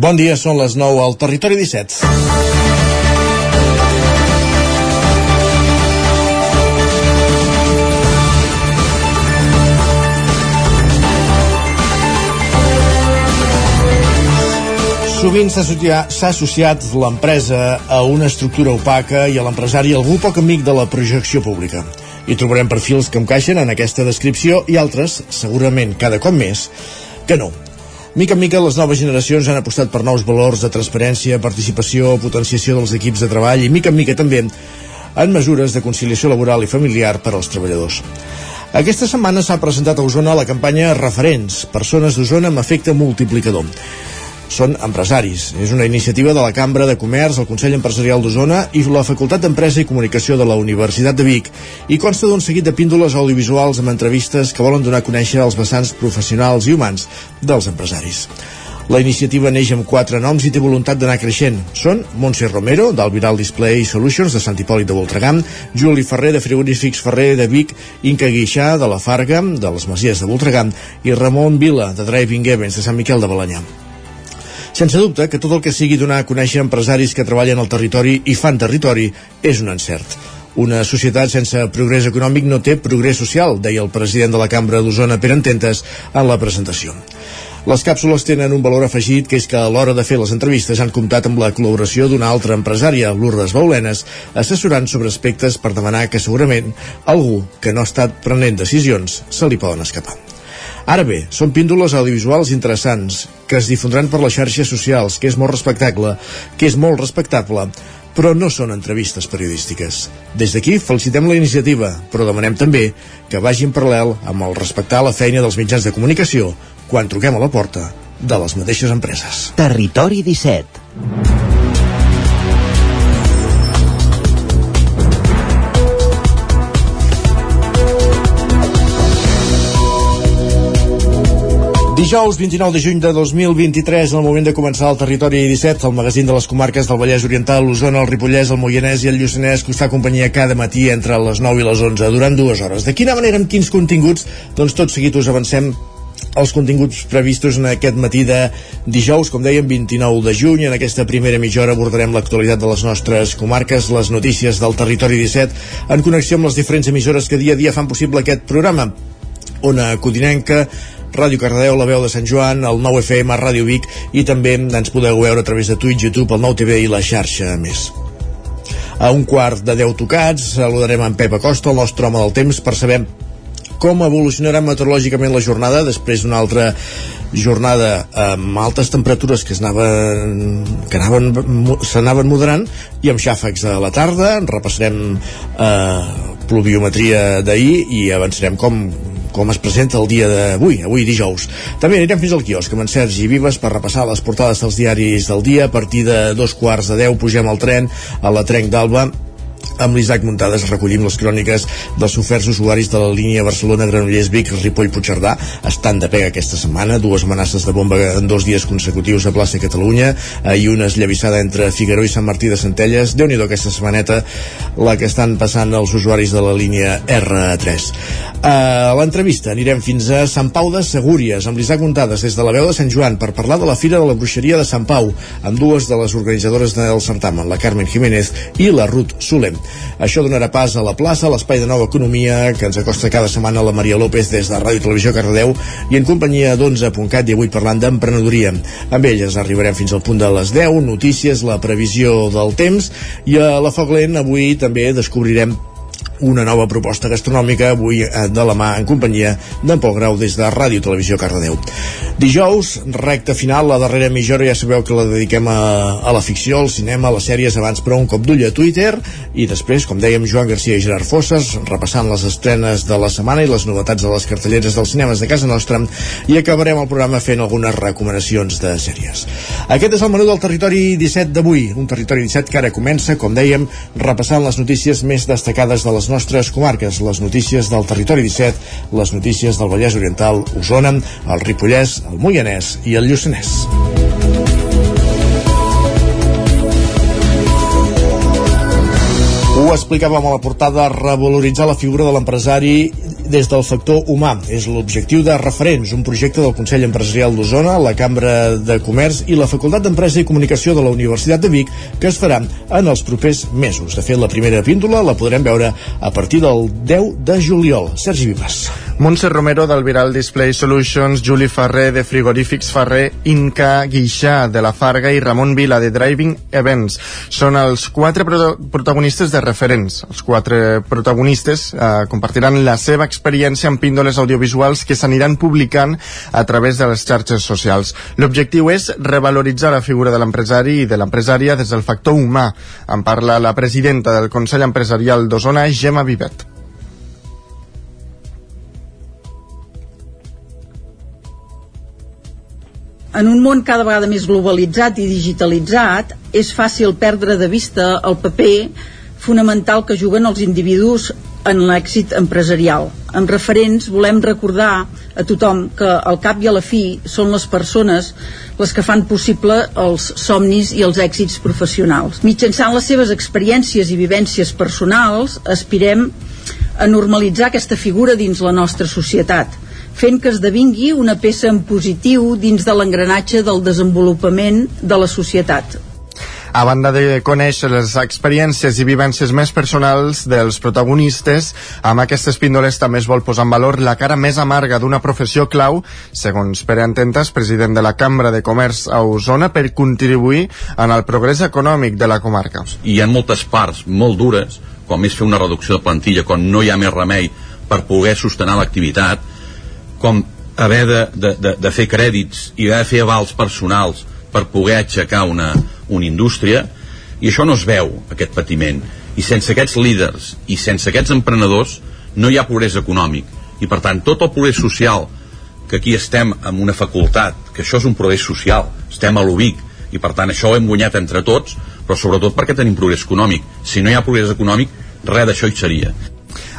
Bon dia, són les 9 al Territori 17. Sovint s'ha associat l'empresa a una estructura opaca i a l'empresari algú poc amic de la projecció pública. I trobarem perfils que encaixen en aquesta descripció i altres, segurament cada cop més, que no. Mica en mica, les noves generacions han apostat per nous valors de transparència, participació, potenciació dels equips de treball i mica en mica també en mesures de conciliació laboral i familiar per als treballadors. Aquesta setmana s'ha presentat a Osona la campanya Referents, persones d'Osona amb efecte multiplicador són empresaris. És una iniciativa de la Cambra de Comerç, el Consell Empresarial d'Osona i la Facultat d'Empresa i Comunicació de la Universitat de Vic i consta d'un seguit de píndoles audiovisuals amb entrevistes que volen donar a conèixer els vessants professionals i humans dels empresaris. La iniciativa neix amb quatre noms i té voluntat d'anar creixent. Són Montse Romero, d'Alviral Display Solutions, de Sant Hipòlit de Voltregam, Juli Ferrer, de Frigorífics Ferrer de Vic, Inca Guixà, de la Farga, de les Masies de Voltregam, i Ramon Vila, de Driving Events, de Sant Miquel de Balanyà. Sense dubte que tot el que sigui donar a conèixer empresaris que treballen al territori i fan territori és un encert. Una societat sense progrés econòmic no té progrés social, deia el president de la Cambra d'Osona, per ententes, en la presentació. Les càpsules tenen un valor afegit que és que a l'hora de fer les entrevistes han comptat amb la col·laboració d'una altra empresària, Lourdes Baulenes, assessorant sobre aspectes per demanar que segurament algú que no ha estat prenent decisions se li poden escapar. Ara bé, són píndoles audiovisuals interessants que es difondran per les xarxes socials, que és molt respectable, que és molt respectable, però no són entrevistes periodístiques. Des d'aquí felicitem la iniciativa, però demanem també que vagi en paral·lel amb el respectar la feina dels mitjans de comunicació quan truquem a la porta de les mateixes empreses. Territori 17 Dijous 29 de juny de 2023, en el moment de començar el Territori 17, el magazín de les comarques del Vallès Oriental, l'Osona, el Ripollès, el Moianès i el Lluçanès, que us fa companyia cada matí entre les 9 i les 11, durant dues hores. De quina manera, amb quins continguts? Doncs tot seguit us avancem els continguts previstos en aquest matí de dijous, com dèiem, 29 de juny. En aquesta primera mitja hora abordarem l'actualitat de les nostres comarques, les notícies del Territori 17, en connexió amb les diferents emissores que dia a dia fan possible aquest programa. Ona Codinenca, Ràdio Cardedeu, la veu de Sant Joan, el 9 FM, Ràdio Vic i també ens podeu veure a través de Twitch, YouTube, el 9 TV i la xarxa més. A un quart de 10 tocats saludarem en Pep Acosta, el nostre home del temps, per saber com evolucionarà meteorològicament la jornada després d'una altra jornada amb altes temperatures que s'anaven que anaven s'anaven moderant i amb xàfecs a la tarda repassarem eh, pluviometria d'ahir i avançarem com com es presenta el dia d'avui, avui dijous. També anirem fins al quiosc amb en Sergi Vives per repassar les portades dels diaris del dia. A partir de dos quarts de deu pugem al tren a la Trenc d'Alba amb l'Isaac Muntades recollim les cròniques dels oferts usuaris de la línia Barcelona-Granollers-Vic Ripoll-Puigcerdà estan de pega aquesta setmana dues amenaces de bomba en dos dies consecutius a plaça Catalunya i una esllavissada entre Figueró i Sant Martí de Centelles. Déu nhi aquesta setmaneta la que estan passant els usuaris de la línia R3 a l'entrevista anirem fins a Sant Pau de Segúries amb l'Isaac Muntades des de la veu de Sant Joan per parlar de la Fira de la Bruixeria de Sant Pau amb dues de les organitzadores del certamen, la Carmen Jiménez i la Ruth Solem. Això donarà pas a la plaça, l'espai de nova economia que ens acosta cada setmana la Maria López des de Ràdio Televisió Cardedeu i en companyia d'11.cat i avui parlant d'emprenedoria. Amb elles arribarem fins al punt de les 10, notícies, la previsió del temps i a la Foc Lent avui també descobrirem una nova proposta gastronòmica avui eh, de la mà en companyia d'en Pol Grau des de Ràdio Televisió Cardedeu. Dijous, recta final, la darrera mitja hora ja sabeu que la dediquem a, a la ficció, al cinema, a les sèries abans però un cop d'ull a Twitter i després, com dèiem, Joan Garcia i Gerard Fosses repassant les estrenes de la setmana i les novetats de les cartelleres dels cinemes de casa nostra i acabarem el programa fent algunes recomanacions de sèries. Aquest és el menú del territori 17 d'avui, un territori 17 que ara comença, com dèiem, repassant les notícies més destacades de les nostres comarques, les notícies del territori 17, les notícies del Vallès Oriental, Osona, el Ripollès, el Moianès i el Lluçanès. Ho explicàvem a la portada, revaloritzar la figura de l'empresari des del factor humà. És l'objectiu de Referents, un projecte del Consell Empresarial d'Osona, la Cambra de Comerç i la Facultat d'Empresa i Comunicació de la Universitat de Vic, que es farà en els propers mesos. De fet, la primera píndola la podrem veure a partir del 10 de juliol. Sergi Vives. Montse Romero del Viral Display Solutions, Juli Ferrer de Frigorífics Ferrer, Inca Guixà de la Farga i Ramon Vila de Driving Events. Són els quatre pro protagonistes de referents. Els quatre protagonistes eh, compartiran la seva experiència en píndoles audiovisuals que s'aniran publicant a través de les xarxes socials. L'objectiu és revaloritzar la figura de l'empresari i de l'empresària des del factor humà. En parla la presidenta del Consell Empresarial d'Osona, Gemma Vivet. En un món cada vegada més globalitzat i digitalitzat, és fàcil perdre de vista el paper fonamental que juguen els individus en l'èxit empresarial. En referents volem recordar a tothom que al cap i a la fi són les persones les que fan possible els somnis i els èxits professionals. Mitjançant les seves experiències i vivències personals aspirem a normalitzar aquesta figura dins la nostra societat fent que esdevingui una peça en positiu dins de l'engranatge del desenvolupament de la societat. A banda de conèixer les experiències i vivències més personals dels protagonistes, amb aquestes píndoles també es vol posar en valor la cara més amarga d'una professió clau, segons Pere Antentes, president de la Cambra de Comerç a Osona, per contribuir en el progrés econòmic de la comarca. Hi ha moltes parts molt dures, com és fer una reducció de plantilla, quan no hi ha més remei per poder sostenar l'activitat, com haver de, de, de, de fer crèdits i haver de fer avals personals per poder aixecar una, una indústria i això no es veu, aquest patiment. I sense aquests líders i sense aquests emprenedors no hi ha progrés econòmic. I per tant tot el progrés social que aquí estem amb una facultat que això és un progrés social, estem a l'UBIC i per tant això ho hem guanyat entre tots però sobretot perquè tenim progrés econòmic. Si no hi ha progrés econòmic res d'això hi seria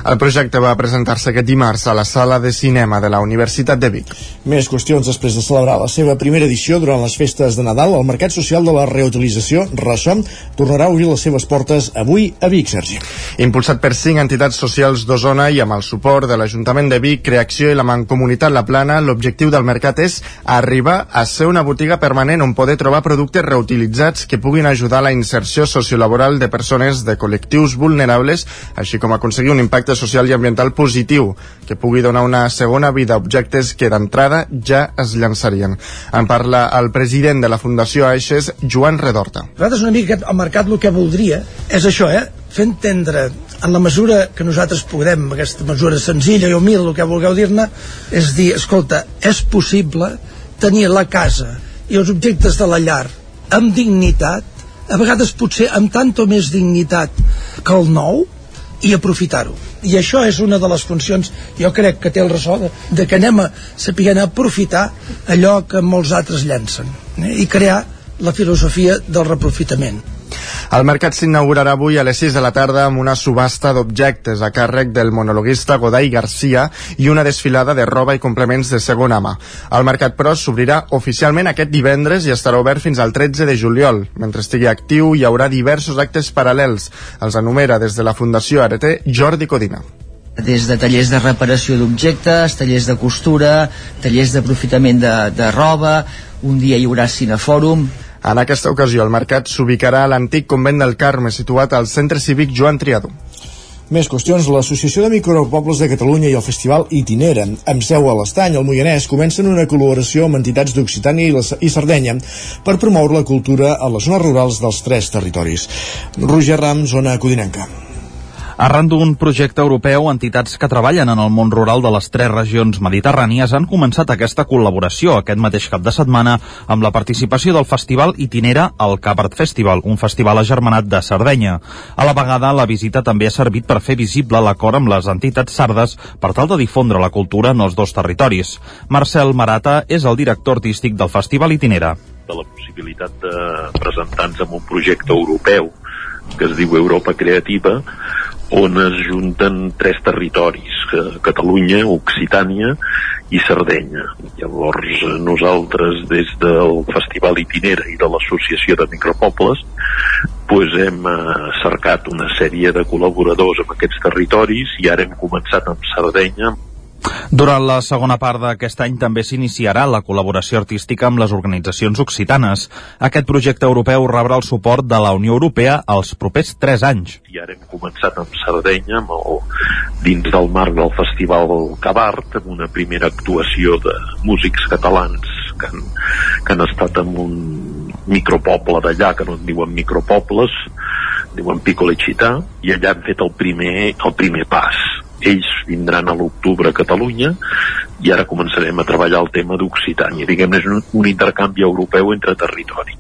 el projecte va presentar-se aquest dimarts a la sala de cinema de la Universitat de Vic. Més qüestions després de celebrar la seva primera edició durant les festes de Nadal, el Mercat Social de la Reutilització, Ressom, tornarà a obrir les seves portes avui a Vic, Sergi. Impulsat per cinc entitats socials d'Osona i amb el suport de l'Ajuntament de Vic, Creacció i la Mancomunitat La Plana, l'objectiu del mercat és arribar a ser una botiga permanent on poder trobar productes reutilitzats que puguin ajudar a la inserció sociolaboral de persones de col·lectius vulnerables, així com aconseguir un impacte social i ambiental positiu que pugui donar una segona vida a objectes que d'entrada ja es llançarien. En parla el president de la Fundació Aixes, Joan Redorta. Nosaltres una mica el mercat el que voldria és això, eh? fer entendre en la mesura que nosaltres podem, aquesta mesura senzilla i humil, el que vulgueu dir-ne, és dir, escolta, és possible tenir la casa i els objectes de la llar amb dignitat, a vegades potser amb tant o més dignitat que el nou, i aprofitar-ho i això és una de les funcions jo crec que té el ressò de, de que anem a saber aprofitar allò que molts altres llancen eh? i crear la filosofia del reprofitament el mercat s'inaugurarà avui a les 6 de la tarda amb una subhasta d'objectes a càrrec del monologuista Godai Garcia i una desfilada de roba i complements de segona mà. El mercat, però, s'obrirà oficialment aquest divendres i estarà obert fins al 13 de juliol. Mentre estigui actiu, hi haurà diversos actes paral·lels. Els enumera des de la Fundació Arete Jordi Codina des de tallers de reparació d'objectes, tallers de costura, tallers d'aprofitament de, de roba, un dia hi haurà cinefòrum, en aquesta ocasió, el mercat s'ubicarà a l'antic convent del Carme, situat al centre cívic Joan Triado. Més qüestions. L'Associació de Micropobles de Catalunya i el Festival Itinera, amb seu a l'Estany, al Moianès, comencen una col·laboració amb entitats d'Occitània i, i Sardenya per promoure la cultura a les zones rurals dels tres territoris. Roger Ram, zona Codinenca. Arran d'un projecte europeu, entitats que treballen en el món rural de les tres regions mediterrànies han començat aquesta col·laboració aquest mateix cap de setmana amb la participació del festival Itinera al Capart Festival, un festival agermanat de Sardenya. A la vegada, la visita també ha servit per fer visible l'acord amb les entitats sardes per tal de difondre la cultura en els dos territoris. Marcel Marata és el director artístic del festival Itinera. De la possibilitat de presentar-nos amb un projecte europeu que es diu Europa Creativa on es junten tres territoris, Catalunya, Occitània i Sardenya. Llavors nosaltres des del Festival Itinera i de l'Associació de Micropobles pues hem eh, cercat una sèrie de col·laboradors amb aquests territoris i ara hem començat amb Sardenya, durant la segona part d'aquest any també s'iniciarà la col·laboració artística amb les organitzacions occitanes. Aquest projecte europeu rebrà el suport de la Unió Europea els propers 3 anys. I ara hem començat amb Sardenya, amb el, dins del marc del Festival Cabart, amb una primera actuació de músics catalans que han, que han estat en un micropoble d'allà, que no en diuen micropobles, diuen Piccolo Città, i allà han fet el primer, el primer pas ells vindran a l'octubre a Catalunya i ara començarem a treballar el tema d'Occitània. Diguem-ne, és un, un intercanvi europeu entre territori.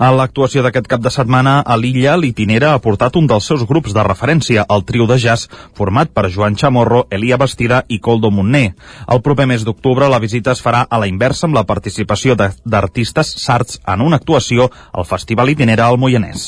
A l'actuació d'aquest cap de setmana a l'illa, l'Itinera ha portat un dels seus grups de referència, el trio de jazz, format per Joan Chamorro, Elia Bastida i Coldo Montner. El proper mes d'octubre la visita es farà a la inversa amb la participació d'artistes sards en una actuació al Festival Itinera al Moianès.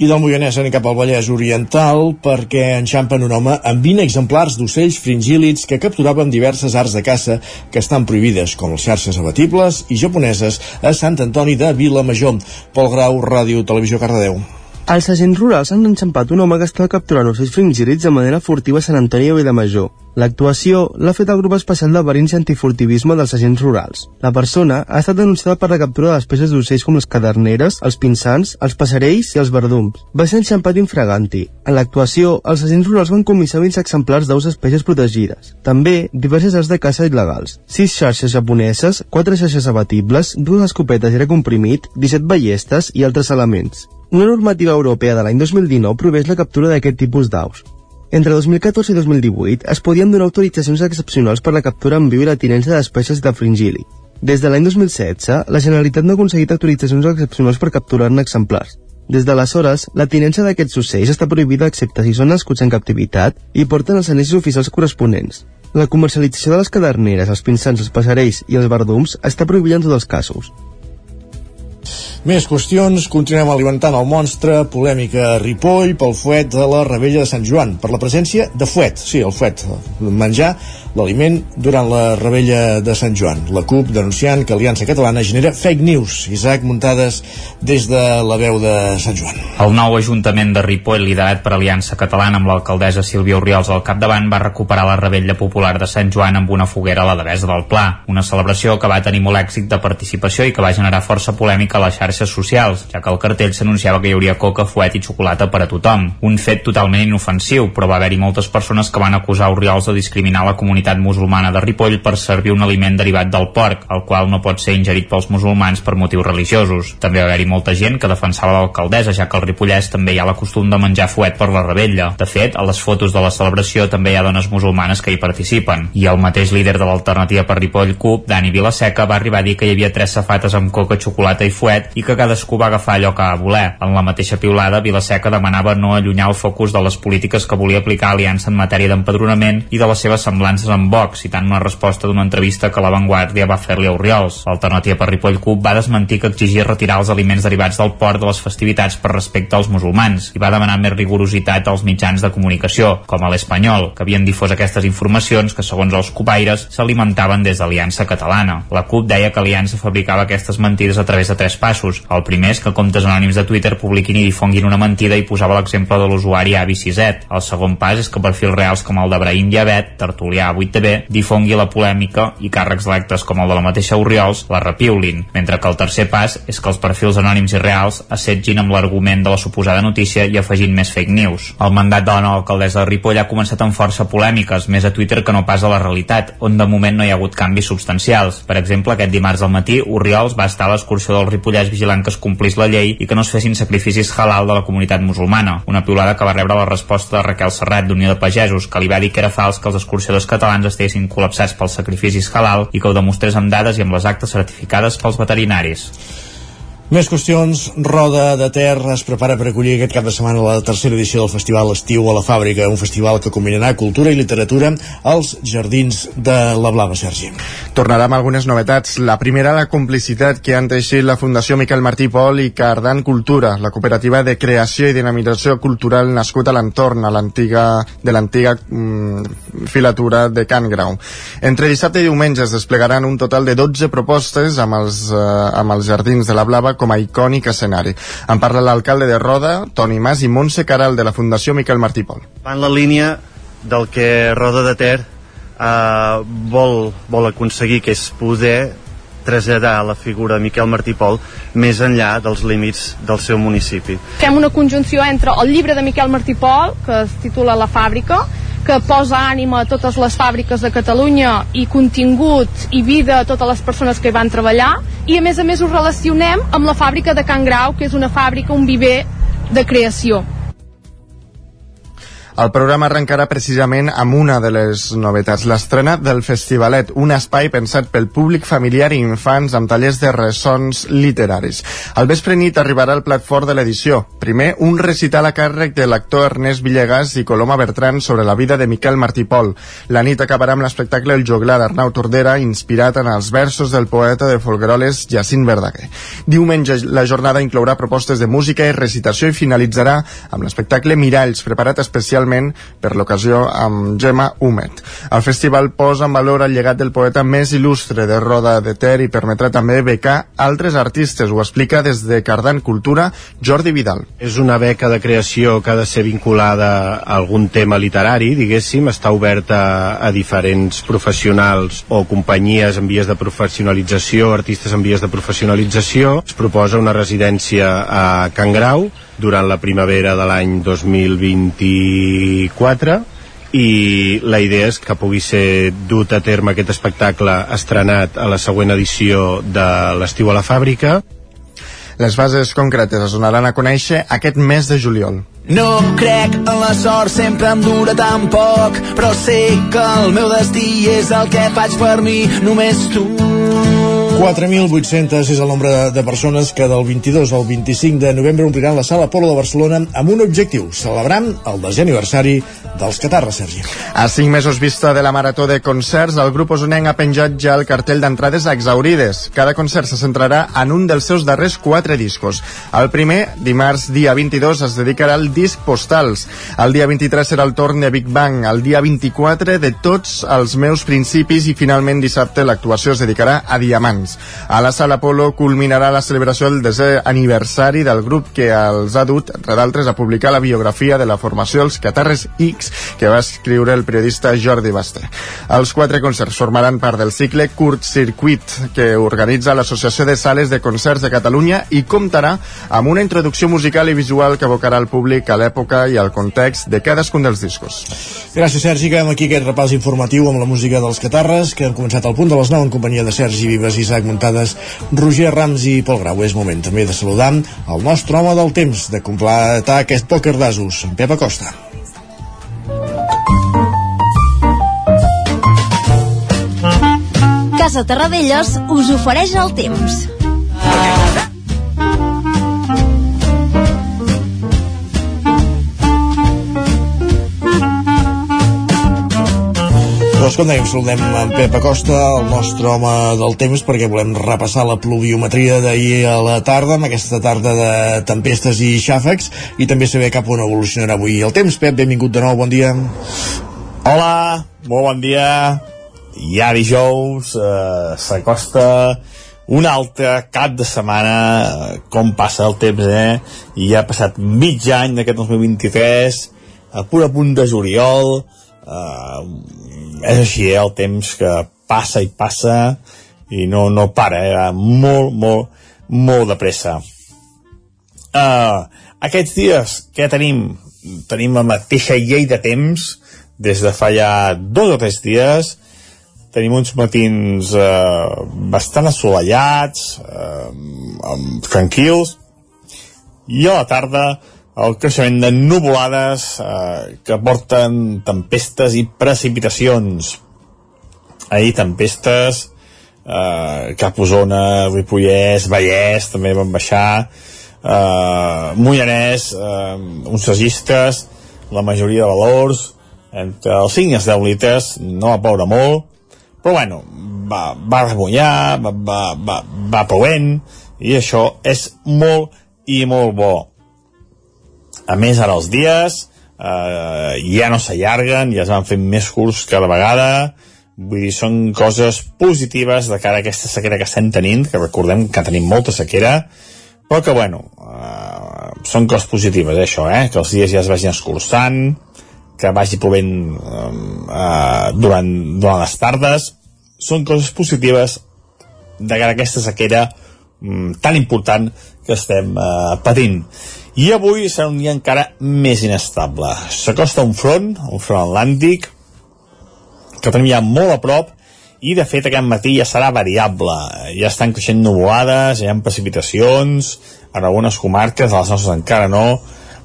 I del Moianès anem cap al Vallès Oriental perquè enxampen un home amb 20 exemplars d'ocells fringílids que capturava amb diverses arts de caça que estan prohibides, com les xarxes abatibles i japoneses a Sant Antoni de Vilamajor. Pol Grau, Ràdio Televisió Cardedeu. Els agents rurals han enxampat un home que estava capturant ocells fringílids de manera furtiva a Sant Antoni de Vilamajor. L'actuació l'ha fet el grup especial de verins antifurtivisme dels agents rurals. La persona ha estat denunciada per la captura d'espècies d'ocells com les caderneres, els pinsans, els passarells i els verdums. Va ser enxampat infraganti. En l'actuació, els agents rurals van comissar 20 exemplars d'aus espècies protegides. També diverses arts de caça il·legals. 6 xarxes japoneses, 4 xarxes abatibles, dues escopetes i comprimit, 17 ballestes i altres elements. Una normativa europea de l'any 2019 proveix la captura d'aquest tipus d'aus. Entre 2014 i 2018 es podien donar autoritzacions excepcionals per la captura en viu i la tinença d'espècies de fringili. Des de l'any 2016, la Generalitat no ha aconseguit autoritzacions excepcionals per capturar-ne exemplars. Des d'aleshores, la tinença d'aquests ocells està prohibida excepte si són nascuts en captivitat i porten els anells oficials corresponents. La comercialització de les caderneres, els pinsans, els passarells i els verdums està prohibida en tots els casos. Més qüestions, continuem alimentant el monstre, polèmica a Ripoll pel fuet de la Rebella de Sant Joan, per la presència de fuet, sí, el fuet, menjar l'aliment durant la Rebella de Sant Joan. La CUP denunciant que Aliança Catalana genera fake news. Isaac Muntades des de la veu de Sant Joan. El nou Ajuntament de Ripoll, liderat per Aliança Catalana amb l'alcaldessa Sílvia Oriols al capdavant, va recuperar la Rebella Popular de Sant Joan amb una foguera a la Devesa del Pla. Una celebració que va tenir molt èxit de participació i que va generar força polèmica a la xarxa xarxes socials, ja que al cartell s'anunciava que hi hauria coca, fuet i xocolata per a tothom. Un fet totalment inofensiu, però va haver-hi moltes persones que van acusar Oriols de discriminar la comunitat musulmana de Ripoll per servir un aliment derivat del porc, el qual no pot ser ingerit pels musulmans per motius religiosos. També va haver-hi molta gent que defensava l'alcaldessa, ja que al Ripollès també hi ha la costum de menjar fuet per la rebella. De fet, a les fotos de la celebració també hi ha dones musulmanes que hi participen. I el mateix líder de l'alternativa per Ripoll CUP, Dani Vilaseca, va arribar a dir que hi havia tres safates amb coca, xocolata i fuet i que cadascú va agafar allò que va voler. En la mateixa piulada, Vilaseca demanava no allunyar el focus de les polítiques que volia aplicar Aliança en matèria d'empadronament i de les seves semblances amb Vox, citant una resposta d'una entrevista que la Vanguardia va fer-li a Oriols. L'alternativa per Ripoll Cup va desmentir que exigia retirar els aliments derivats del port de les festivitats per respecte als musulmans i va demanar més rigorositat als mitjans de comunicació, com a l'Espanyol, que havien difós aquestes informacions que, segons els copaires, s'alimentaven des d'Aliança Catalana. La CUP deia que Aliança fabricava aquestes mentides a través de tres passos. El primer és que comptes anònims de Twitter publiquin i difonguin una mentida i posava l'exemple de l'usuari Avi6et. El segon pas és que perfils reals com el de Brahim Diabet, Tertulià 8TV, difongui la polèmica i càrrecs electes com el de la mateixa Oriols la repiulin, mentre que el tercer pas és que els perfils anònims i reals assetgin amb l'argument de la suposada notícia i afegint més fake news. El mandat de la nova alcaldessa de Ripoll ha començat amb força polèmiques, més a Twitter que no pas a la realitat, on de moment no hi ha hagut canvis substancials. Per exemple, aquest dimarts al matí, Oriols va estar a l'excursió del Ripollès vigilant que es complís la llei i que no es fessin sacrificis halal de la comunitat musulmana. Una piulada que va rebre la resposta de Raquel Serrat d'Unió de Pagesos, que li va dir que era fals que els escorxadors catalans estiguessin col·lapsats pels sacrificis halal i que ho demostrés amb dades i amb les actes certificades pels veterinaris. Més qüestions. Roda de Ter es prepara per acollir aquest cap de setmana la tercera edició del Festival Estiu a la Fàbrica, un festival que combinarà cultura i literatura als jardins de la Blava, Sergi. Tornarà amb algunes novetats. La primera, la complicitat que han teixit la Fundació Miquel Martí Pol i Cardan Cultura, la cooperativa de creació i dinamització cultural nascut a l'entorn a l'antiga de l'antiga mm, filatura de Can Grau. Entre dissabte i diumenge es desplegaran un total de 12 propostes amb els, eh, amb els jardins de la Blava com a icònic escenari. En parla l'alcalde de Roda, Toni Mas, i Montse Caral, de la Fundació Miquel Martí Pol. Va en la línia del que Roda de Ter eh, vol, vol aconseguir, que és poder traslladar la figura de Miquel Martí Pol més enllà dels límits del seu municipi. Fem una conjunció entre el llibre de Miquel Martí Pol, que es titula La fàbrica, que posa ànima a totes les fàbriques de Catalunya i contingut i vida a totes les persones que hi van treballar i a més a més ho relacionem amb la fàbrica de Can Grau, que és una fàbrica, un viver de creació. El programa arrencarà precisament amb una de les novetats, l'estrena del Festivalet, un espai pensat pel públic familiar i infants amb tallers de ressons literaris. Al vespre nit arribarà el plat fort de l'edició. Primer, un recital a càrrec de l'actor Ernest Villegas i Coloma Bertran sobre la vida de Miquel Martí Pol. La nit acabarà amb l'espectacle El joglar d'Arnau Tordera, inspirat en els versos del poeta de Folgueroles Jacint Verdaguer. Diumenge la jornada inclourà propostes de música i recitació i finalitzarà amb l'espectacle Miralls, preparat especialment per l'ocasió amb Gemma Humet. El festival posa en valor el llegat del poeta més il·lustre de Roda de Ter i permetrà també becar altres artistes. Ho explica des de Cardan Cultura Jordi Vidal. És una beca de creació que ha de ser vinculada a algun tema literari, diguéssim, està oberta a diferents professionals o companyies en vies de professionalització, artistes en vies de professionalització. Es proposa una residència a Can Grau, durant la primavera de l'any 2024 i la idea és que pugui ser dut a terme aquest espectacle estrenat a la següent edició de l'estiu a la fàbrica les bases concretes es donaran a conèixer aquest mes de juliol. No crec en la sort, sempre em dura tan poc, però sé que el meu destí és el que faig per mi, només tu. 4.800 és el nombre de, de persones que del 22 al 25 de novembre ompliran la sala Polo de Barcelona amb un objectiu, celebrant el desè aniversari dels Catarres, Sergi. A cinc mesos vista de la marató de concerts, el grup osonenc ha penjat ja el cartell d'entrades exaurides. Cada concert se centrarà en un dels seus darrers quatre discos. El primer, dimarts dia 22, es dedicarà al disc Postals. El dia 23 serà el torn de Big Bang. El dia 24 de tots els meus principis i finalment dissabte l'actuació es dedicarà a Diamants. A la Sala Polo culminarà la celebració del desè aniversari del grup que els ha dut, entre d'altres, a publicar la biografia de la formació Els Catarres X que va escriure el periodista Jordi Basté. Els quatre concerts formaran part del cicle Curt Circuit que organitza l'Associació de Sales de Concerts de Catalunya i comptarà amb una introducció musical i visual que abocarà el públic a l'època i al context de cadascun dels discos. Gràcies, Sergi. Acabem aquí aquest repàs informatiu amb la música dels Catarres, que han començat al punt de les 9 en companyia de Sergi Vives, Isaac Muntades, Roger Rams i Pol Grau. És moment també de saludar el nostre home del temps, de completar aquest pòquer d'asos, en Pep Acosta. Casa Terradellos us ofereix el temps. Doncs com dèiem, saludem en Pep Acosta, el nostre home del temps, perquè volem repassar la pluviometria d'ahir a la tarda, amb aquesta tarda de tempestes i xàfecs, i també saber cap on evolucionarà avui el temps. Pep, benvingut de nou, bon dia. Hola, molt bon dia. Ja dijous eh, s'acosta un altre cap de setmana, eh, com passa el temps, eh? I ja ha passat mig any d'aquest 2023, a punt a punt de juliol, eh, és així, eh, el temps que passa i passa i no, no para, eh, va molt, molt, molt de pressa. Uh, aquests dies, què tenim? Tenim la mateixa llei de temps des de fa ja dos o tres dies, tenim uns matins eh, bastant assolellats, eh, tranquils, i a la tarda el creixement de nuvolades eh, que porten tempestes i precipitacions. Ahir tempestes eh, cap Osona, Ripollès, Vallès, també van baixar, eh, Mollanès, eh, uns sagistes, la majoria de valors, entre els 5 i els 10 litres, no va ploure molt, però bueno, va, va remullar, va, va, va, va plovent, i això és molt i molt bo. A més, ara els dies eh, ja no s'allarguen, ja es van fent més curts cada vegada, vull dir, són coses positives de cara a aquesta sequera que estem tenint, que recordem que tenim molta sequera, però que, bueno, eh, són coses positives, eh, això, eh, que els dies ja es vagin escurçant, que vagi plovent eh, durant, durant les tardes, són coses positives de cara a aquesta sequera mm, tan important que estem eh, patint. I avui serà un dia encara més inestable. S'acosta un front, un front atlàntic, que tenim ja molt a prop, i de fet aquest matí ja serà variable. Ja estan creixent nuvolades, hi ha precipitacions, en algunes comarques, a les nostres encara no,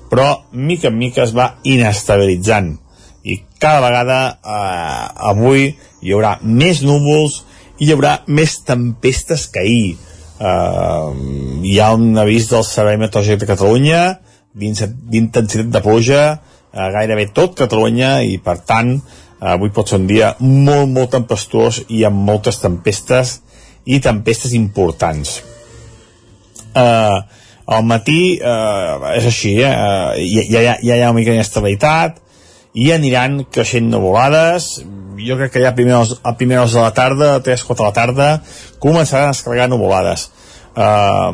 però mica en mica es va inestabilitzant i cada vegada eh, avui hi haurà més núvols i hi haurà més tempestes que ahir eh, hi ha un avís del Servei Meteorològic de Catalunya d'intensitat de pluja eh, gairebé tot Catalunya i per tant eh, avui pot ser un dia molt molt tempestuós i amb moltes tempestes i tempestes importants eh, al matí eh, és així, eh? ja, ja, ja hi ha una mica d'inestabilitat i aniran creixent nuvolades jo crec que ja a primeres, a primeres de la tarda, a 3-4 de la tarda començaran a descarregar nuvolades eh,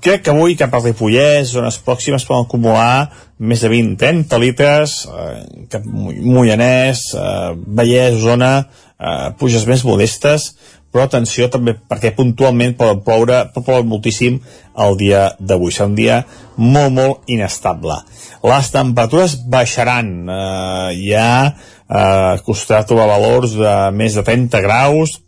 crec que avui cap al Ripollès, zones pròximes poden acumular més de 20-30 litres eh, cap Mollanès eh, Vallès, Osona eh, puges més modestes però atenció també perquè puntualment poden ploure, pot ploure moltíssim el dia d'avui. Serà un dia molt, molt inestable. Les temperatures baixaran. Eh, ja eh, costarà trobar valors de més de 30 graus.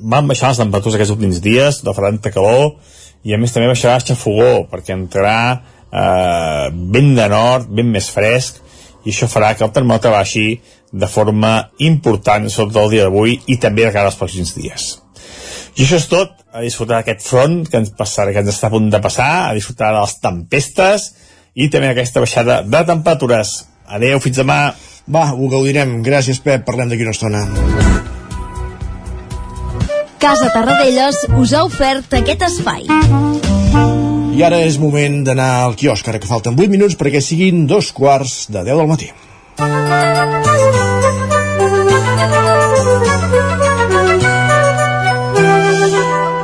Van baixar les temperatures aquests últims dies, de tanta calor, i a més també baixarà xafogó, perquè entrarà eh, vent de nord, ben més fresc, i això farà que el termòmetre baixi de forma important, sobretot el dia d'avui i també de cara als pròxims dies. I això és tot, a disfrutar d'aquest front que ens, passarà, que ens està a punt de passar, a disfrutar de les tempestes i també aquesta baixada de temperatures. Adeu, fins demà. Va, ho gaudirem. Gràcies, Pep. Parlem d'aquí una estona. Casa Tarradellas us ha ofert aquest espai. I ara és moment d'anar al quiosc, ara que falten 8 minuts perquè siguin dos quarts de 10 del matí.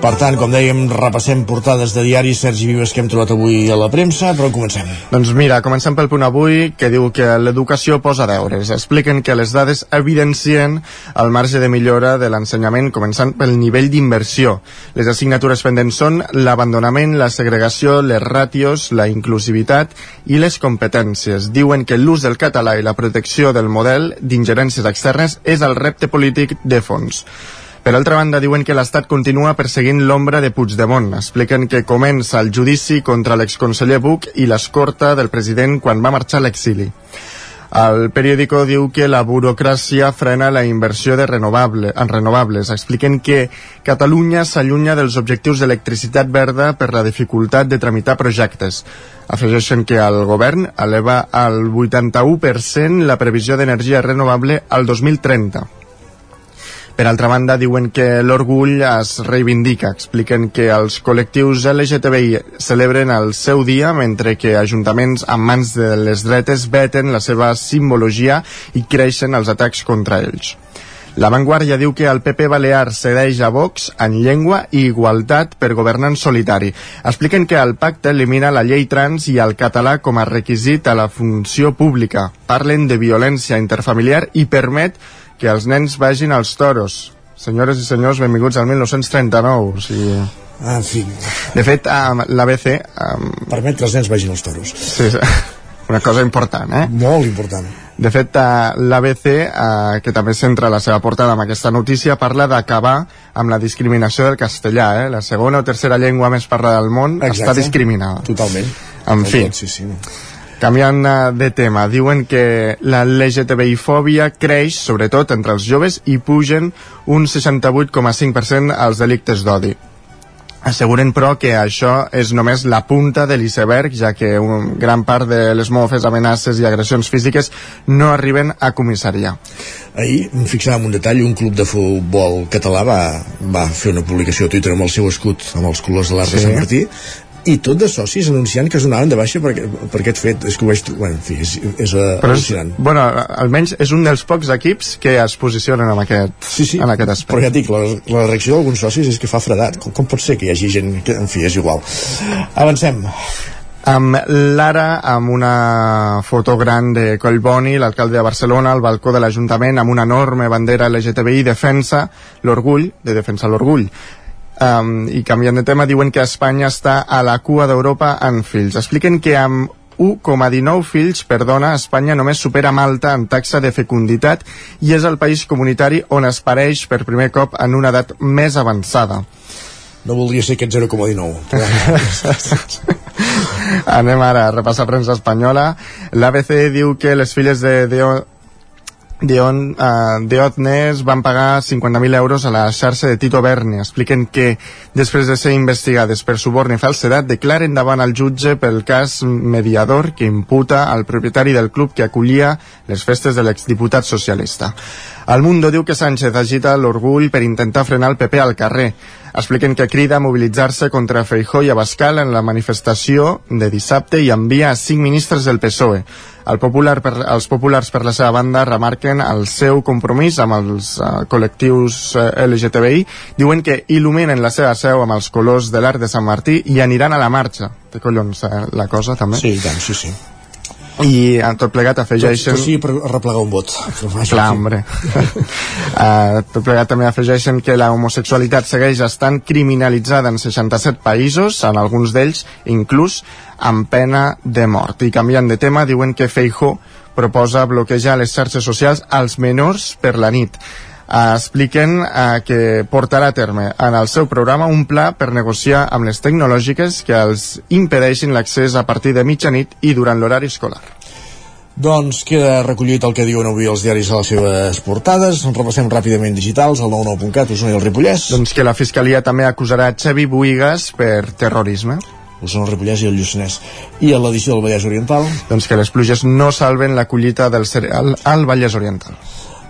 Per tant, com dèiem, repassem portades de diaris Sergi Vives que hem trobat avui a la premsa, però comencem. Doncs mira, comencem pel punt avui que diu que l'educació posa deures. Expliquen que les dades evidencien el marge de millora de l'ensenyament començant pel nivell d'inversió. Les assignatures pendents són l'abandonament, la segregació, les ràtios, la inclusivitat i les competències. Diuen que l'ús del català i la protecció del model d'ingerències externes és el repte polític de fons. Per altra banda, diuen que l'Estat continua perseguint l'ombra de Puigdemont. Expliquen que comença el judici contra l'exconseller Buch i l'escorta del president quan va marxar a l'exili. El periòdico diu que la burocràcia frena la inversió de renovable, en renovables. Expliquen que Catalunya s'allunya dels objectius d'electricitat verda per la dificultat de tramitar projectes. Afegeixen que el govern eleva al 81% la previsió d'energia renovable al 2030. Per altra banda, diuen que l'orgull es reivindica. Expliquen que els col·lectius LGTBI celebren el seu dia mentre que ajuntaments amb mans de les dretes veten la seva simbologia i creixen els atacs contra ells. La Vanguardia diu que el PP Balear cedeix a Vox en llengua i igualtat per governar en solitari. Expliquen que el pacte elimina la llei trans i el català com a requisit a la funció pública. Parlen de violència interfamiliar i permet que els nens vagin als toros. Senyores i senyors, benvinguts al 1939. O sigui... En fi. De fet, um, l'ABC... Um... Permet que els nens vagin als toros. Sí, sí. Una cosa important, eh? Molt important. De fet, uh, l'ABC, uh, que també centra la seva portada amb aquesta notícia, parla d'acabar amb la discriminació del castellà, eh? La segona o tercera llengua més parlada del món Exacte. està discriminada. Totalment. En fi. Sí, sí. Canviant eh, de tema, diuen que la LGTBI-fòbia creix, sobretot entre els joves, i pugen un 68,5% als delictes d'odi. Asseguren, però, que això és només la punta de l'iceberg, ja que un gran part de les mofes, amenaces i agressions físiques no arriben a comissaria. Ahir em fixava en un detall, un club de futbol català va, va fer una publicació a Twitter amb el seu escut, amb els colors de l'Arc sí. de Sant Martí, i tot de socis anunciant que es donaven de baixa per, per aquest fet. És que ho veig, bueno, en fi, és, és uh, Però és, al·lucinant. bueno, almenys és un dels pocs equips que es posicionen en aquest, sí, sí, en aquest aspecte. però ja dic, la, la reacció d'alguns socis és que fa fredat, com, com pot ser que hi hagi gent que, en fi, és igual? Avancem. Amb l'ara amb una foto gran de Collboni, l'alcalde de Barcelona, al balcó de l'Ajuntament amb una enorme bandera LGTBI defensa l'orgull, de defensar l'orgull. Um, I canviant de tema, diuen que Espanya està a la cua d'Europa en fills. Expliquen que amb 1,19 fills per dona, Espanya només supera Malta en taxa de fecunditat i és el país comunitari on es pareix per primer cop en una edat més avançada. no voldria ser aquest 0,19 Anem ara a repassar premsa espanyola. L'ABC diu que les filles de, de, Dion, uh, Diotnes van pagar 50.000 euros a la xarxa de Tito Berni. Expliquen que, després de ser investigades per suborn i falsedat, declaren davant el jutge pel cas mediador que imputa al propietari del club que acollia les festes de l'exdiputat socialista. El Mundo diu que Sánchez agita l'orgull per intentar frenar el PP al carrer. Expliquen que crida a mobilitzar-se contra Feijó i Abascal en la manifestació de dissabte i envia a cinc ministres del PSOE. El popular per, els populars, per la seva banda, remarquen el seu compromís amb els uh, col·lectius uh, LGTBI. Diuen que il·luminen la seva seu amb els colors de l'Arc de Sant Martí i aniran a la marxa. Té collons eh, la cosa, també? Sí, tant, sí, sí i en tot plegat afegeixen... Tot, tot sí per arreplegar un vot. Clar, hombre. uh, tot plegat també afegeixen que la homosexualitat segueix estant criminalitzada en 67 països, en alguns d'ells inclús amb pena de mort. I canviant de tema, diuen que Feijó proposa bloquejar les xarxes socials als menors per la nit expliquen eh, que portarà a terme en el seu programa un pla per negociar amb les tecnològiques que els impedeixin l'accés a partir de mitjanit i durant l'horari escolar. Doncs queda recollit el que diuen avui els diaris a les seves portades. En repassem ràpidament digitals, el 99.cat, Osona i el Ripollès. Doncs que la Fiscalia també acusarà Xavi Buigas per terrorisme. Osona, el Ripollès i el Lluçanès. I a l'edició del Vallès Oriental? Doncs que les pluges no salven la collita del cereal al Vallès Oriental.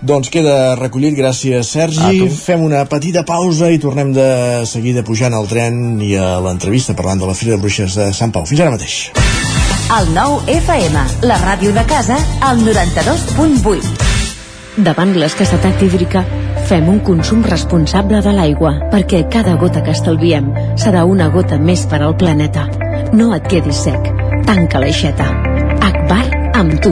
Doncs queda recollit, gràcies Sergi. Fem una petita pausa i tornem de seguida pujant al tren i a l'entrevista parlant de la Fira de Bruixes de Sant Pau. Fins ara mateix. El nou FM, la ràdio de casa, al 92.8. Davant l'escassetat hídrica, fem un consum responsable de l'aigua, perquè cada gota que estalviem serà una gota més per al planeta. No et quedis sec. Tanca l'aixeta. Akbar amb tu.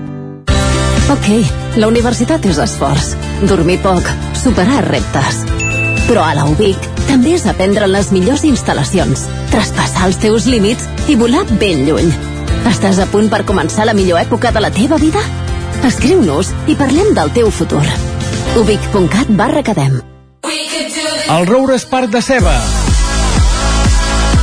Ok, la universitat és esforç, dormir poc, superar reptes. Però a la UBIC també és aprendre en les millors instal·lacions, traspassar els teus límits i volar ben lluny. Estàs a punt per començar la millor època de la teva vida? Escriu-nos i parlem del teu futur. ubic.cat barra cadem. El Roures Parc de Ceba.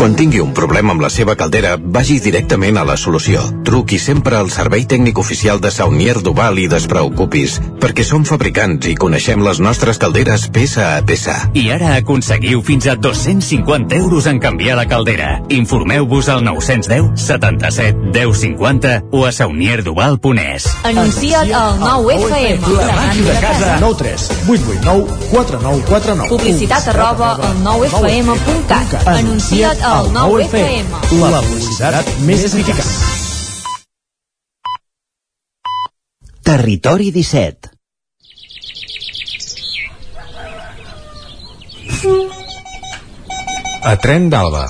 Quan tingui un problema amb la seva caldera, vagi directament a la solució. Truqui sempre al servei tècnic oficial de Saunier Duval i despreocupis, perquè som fabricants i coneixem les nostres calderes peça a peça. I ara aconseguiu fins a 250 euros en canviar la caldera. Informeu-vos al 910 77 10 50 o a saunierduval.es. Anuncia't al 9FM. La màquina de casa. 9 3 8 8 9 4 9 4 9 Publicitat arroba al 9FM.cat. Anuncia't al 9FM. La publicitat més eficaç. Territori 17 A Tren d'Alba.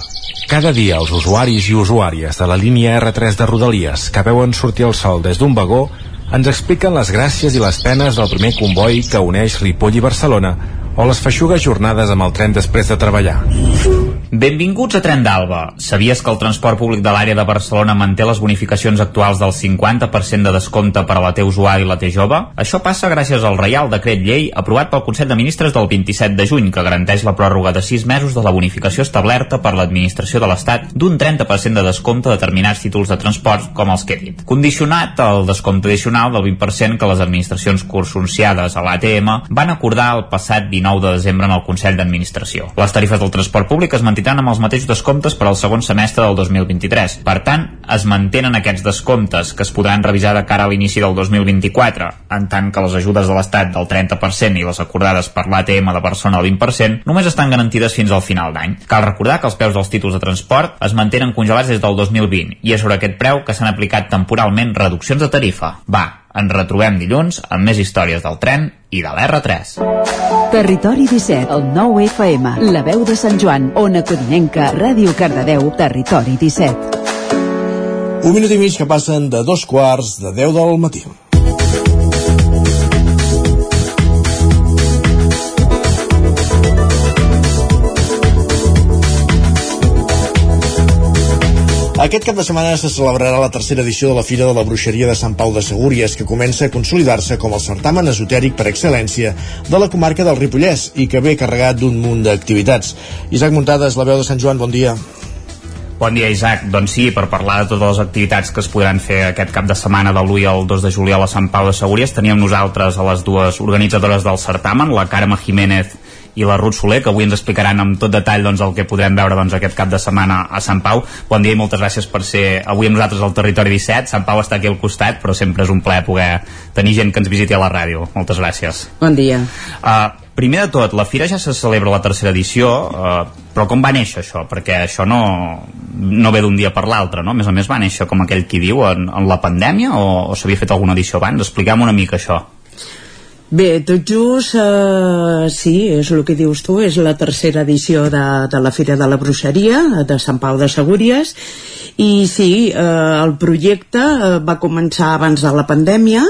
Cada dia els usuaris i usuàries de la línia R3 de Rodalies que veuen sortir el sol des d'un vagó ens expliquen les gràcies i les penes del primer comboi que uneix Ripoll i Barcelona o les feixugues jornades amb el tren després de treballar. Benvinguts a Tren d'Alba. Sabies que el transport públic de l'àrea de Barcelona manté les bonificacions actuals del 50% de descompte per a la T usuari i la T jove? Això passa gràcies al Reial Decret Llei aprovat pel Consell de Ministres del 27 de juny, que garanteix la pròrroga de 6 mesos de la bonificació establerta per l'administració de l'Estat d'un 30% de descompte a determinats títols de transport, com els que he dit. Condicionat al descompte addicional del 20% que les administracions consorciades a l'ATM van acordar el passat 19 de desembre en el Consell d'Administració. Les tarifes del transport públic es mantindran amb els mateixos descomptes per al segon semestre del 2023. Per tant, es mantenen aquests descomptes que es podran revisar de cara a l'inici del 2024, en tant que les ajudes de l'Estat del 30% i les acordades per l'ATM de Barcelona del 20% només estan garantides fins al final d'any. Cal recordar que els preus dels títols de transport es mantenen congelats des del 2020 i és sobre aquest preu que s'han aplicat temporalment reduccions de tarifa. Va, ens retrobem dilluns amb més històries del tren i de l'R3. Territori 17, el 9 FM, la veu de Sant Joan, Ona Codinenca, Ràdio Cardedeu, Territori 17. Un minut i mig que passen de dos quarts de 10 del matí. Aquest cap de setmana se celebrarà la tercera edició de la Fira de la Bruixeria de Sant Pau de Segúries, que comença a consolidar-se com el certamen esotèric per excel·lència de la comarca del Ripollès i que ve carregat d'un munt d'activitats. Isaac Muntades, la veu de Sant Joan, bon dia. Bon dia, Isaac. Doncs sí, per parlar de totes les activitats que es podran fer aquest cap de setmana del 1 al 2 de juliol a Sant Pau de Segúries, teníem nosaltres a les dues organitzadores del certamen, la Carme Jiménez i la Ruth Soler, que avui ens explicaran amb tot detall doncs, el que podrem veure doncs, aquest cap de setmana a Sant Pau. Bon dia i moltes gràcies per ser avui amb nosaltres al Territori 17. Sant Pau està aquí al costat, però sempre és un plaer poder tenir gent que ens visiti a la ràdio. Moltes gràcies. Bon dia. Uh, primer de tot, la Fira ja se celebra la tercera edició, uh, però com va néixer això? Perquè això no, no ve d'un dia per l'altre, no? A més a més va néixer, com aquell qui diu, en, en la pandèmia o, o s'havia fet alguna edició abans? Expliquem una mica això. Bé, tot just, eh, sí, és el que dius tu, és la tercera edició de, de la Fira de la Bruixeria de Sant Pau de Segúries i sí, eh, el projecte eh, va començar abans de la pandèmia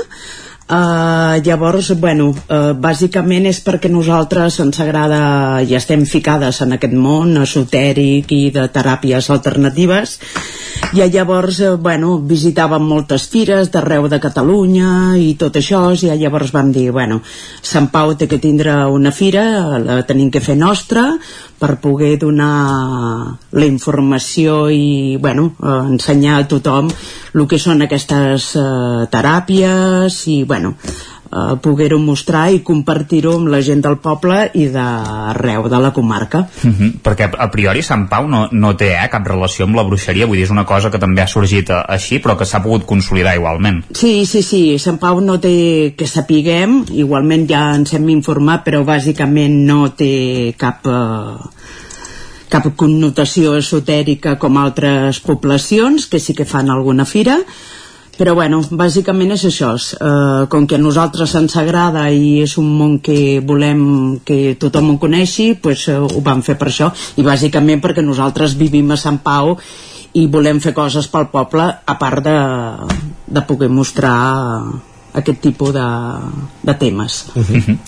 Uh, llavors, bueno, uh, bàsicament és perquè nosaltres ens agrada i estem ficades en aquest món esotèric i de teràpies alternatives. I llavors, uh, bueno, visitàvem moltes fires d'arreu de Catalunya i tot això, i llavors vam dir, bueno, Sant Pau té que tindre una fira, la tenim que fer nostra, per poder donar la informació i bueno, eh, ensenyar a tothom el que són aquestes eh, teràpies i bueno, eh, poder-ho mostrar i compartir-ho amb la gent del poble i d'arreu de la comarca. Uh -huh. Perquè a priori Sant Pau no, no té eh, cap relació amb la bruixeria, vull dir, és una cosa que també ha sorgit a, així, però que s'ha pogut consolidar igualment. Sí, sí, sí, Sant Pau no té que sapiguem, igualment ja ens hem informat, però bàsicament no té cap... Eh, cap connotació esotèrica com altres poblacions que sí que fan alguna fira però bueno, bàsicament és això eh, com que a nosaltres ens agrada i és un món que volem que tothom ho coneixi pues, eh, ho vam fer per això i bàsicament perquè nosaltres vivim a Sant Pau i volem fer coses pel poble a part de, de poder mostrar aquest tipus de, de temes. Uh -huh.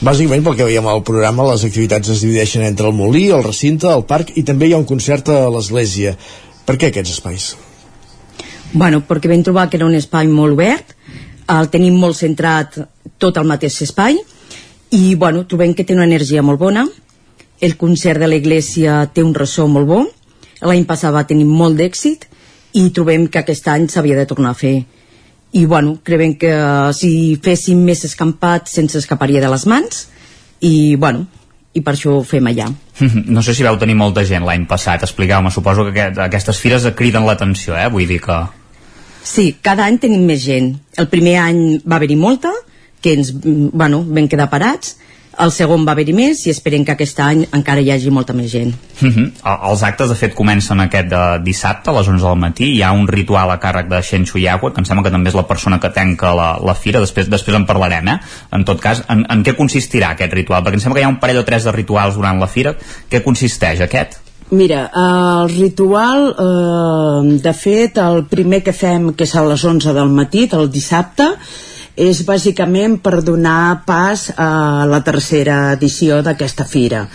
Bàsicament, pel que veiem al programa, les activitats es divideixen entre el molí, el recinte, el parc i també hi ha un concert a l'església. Per què aquests espais? Bueno, perquè vam trobar que era un espai molt obert, el tenim molt centrat tot al mateix espai i bueno, trobem que té una energia molt bona el concert de l'església té un ressò molt bo l'any passat va tenir molt d'èxit i trobem que aquest any s'havia de tornar a fer i bueno, creiem que si féssim més escampat se'ns escaparia de les mans i bueno, i per això ho fem allà. No sé si vau tenir molta gent l'any passat, explicau-me, suposo que aquest, aquestes fires criden l'atenció, eh? vull dir que... Sí, cada any tenim més gent. El primer any va haver-hi molta, que ens, bueno, vam quedar parats, el segon va haver-hi més i esperem que aquest any encara hi hagi molta més gent. Uh -huh. Els actes, de fet, comencen aquest de dissabte a les 11 del matí. Hi ha un ritual a càrrec de Shen Chuyagua, que em sembla que també és la persona que tanca la, la fira. Després després en parlarem, eh? En tot cas, en, en què consistirà aquest ritual? Perquè em sembla que hi ha un parell o tres de rituals durant la fira. Què consisteix aquest? Mira, el ritual, eh, de fet, el primer que fem, que és a les 11 del matí, el dissabte, és bàsicament per donar pas a la tercera edició d'aquesta fira.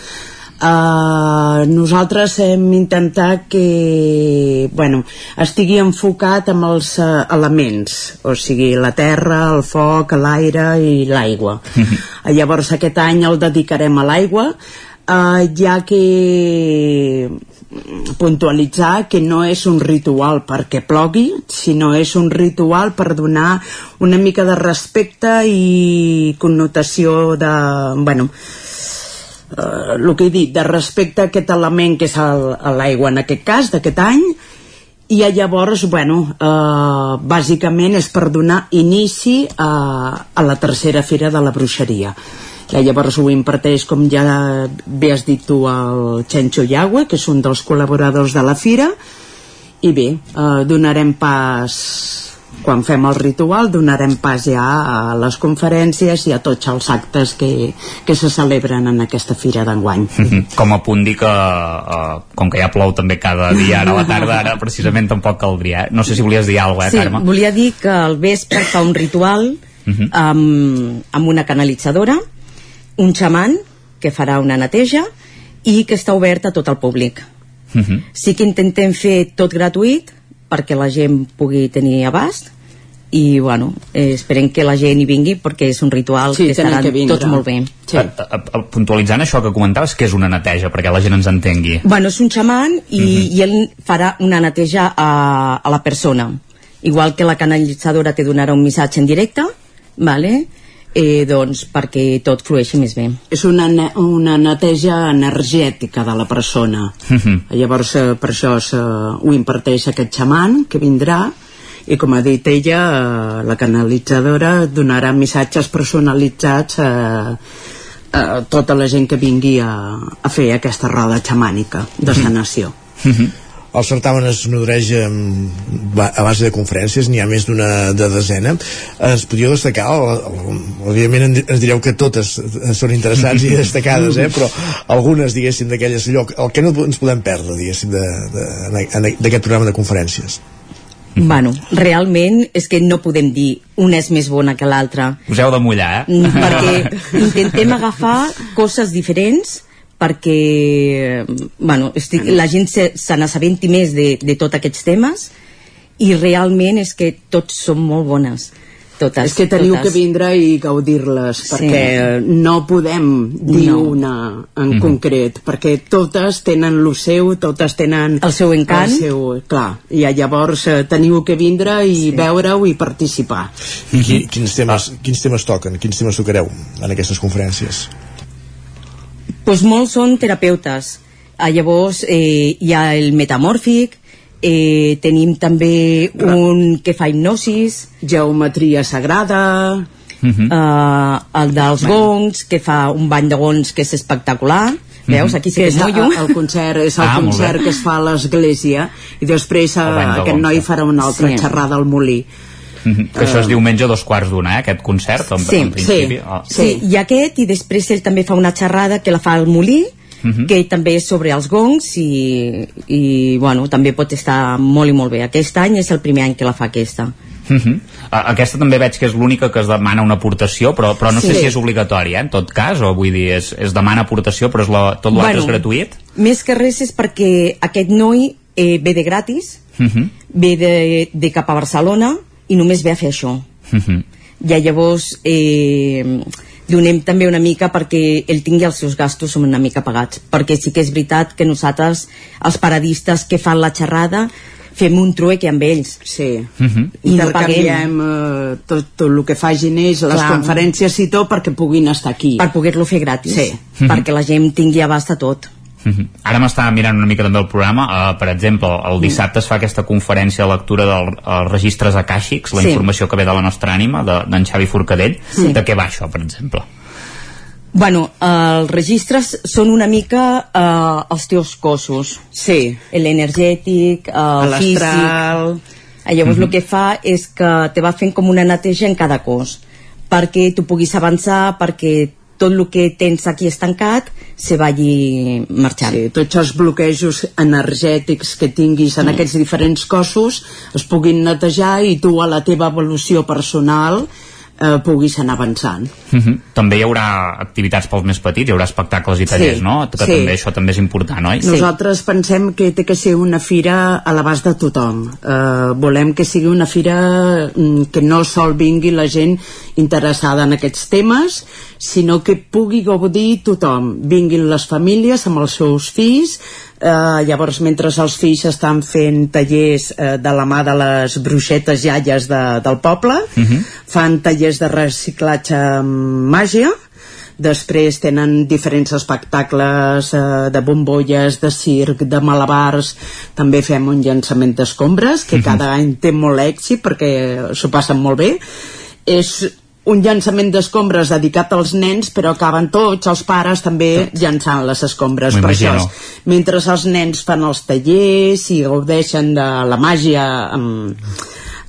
Uh, nosaltres hem intentat que bueno, estigui enfocat amb els uh, elements o sigui la terra, el foc, l'aire i l'aigua uh, llavors aquest any el dedicarem a l'aigua uh, ja que puntualitzar que no és un ritual perquè plogui, sinó és un ritual per donar una mica de respecte i connotació de, bueno, eh, el que he dit, de respecte a aquest element que és l'aigua en aquest cas, d'aquest any, i llavors, bueno, eh, bàsicament és per donar inici a, a la tercera fira de la bruixeria que llavors ho imparteix, com ja bé has dit tu, el Chencho Yagüe, que és un dels col·laboradors de la fira, i bé, eh, donarem pas quan fem el ritual donarem pas ja a les conferències i a tots els actes que, que se celebren en aquesta fira d'enguany. Com a punt dir que, uh, com que ja plou també cada dia ara a la tarda, ara precisament tampoc caldria. Eh? No sé si volies dir alguna cosa, eh, sí, Carme? volia dir que al vespre fa un ritual uh -huh. amb, amb una canalitzadora un xaman que farà una neteja i que està obert a tot el públic. Uh -huh. Sí que intentem fer tot gratuït perquè la gent pugui tenir abast i bueno, eh, esperem que la gent hi vingui perquè és un ritual Sí, que estaran que vindre. tots molt bé. Sí. A, a, a, puntualitzant això que comentaves, que és una neteja, perquè la gent ens entengui. Bueno, és un xaman i, uh -huh. i ell farà una neteja a, a la persona. Igual que la canalitzadora te donarà un missatge en directe, vale? Eh, doncs perquè tot flueixi més bé. És una, ne una neteja energètica de la persona. Uh -huh. Llavors, eh, per això se, ho imparteix aquest xaman que vindrà i com ha dit ella, eh, la canalitzadora donarà missatges personalitzats a, a tota la gent que vingui a, a fer aquesta roda xamànica de sanació. Uh -huh. El certamen es nodreix amb, a base de conferències, n'hi ha més d'una de desena. Es podria destacar, òbviament ens direu que totes són interessants i destacades, eh? però algunes, diguéssim, d'aquelles lloc, el que no ens podem perdre, diguéssim, d'aquest programa de conferències. Bueno, realment és que no podem dir una és més bona que l'altra. Us heu de mullar, eh? Perquè intentem agafar coses diferents perquè bueno, estic, la gent se, se n'assabenti més de, de tots aquests temes i realment és que tots són molt bones totes, és que teniu totes. que vindre i gaudir-les Sí. perquè no podem dir No. una en Mhm. concret perquè totes tenen lo seu totes tenen El seu encant. el seu, clar, i llavors eh, teniu que vindre i sí. veure-ho i participar I qui, quins, temes, quins temes toquen? Quins temes tocareu en aquestes conferències? Pues molts són terapeutes ah, llavors eh, hi ha el metamòrfic eh, tenim també un que fa hipnosis geometria sagrada Mhm. eh, el dels gongs que fa un bany de gongs que és espectacular veus, aquí sí que, és és mollo el concert, és el Ah, concert que es fa a l'església i després eh, bany de aquest noi eh? farà una altra Sí. xerrada al molí. Que això es diumenge a dos quarts d'una, eh, aquest concert, en, sí, en principi. sí, Ah. sí, i aquest i després ell també fa una xerrada que la fa al molí Mhm. que també és sobre els gongs i, i bueno, també pot estar molt i molt bé aquest any és el primer any que la fa aquesta Uh -huh. Aquesta també veig que és l'única que es demana una aportació, però, però no Sí. sé si és obligatòria, eh, en tot cas, o vull dir, es, es demana aportació, però és la, tot l'altre Bueno. és gratuït? Més que res és perquè aquest noi eh, ve de gratis, Uh -huh. ve de, de cap a Barcelona i només ve a fer això. Uh -huh. Ja llavors eh, donem també una mica perquè ell tingui els seus gastos una mica pagats. Perquè sí que és veritat que nosaltres, els paradistes que fan la xerrada, fem un trueque amb ells. Sí. Uh -huh. I no intercanviem eh, tot, tot el que facin ells, les Clar. conferències i tot perquè puguin estar aquí Per poder-lo fer gratis. Sí. Perquè la gent tingui abast a tot. Mhm. Ara m'estava mirant una mica també el programa uh, per exemple, el dissabte es fa aquesta conferència de lectura dels de registres acàxics la Sí. informació que ve de la nostra ànima de- d'en Xavi Forcadell, Sí. de què va això per exemple? Bueno, eh, els registres són una mica eh, els teus cossos. Sí. L'energètic, el físic... L'astral... Eh, Llavors Mhm. el que fa és que te va fent com una neteja en cada cos perquè tu puguis avançar, perquè tot el que tens aquí estancat se vagi marxant. Sí, tots els bloquejos energètics que tinguis en Mm. aquests diferents cossos es puguin netejar i tu a la teva evolució personal eh, puguis anar avançant. Mhm. També hi haurà activitats pels més petits, hi haurà espectacles i tallers, Sí, no? Que sí. també això també és important, oi? Nosaltres pensem que té que ser una fira a l'abast de tothom. Eh, volem que sigui una fira mm, que no sol vingui la gent interessada en aquests temes, sinó que pugui gaudir tothom. Vinguin les famílies amb els seus fills, eh, llavors mentre els fills estan fent tallers eh, de la mà de les bruixetes iaies de, del poble, fan tallers de reciclatge amb màgia, després tenen diferents espectacles eh, de bombolles, de circ, de malabars. També fem un llançament d'escombres que cada any té molt èxit perquè s'ho passen molt bé. És un llançament d'escombres dedicat als nens però acaben tots els pares també llançant les escombres per això mentre els nens fan els tallers i gaudeixen de la màgia amb,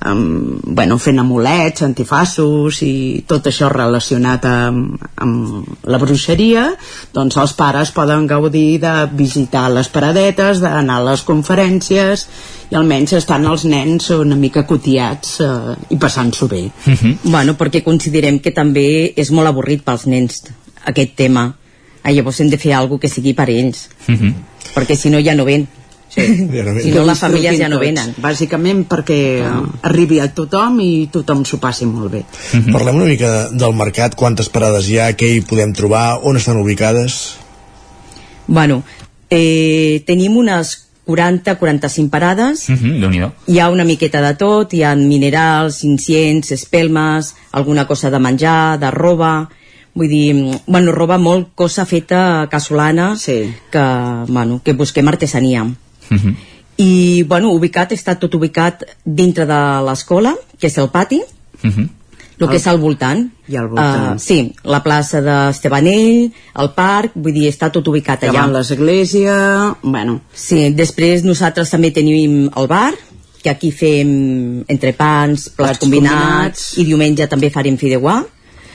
amb, bueno, fent amulets, antifassos i tot això relacionat amb, amb la bruixeria doncs els pares poden gaudir de visitar les paradetes, d'anar a les conferències i almenys estan els nens una mica cotiats eh, i passant-s'ho bé Bueno, perquè considerem que també és molt avorrit pels nens aquest tema. Ah, llavors hem de fer alguna que sigui per ells, Mhm. perquè si no ja no ven. Sí. Si no, les famílies ja no venen. Bàsicament perquè ah. arribi a tothom i tothom s'ho passi molt bé. Parlem una mica del mercat, quantes parades hi ha, què hi podem trobar, on estan ubicades? Bueno, eh, tenim unes 40-45 parades, Mhm, Déu-n'hi-do. hi ha una miqueta de tot, hi ha minerals, incients, espelmes, alguna cosa de menjar, de roba, vull dir, bueno, roba molt cosa feta casolana, sí. que, bueno, que busquem artesania. Mhm. I, bueno, ubicat, està tot ubicat dintre de l'escola, que és el pati, Mhm. el que és al voltant. I al voltant. Uh, sí, la plaça d'Estebanell, el parc, vull dir, està tot ubicat allà. Davant l'església, bueno... Sí, després nosaltres també tenim el bar, que aquí fem entrepans, plats Plats combinats, combinats. i diumenge també farem fideuà.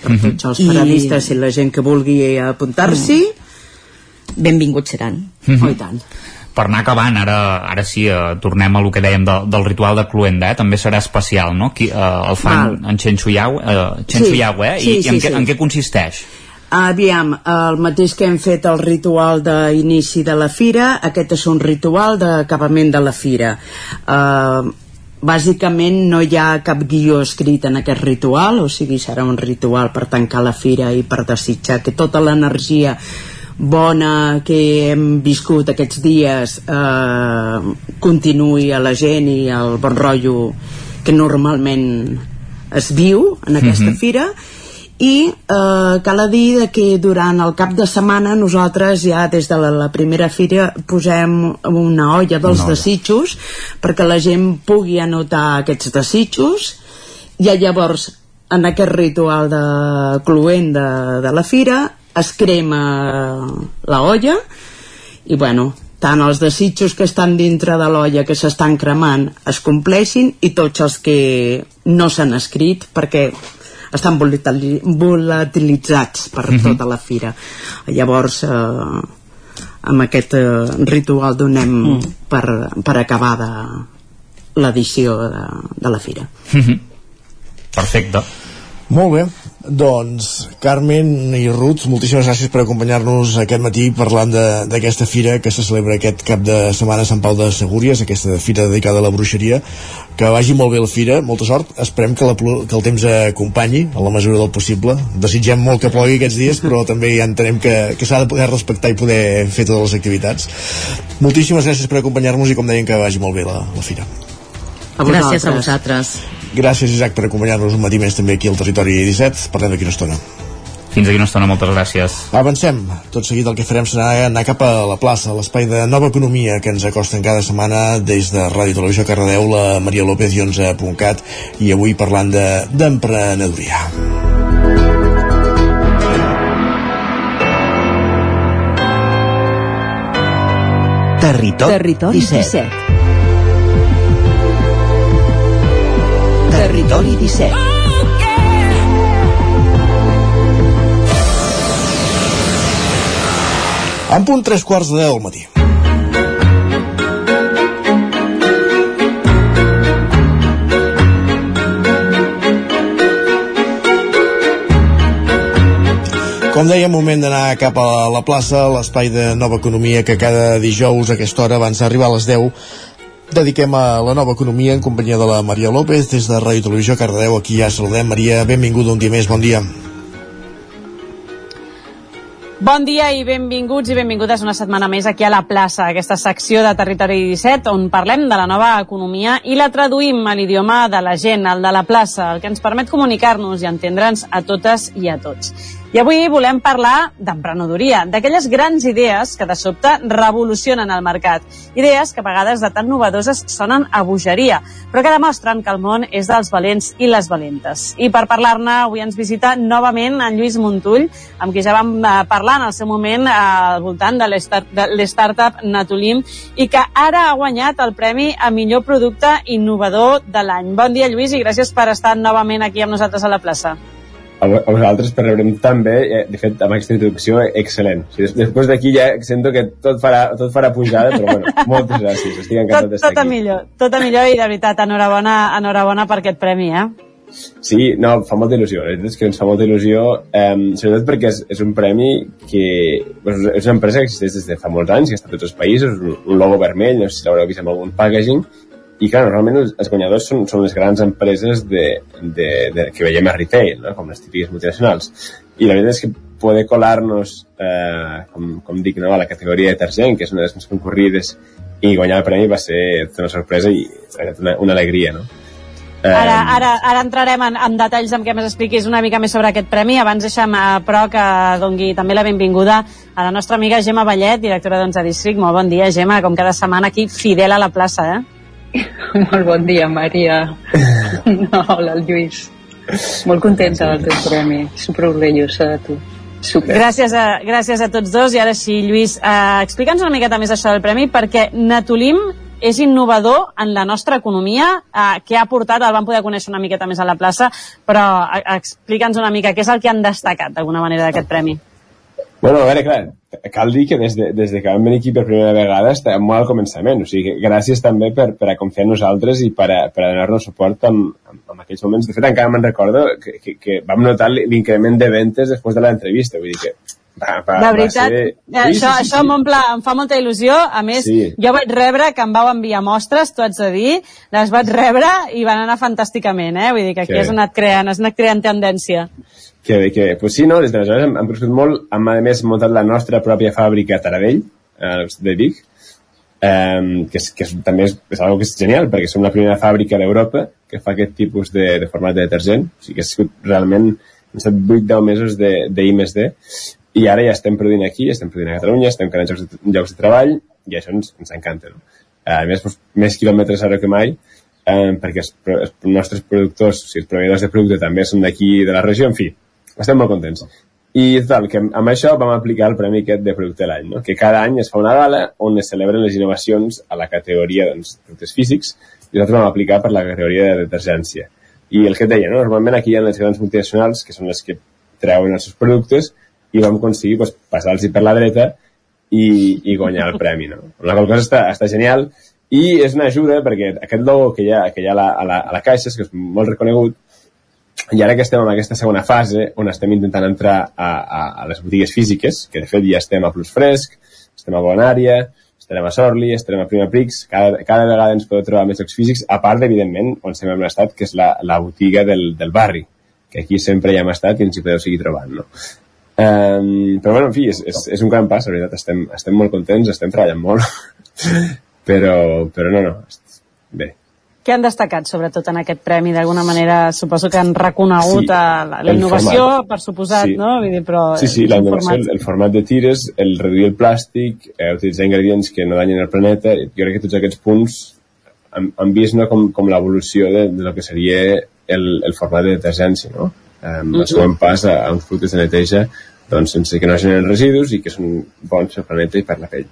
Per tots els paradistes i la gent que vulgui apuntar-s'hi, benvinguts seran. oh, i tant. Per anar acabant, ara, ara sí, eh, tornem a lo que dèiem de, del ritual de Cluenda, eh? també serà especial, no? Qui, eh, el fan Val. en Chenxu Yau, eh, Chenxu Sí, Yau, eh? I, sí, i en, sí, què, sí. en què consisteix? Aviam, el mateix que hem fet el ritual d'inici de la fira, aquest és un ritual d'acabament de la fira. Uh, bàsicament no hi ha cap guió escrit en aquest ritual, o sigui, serà un ritual per tancar la fira i per desitjar que tota l'energia bona que hem viscut aquests dies eh, continuï a la gent i el bon rotllo que normalment es viu en aquesta Mhm. fira i eh, cal dir de que durant el cap de setmana nosaltres ja des de la, la primera fira posem una olla dels Una olla. desitjos perquè la gent pugui anotar aquests desitjos i llavors en aquest ritual de cluent de, de la fira es crema la olla i bueno, tant els desitjos que estan dintre de l'olla que s'estan cremant es compleixin i tots els que no s'han escrit perquè estan volatili- volatilitzats per Mhm. tota la fira llavors eh, amb aquest eh, ritual donem per, per acabar de l'edició de, de la fira Mhm. perfecte. Molt bé, doncs Carmen i Ruth, moltíssimes gràcies per acompanyar-nos aquest matí parlant d'aquesta fira que se celebra aquest cap de setmana a Sant Pau de Segúries, aquesta fira dedicada a la bruixeria. Que vagi molt bé la fira, molta sort. Esperem que, la, que el temps acompanyi a la mesura del possible, desitgem molt que plogui aquests dies, però també ja entenem que, que s'ha de poder respectar i poder fer totes les activitats. Moltíssimes gràcies per acompanyar-nos i com deien que vagi molt bé la, la fira. A Gràcies a vosaltres Gràcies Isaac per acompanyar-nos un matí més també aquí al Territori 17 parlem d'aquí una estona fins aquí una estona, moltes gràcies. Avancem. Tot seguit el que farem serà anar cap a la plaça, a l'espai de nova economia que ens acosten cada setmana des de Ràdio Televisió Cardedeu, la Maria López i 11.cat i avui parlant d'emprenedoria. De... Territori, Territori 17. 17. Territori 17. En punt tres quarts de deu del matí. Com deia, moment d'anar cap a la plaça, l'espai de nova economia que cada dijous a aquesta hora, abans d'arribar a les 10, dediquem a la nova economia en companyia de la Maria López des de Ràdio Televisió Cardedeu. Aquí ja saludem. Maria, benvinguda un dia més, bon dia. Bon dia i benvinguts i benvingudes una setmana més aquí a la plaça, aquesta secció de Territori 17 on parlem de la nova economia i la traduïm a l'idioma de la gent, el de la plaça, el que ens permet comunicar-nos i entendre'ns a totes i a tots. I avui volem parlar d'emprenedoria, d'aquelles grans idees que de sobte revolucionen el mercat. Idees que a vegades de tan novedoses sonen a bogeria, però que demostren que el món és dels valents i les valentes. I per parlar-ne avui ens visita novament en Lluís Montull, amb qui ja vam eh, parlar en el seu moment eh, al voltant de l'startup Natulim i que ara ha guanyat el premi a millor producte innovador de l'any. Bon dia, Lluís, i gràcies per estar novament aquí amb nosaltres a la plaça a vosaltres per rebre'm també, eh, de fet, amb aquesta introducció, excel·lent. O sigui, després d'aquí ja sento que tot farà, tot farà pujada, però bueno, moltes gràcies, estic encantat d'estar aquí. Tot a millor, tot a millor i de veritat, enhorabona, enhorabona per aquest premi, eh? Sí, no, fa molta il·lusió, la veritat és que ens fa molta il·lusió, eh, sobretot perquè és, és un premi que bueno, és una empresa que existeix des de fa molts anys, que està a tots els països, un, un logo vermell, no sé si l'haureu vist amb algun packaging, i clar, normalment els, els guanyadors són, són les grans empreses de, de, de, que veiem a retail, no? com les típiques multinacionals. I la veritat és que poder colar-nos, eh, com, com dic, no? a la categoria de detergent, que és una de les més concurrides, i guanyar el premi va ser una sorpresa i una, una alegria, no? Ara, ara, ara entrarem en, en detalls amb què més expliquis una mica més sobre aquest premi. Abans deixa'm, eh, però, que dongui també la benvinguda a la nostra amiga Gemma Ballet, directora d'11 District. Molt bon dia, Gemma, com cada setmana aquí, fidel a la plaça, eh? Molt bon dia, Maria. No, hola, Lluís. Molt contenta del teu premi. Super orgullosa de tu. Super. Gràcies a, gràcies a tots dos i ara sí, Lluís, eh, explica'ns una miqueta més això del premi perquè Natulim és innovador en la nostra economia, eh, que ha portat, el vam poder conèixer una miqueta més a la plaça, però eh, explica'ns una mica què és el que han destacat d'alguna manera d'aquest premi. Bueno, a veure, clar, cal dir que des de, des de que vam venir aquí per primera vegada estem molt al començament, o sigui, gràcies també per, per a confiar en nosaltres i per a, per a donar-nos suport en, en, en aquells moments. De fet, encara me'n recordo que, que, que vam notar l'increment de ventes després de l'entrevista, vull dir que va, va, de veritat, va ser... sí, això, sí, sí, això sí. em fa molta il·lusió. A més, sí. jo vaig rebre que em vau enviar mostres, tu haig de dir, les vaig rebre i van anar fantàsticament, eh? Vull dir que aquí has anat creant, has anat creant tendència que, que pues sí, no? des d'aleshores hem, hem crescut molt, hem a més muntat la nostra pròpia fàbrica a Taradell, eh, de Vic, eh, que, és, que és, també és, és algo que és genial, perquè som la primera fàbrica d'Europa que fa aquest tipus de, de format de detergent, o sigui que ha sigut realment han estat 8-10 mesos de, de I més D, i ara ja estem produint aquí, estem produint a Catalunya, estem creant llocs de, llocs de treball, i això ens, ens encanta. No? A més, doncs, més quilòmetres ara que mai, eh, perquè els, els nostres productors, o sigui, els proveïdors de producte també són d'aquí de la regió, en fi, estem molt contents. I tal, que amb això vam aplicar el Premi aquest de Producte de l'any, no? que cada any es fa una gala on es celebren les innovacions a la categoria doncs, productes físics i nosaltres vam aplicar per la categoria de detergència. I el que et deia, no? normalment aquí hi ha les grans multinacionals que són les que treuen els seus productes i vam aconseguir doncs, passar-los per la dreta i, i guanyar el premi. No? La qual cosa està, està genial i és una ajuda perquè aquest logo que hi ha, que hi ha a, la, a, la, a la caixa, que és molt reconegut, i ara que estem en aquesta segona fase, on estem intentant entrar a, a, a les botigues físiques, que de fet ja estem a Plus Fresc, estem a Bonària, estarem a Sorli, estarem a Prima Prix, cada, cada vegada ens podeu trobar més llocs físics, a part, evidentment, on estem en estat, que és la, la botiga del, del barri, que aquí sempre ja hem estat i ens hi podeu seguir trobant, no? Um, però bueno, en fi, és, és, és un gran pas, la veritat, estem, estem molt contents, estem treballant molt, però, però no, no, bé, què han destacat, sobretot, en aquest premi? D'alguna manera, suposo que han reconegut sí, la, la innovació, format. per suposat, sí. no? Vull dir, però sí, sí, la innovació, el, el format de tires, el reduir el plàstic, eh, utilitzar ingredients que no danyen el planeta, jo crec que tots aquests punts han, han vist no, com, com l'evolució de, de lo que seria el, el format de detergència, no? Mm -hmm. El següent pas a, a uns productes de neteja doncs, sense que no generen residus i que són bons per planeta i per la pell.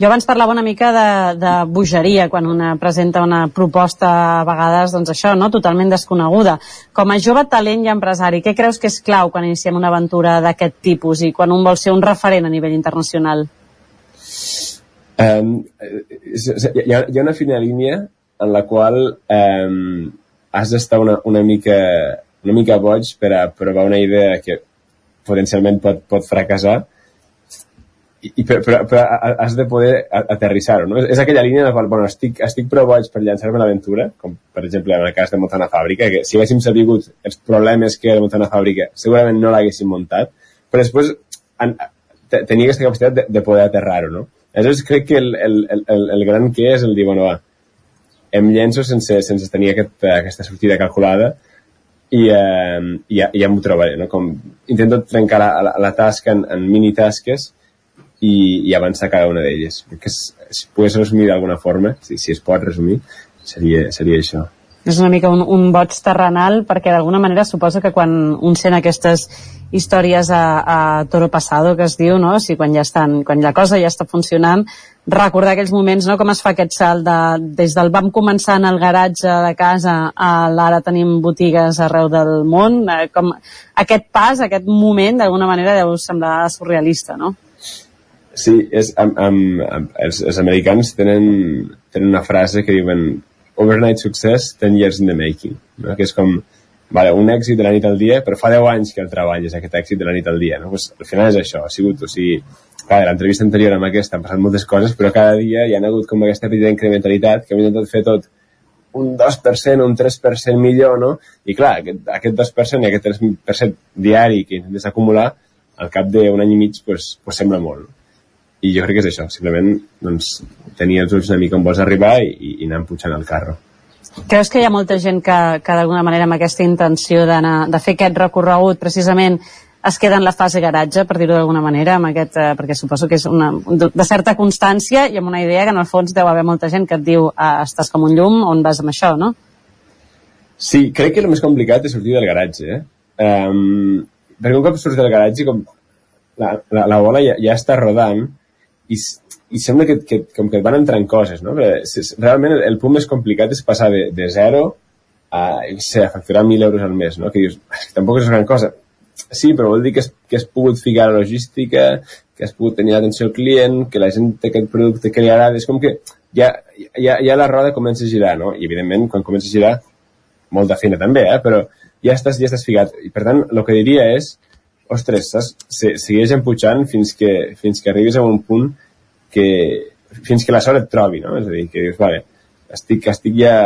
Jo abans parlava una mica de, de bogeria quan una presenta una proposta a vegades, doncs això, no? totalment desconeguda. Com a jove talent i empresari, què creus que és clau quan iniciem una aventura d'aquest tipus i quan un vol ser un referent a nivell internacional? Um, hi, ha, hi ha una fina línia en la qual um, has d'estar una, una, mica, una mica boig per a provar una idea que potencialment pot, pot fracassar i, però, però, però has de poder aterrissar-ho, no? És aquella línia en la qual, bueno, estic, estic prou boig per llançar-me l'aventura, com per exemple en el cas de muntar una fàbrica, que si haguéssim sabut els problemes que era muntar una fàbrica, segurament no l'haguéssim muntat, però després en, tenia aquesta capacitat de, de poder aterrar-ho, no? Aleshores crec que el, el, el, el gran que és el dir, bueno, va, em llenço sense, sense tenir aquest, aquesta sortida calculada i, eh, ja, ja m'ho trobaré, no? Com intento trencar la, la, la tasca en, en mini tasques i, i avançar cada una d'elles. Que és, si pogués resumir d'alguna forma, si, si es pot resumir, seria, seria això. És una mica un, un boig terrenal perquè d'alguna manera suposa que quan un sent aquestes històries a, a Toro Pasado que es diu, no? O sigui, quan ja estan, quan la cosa ja està funcionant, recordar aquells moments, no? Com es fa aquest salt de, des del vam començar en el garatge de casa a l'ara tenim botigues arreu del món, eh, com aquest pas, aquest moment, d'alguna manera deu semblar surrealista, no? Sí, és, amb, amb, amb, els, els americans tenen, tenen una frase que diuen overnight success, 10 years in the making, no? que és com vale, un èxit de la nit al dia, però fa 10 anys que el treballes, aquest èxit de la nit al dia. No? Pues, al final és això, ha sigut, o sigui, clar, l'entrevista anterior amb aquesta han passat moltes coses, però cada dia hi ha hagut com aquesta petita incrementalitat que hem intentat fer tot un 2%, un 3% millor, no? I clar, aquest, aquest 2% i aquest 3% diari que intentes acumular, al cap d'un any i mig, pues, pues sembla molt. No? I jo crec que és això, simplement doncs, tenir els ulls una mica on vols arribar i, i anar pujant el carro. Creus que hi ha molta gent que, que d'alguna manera amb aquesta intenció de fer aquest recorregut precisament es queda en la fase garatge, per dir-ho d'alguna manera, amb aquest, eh, perquè suposo que és una, de certa constància i amb una idea que en el fons deu haver molta gent que et diu ah, estàs com un llum, on vas amb això, no? Sí, crec que el més complicat és sortir del garatge, eh? Um, perquè un cop surts del garatge, com la, la, la bola ja, ja està rodant, i, i sembla que, que, com que et van entrant coses, no? Perquè realment el, el punt més complicat és passar de, de zero a, sé, a facturar 1.000 euros al mes, no? Que dius, que tampoc és una gran cosa. Sí, però vol dir que has, que has pogut ficar la logística, que has pogut tenir l'atenció al client, que la gent té aquest producte que li agrada, és com que ja, ja, ja la roda comença a girar, no? I evidentment, quan comença a girar, molta feina també, eh? Però ja estàs, ja estàs ficat. I per tant, el que diria és, ostres, saps? Se, segueix empujant fins que, fins que arribis a un punt que, fins que la sort et trobi, no? És a dir, que dius, vale, estic, estic ja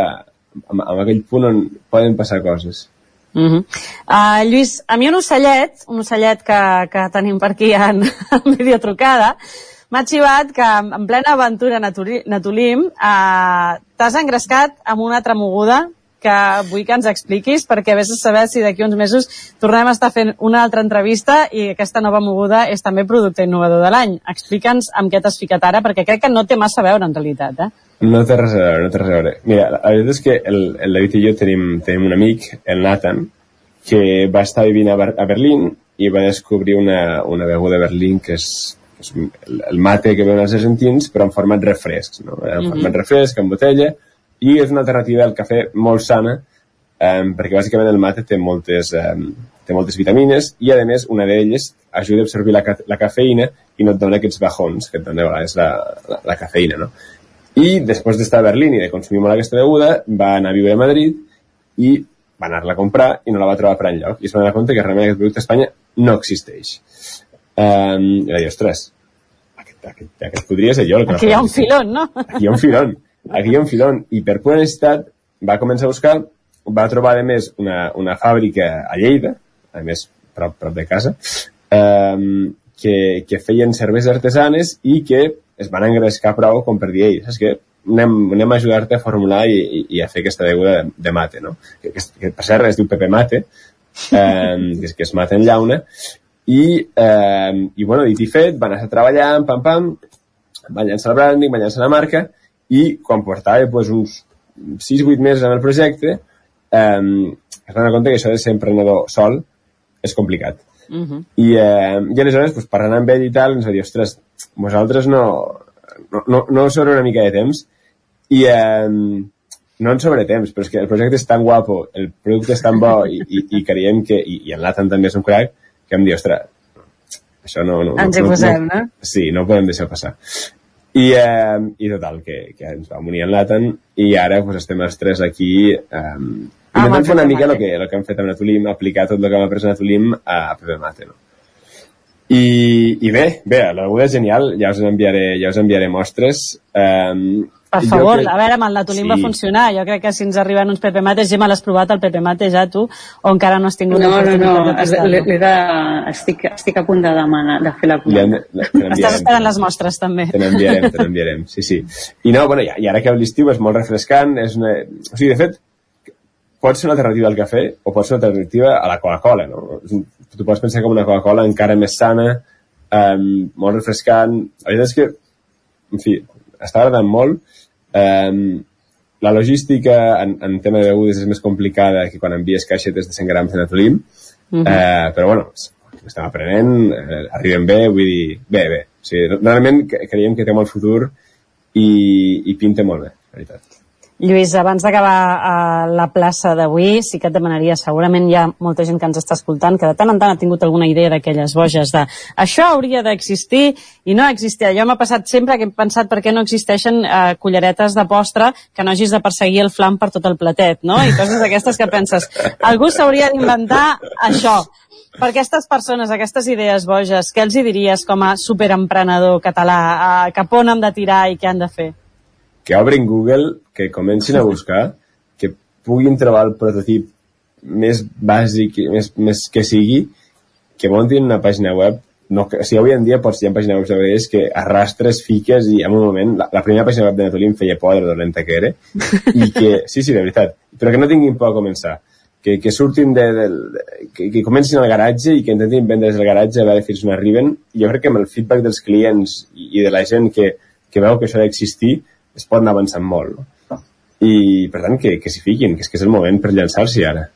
en, en aquell punt on poden passar coses. Uh -huh. uh, Lluís, a mi un ocellet, un ocellet que, que tenim per aquí en, en videotrucada, m'ha xivat que en plena aventura Natulim uh, t'has engrescat amb una tremoguda que vull que ens expliquis perquè vés a saber si d'aquí uns mesos tornem a estar fent una altra entrevista i aquesta nova moguda és també producte innovador de l'any. Explica'ns amb què t'has ficat ara perquè crec que no té massa a veure en realitat, eh? No té res a veure, no té res a veure. Mira, la veritat és que el, el David i jo tenim, tenim un amic, el Nathan, que va estar vivint a, Ber a Berlín i va descobrir una, una beguda de Berlín que és, que és el, mate que veuen els argentins, però en format refrescs, no? En mm -hmm. format refresc, en botella, i és una alternativa al cafè molt sana um, perquè bàsicament el mate té moltes, um, té moltes vitamines i a més una d'elles ajuda a absorbir la, la cafeïna i no et dona aquests bajons que et dona a vegades la, la, la cafeïna no? i després d'estar a Berlín i de consumir molt aquesta beguda va anar a viure a Madrid i va anar-la a comprar i no la va trobar per enlloc. I es va donar compte que realment aquest producte a Espanya no existeix. Um, I va dir, ostres, aquest, aquest, aquest podria ser jo. El que Aquí hi ha un filon, no? Aquí hi ha un filon. Ha un filon. I per pura necessitat va començar a buscar, va trobar, a més, una, una fàbrica a Lleida, a més, prop, prop de casa, um, que, que feien cerveses artesanes i que es van engrescar prou com per dir, ei, saps què? Anem, anem a ajudar-te a formular i, i, i a fer aquesta beguda de, de mate, no? Que, que, que per cert es diu Pepe Mate, eh, que, és, que es mata en llauna, i, eh, i bueno, dit i fet, van estar treballant, pam, pam, van llançar el branding, van llançar la marca, i quan portava pues, uns 6-8 mesos en el projecte, eh, es van compte que això de ser emprenedor sol és complicat. Uh -huh. I, eh, i aleshores, pues, parlant amb ell i tal, ens va dir, ostres, vosaltres no, no, no, no sobre una mica de temps i eh, no en sobre temps, però és que el projecte és tan guapo, el producte és tan bo i, i, i creiem que, i, i en Latan també és un crack, que em diu, ostres, això no... no Ens hi no, posem, no, no? Sí, no ho podem deixar passar. I, eh, i total, que, que ens vam unir en Latan i ara pues, estem els tres aquí eh, Ah, intentant fer una mica el que, el que hem fet amb Natulim, aplicar tot el que hem après a Natulim a Pepe Mate, no? I, i bé, bé, la beguda és genial, ja us enviaré, ja us enviaré mostres. Um, Per favor, a veure, amb el Natulim sí. va funcionar. Jo crec que si ens arriben uns Pepe Mates, Gemma, l'has provat el Pepe Mate ja tu, o encara no has tingut No, no, no, l'oportunitat de l'he. Estic, estic a punt de demanar, de fer la n'enviarem. Estàs esperant les mostres, també. Te n'enviarem, te n'enviarem, sí, sí. I no, bueno, i, i ara que l'estiu és molt refrescant, és una... O sigui, de fet, pot ser una alternativa al cafè o pot ser una alternativa a la Coca-Cola, no? Tu pots pensar com una Coca-Cola encara més sana, um, molt refrescant. La veritat és que, en fi, està agradant molt. Um, la logística en, en tema de begudes és més complicada que quan envies caixetes de 100 grams de Natulim, Mhm. eh, però bueno, estem aprenent, eh, arribem bé, vull dir, bé, bé. O sigui, realment cre- creiem que té molt futur i, i pinta molt bé, la veritat. Lluís, abans d'acabar a la plaça d'avui, sí que et demanaria, segurament hi ha molta gent que ens està escoltant, que de tant en tant ha tingut alguna idea d'aquelles boges de això hauria d'existir i no existia. Jo m'ha passat sempre que he pensat per què no existeixen eh, culleretes de postre que no hagis de perseguir el flam per tot el platet, no? I coses d'aquestes que penses, algú s'hauria d'inventar això. Per aquestes persones, aquestes idees boges, què els hi diries com a superemprenedor català? Eh, cap on han de tirar i què han de fer? Que obrin Google, que comencin a buscar, que puguin trobar el prototip més bàsic, més, més que sigui, que muntin una pàgina web. No, o sigui, avui en dia pots, hi ha pàgina web de que arrastres, fiques i en un moment, la, la primera pàgina web de Natolí em feia por de dolenta que era i que, sí, sí, de veritat, però que no tinguin por a començar. Que, que surtin de, de, de que, que comencin al garatge i que intentin vendre des del garatge a veure fins on arriben. Jo crec que amb el feedback dels clients i, i de la gent que, que veu que això ha d'existir es pot anar avançant molt i per tant que, que s'hi fiquin que és que és el moment per llançar-s'hi ara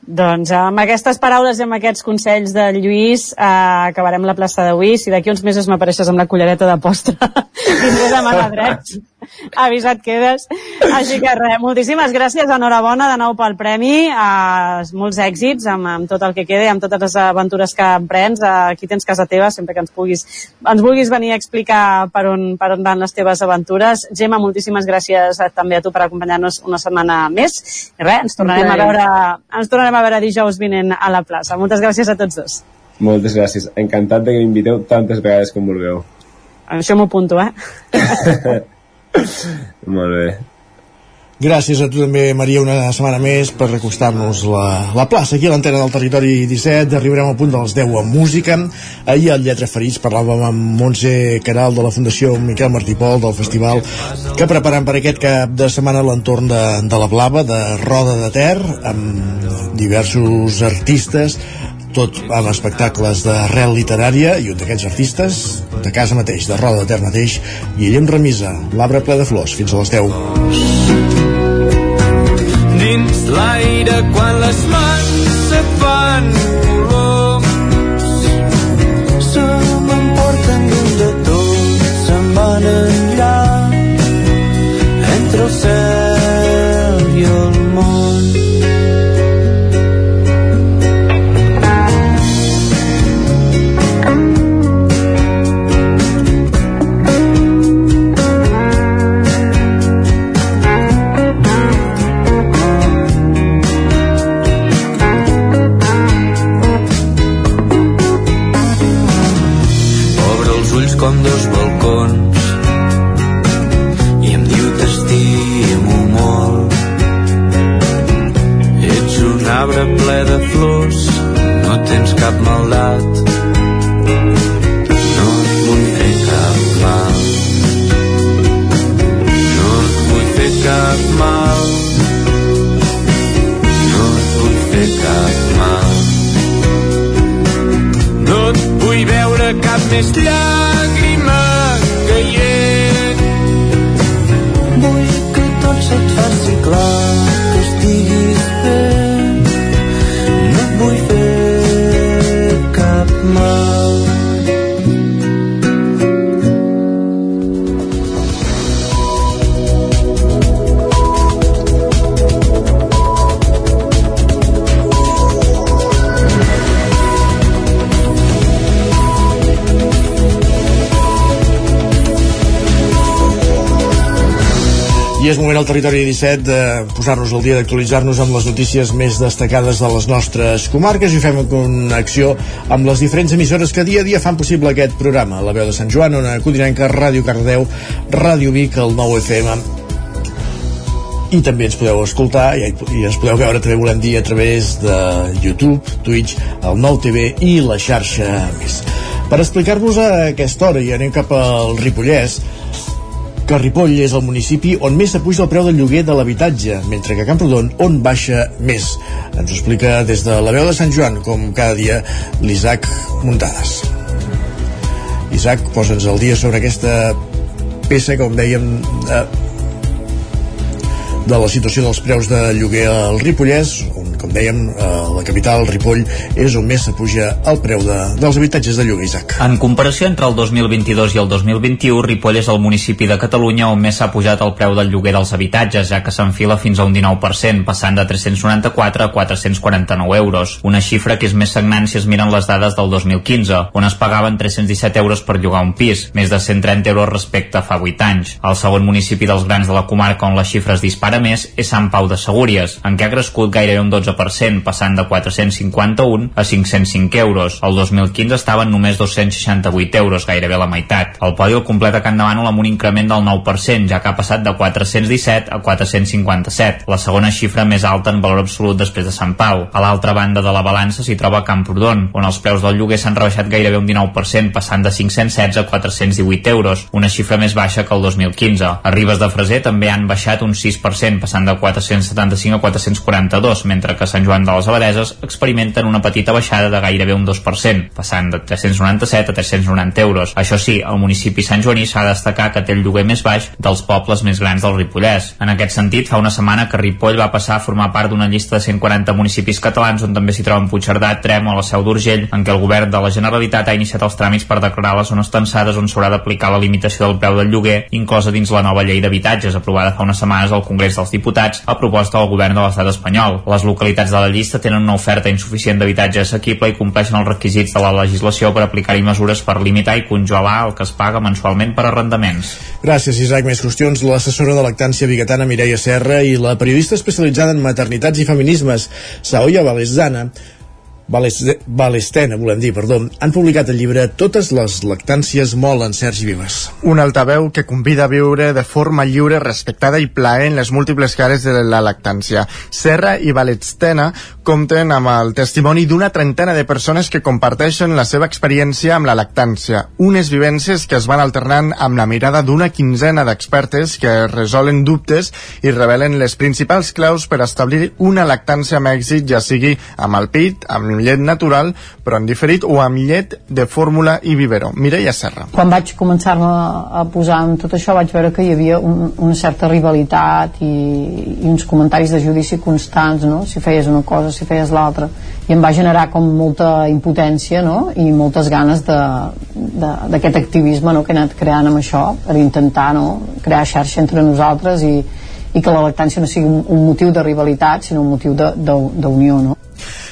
Doncs amb aquestes paraules i amb aquests consells de Lluís eh, acabarem la plaça d'avui. Si d'aquí uns mesos m'apareixes amb la cullereta de postre vindré de mà drets. Avisat quedes. Així que res, moltíssimes gràcies, enhorabona de nou pel premi, eh, molts èxits amb, amb tot el que quede, amb totes les aventures que emprens. Eh, aquí tens casa teva, sempre que ens puguis ens vulguis venir a explicar per on, per on van les teves aventures. Gemma, moltíssimes gràcies eh, també a tu per acompanyar-nos una setmana més. I res, ens tornarem a veure, ens tornarem a veure dijous vinent a la plaça. Moltes gràcies a tots dos. moltes gràcies, encantat de que m'inviteu tantes vegades com vulgueu Això m'ho apunto, eh? molt bé Gràcies a tu també, Maria, una setmana més per acostar-nos la, la plaça aquí a l'antena del territori 17. Arribarem al punt dels 10 amb música. Ahir al Lletra Ferits parlàvem amb Montse Caral de la Fundació Miquel Martí Pol del festival que preparen per aquest cap de setmana l'entorn de, de la Blava, de Roda de Ter, amb diversos artistes tot amb espectacles d'arrel literària i un d'aquests artistes de casa mateix, de Roda de Ter mateix Guillem Remisa, l'arbre ple de flors fins a les 10 dins l'aire quan les mans se fan coloms tot entre el cel i el cap maldat. No et vull fer cap mal. No et vull fer cap mal. No et vull fer cap mal. No et vull veure cap més llàgrima territori 17 de posar-nos al dia d'actualitzar-nos amb les notícies més destacades de les nostres comarques i fem en connexió amb les diferents emissores que dia a dia fan possible aquest programa. La veu de Sant Joan, Ona Codinenca, Ràdio Cardeu, Ràdio Vic, el 9 FM i també ens podeu escoltar i, i ens podeu veure també volem dir a través de YouTube, Twitch, el nou TV i la xarxa més. Per explicar-vos a aquesta hora i anem cap al Ripollès, que Ripoll és el municipi on més s'apuja el preu del lloguer de l'habitatge, mentre que Camprodon on baixa més. Ens ho explica des de la veu de Sant Joan, com cada dia, l'Isaac Muntades. Isaac, posa'ns el dia sobre aquesta peça, com dèiem, de, de la situació dels preus de lloguer al Ripollès, com dèiem, a la capital, Ripoll, és on més s'apuja el preu de, dels habitatges de lloguer, Isaac. En comparació entre el 2022 i el 2021, Ripoll és el municipi de Catalunya on més s'ha pujat el preu del lloguer dels habitatges, ja que s'enfila fins a un 19%, passant de 394 a 449 euros. Una xifra que és més sagnant si es miren les dades del 2015, on es pagaven 317 euros per llogar un pis, més de 130 euros respecte a fa 8 anys. El segon municipi dels grans de la comarca on la xifra es dispara més és Sant Pau de Segúries, en què ha crescut gairebé un 12%, passant de 451 a 505 euros. El 2015 estaven només 268 euros, gairebé la meitat. El podi el completa Can Davant amb un increment del 9%, ja que ha passat de 417 a 457, la segona xifra més alta en valor absolut després de Sant Pau. A l'altra banda de la balança s'hi troba Camprodon, on els preus del lloguer s'han rebaixat gairebé un 19%, passant de 516 a 418 euros, una xifra més baixa que el 2015. A Ribes de Freser també han baixat un 6%, passant de 475 a 442, mentre que a Sant Joan de les Abadeses experimenten una petita baixada de gairebé un 2%, passant de 397 a 390 euros. Això sí, el municipi Sant Joaní s'ha de destacar que té el lloguer més baix dels pobles més grans del Ripollès. En aquest sentit, fa una setmana que Ripoll va passar a formar part d'una llista de 140 municipis catalans on també s'hi troben Puigcerdà, Trem o la Seu d'Urgell, en què el govern de la Generalitat ha iniciat els tràmits per declarar les zones tensades on s'haurà d'aplicar la limitació del preu del lloguer, inclosa dins la nova llei d'habitatges aprovada fa unes setmanes al Congrés dels Diputats a proposta del govern de l'estat espanyol. Les localitats de la llista tenen una oferta insuficient d'habitatge assequible i compleixen els requisits de la legislació per aplicar-hi mesures per limitar i congelar el que es paga mensualment per arrendaments. Gràcies, Isaac. Més qüestions. L'assessora de lactància biguetana Mireia Serra i la periodista especialitzada en maternitats i feminismes Saoya Valesdana Valestena, volem dir, perdó, han publicat el llibre Totes les lactàncies molen, Sergi Vives. Un altaveu que convida a viure de forma lliure, respectada i plaent les múltiples cares de la lactància. Serra i Valestena compten amb el testimoni d'una trentena de persones que comparteixen la seva experiència amb la lactància. Unes vivències que es van alternant amb la mirada d'una quinzena d'expertes que resolen dubtes i revelen les principals claus per establir una lactància amb èxit, ja sigui amb el pit, amb llet natural, però en diferit, o amb llet de fórmula i biberó. Mireia Serra. Quan vaig començar-me a posar en tot això vaig veure que hi havia un, una certa rivalitat i, i uns comentaris de judici constants, no? si feies una cosa, si feies l'altra i em va generar com molta impotència no? i moltes ganes d'aquest activisme no? que he anat creant amb això per intentar no? crear xarxa entre nosaltres i, i que la lactància no sigui un, un motiu de rivalitat sinó un motiu d'unió no?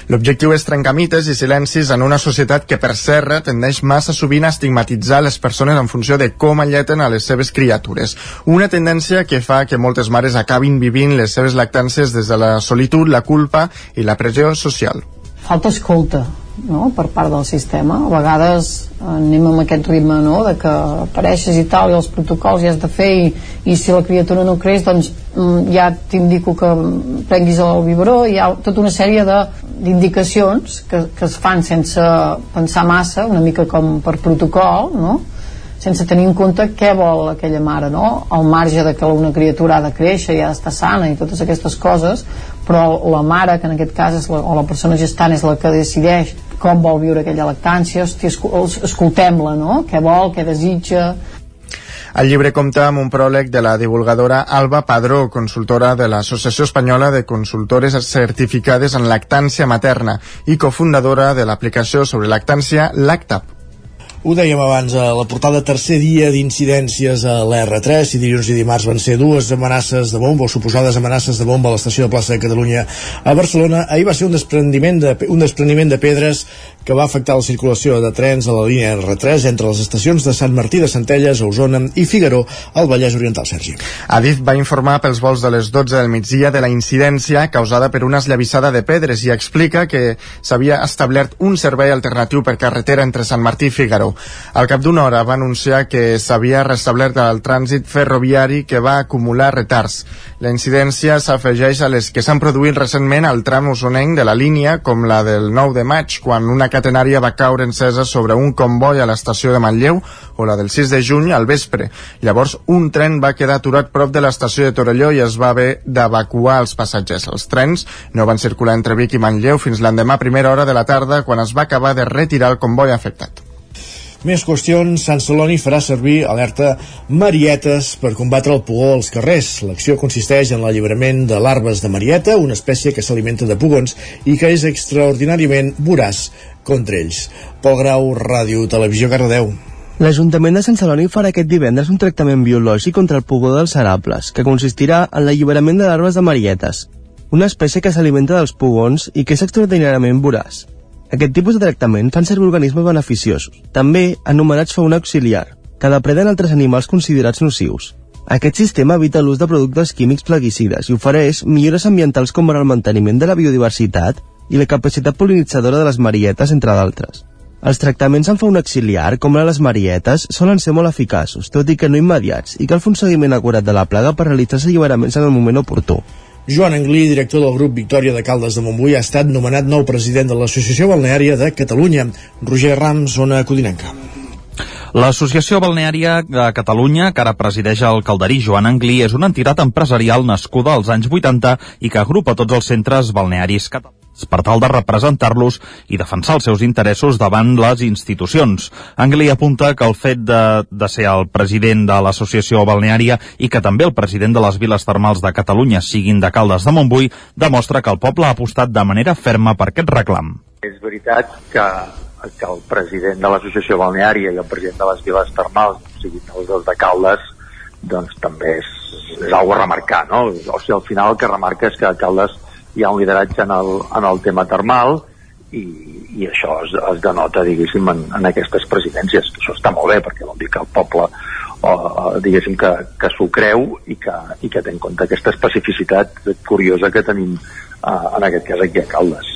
L'objectiu és trencar mites i silencis en una societat que per serra tendeix massa sovint a estigmatitzar les persones en funció de com alleten a les seves criatures. Una tendència que fa que moltes mares acabin vivint les seves lactàncies des de la solitud, la culpa i la pressió social. Falta escolta, no? per part del sistema. A vegades anem amb aquest ritme no? de que apareixes i tal, i els protocols ja has de fer i, i si la criatura no creix doncs mm, ja t'indico que prenguis el biberó hi ha tota una sèrie d'indicacions que, que es fan sense pensar massa, una mica com per protocol, no? sense tenir en compte què vol aquella mare, no? Al marge de que una criatura ha de créixer i ha d'estar sana i totes aquestes coses, però la mare, que en aquest cas és la, o la persona gestant és la que decideix com vol viure aquella lactància, escoltem-la, no? Què vol, què desitja, el llibre compta amb un pròleg de la divulgadora Alba Padró, consultora de l'Associació Espanyola de Consultores Certificades en Lactància Materna i cofundadora de l'aplicació sobre lactància LACTAP. Ho dèiem abans, a la portada tercer dia d'incidències a l'R3, i dilluns i dimarts van ser dues amenaces de bomba, o suposades amenaces de bomba a l'estació de plaça de Catalunya a Barcelona. Ahir va ser un desprendiment de, un desprendiment de pedres que va afectar la circulació de trens a la línia R3 entre les estacions de Sant Martí de Centelles, Osona i Figaró, al Vallès Oriental, Sergi. Adif va informar pels vols de les 12 del migdia de la incidència causada per una esllavissada de pedres i explica que s'havia establert un servei alternatiu per carretera entre Sant Martí i Figaró. Al cap d'una hora va anunciar que s'havia restablert el trànsit ferroviari que va acumular retards. La incidència s'afegeix a les que s'han produït recentment al tram usonenc de la línia, com la del 9 de maig, quan una catenària va caure encesa sobre un comboi a l'estació de Manlleu o la del 6 de juny al vespre. Llavors, un tren va quedar aturat prop de l'estació de Torelló i es va haver d'evacuar els passatgers. Els trens no van circular entre Vic i Manlleu fins l'endemà primera hora de la tarda quan es va acabar de retirar el comboi afectat. Més qüestions, Sant Celoni farà servir alerta marietes per combatre el pugó als carrers. L'acció consisteix en l'alliberament de larves de marieta, una espècie que s'alimenta de pugons i que és extraordinàriament voraç contra ells. Pol Grau, Ràdio, Televisió, Cardedeu. L'Ajuntament de Sant Celoni farà aquest divendres un tractament biològic contra el pugó dels serables, que consistirà en l'alliberament de larves de marietes, una espècie que s'alimenta dels pugons i que és extraordinàriament voraç. Aquest tipus de tractament fan servir organismes beneficiosos, també anomenats fauna auxiliar, que depreden altres animals considerats nocius. Aquest sistema evita l'ús de productes químics plaguicides i ofereix millores ambientals com el manteniment de la biodiversitat i la capacitat polinitzadora de les marietes, entre d'altres. Els tractaments amb fauna auxiliar, com ara les marietes, solen ser molt eficaços, tot i que no immediats, i cal fer un seguiment acurat de la plaga per realitzar els alliberaments en el moment oportú. Joan Anglí, director del grup Victòria de Caldes de Montbui, ha estat nomenat nou president de l'Associació Balneària de Catalunya. Roger Rams, zona Codinenca. L'Associació Balneària de Catalunya, que ara presideix el calderí Joan Anglí, és una entitat empresarial nascuda als anys 80 i que agrupa tots els centres balnearis catalans per tal de representar-los i defensar els seus interessos davant les institucions. Angli apunta que el fet de, de ser el president de l'Associació Balneària i que també el president de les viles termals de Catalunya siguin de Caldes de Montbui demostra que el poble ha apostat de manera ferma per aquest reclam. És veritat que, que el president de l'Associació Balneària i el president de les viles termals, o sigui, els dos de Caldes, doncs també és, és algo a remarcar, no? O sigui, al final el que remarca és que Caldes hi ha un lideratge en el, en el tema termal i, i això es, es denota, diguéssim, en, en aquestes presidències. Això està molt bé, perquè vol dir que el poble o, diguéssim que, que s'ho creu i que, i que té en compte aquesta especificitat curiosa que tenim uh, en aquest cas aquí a Caldes.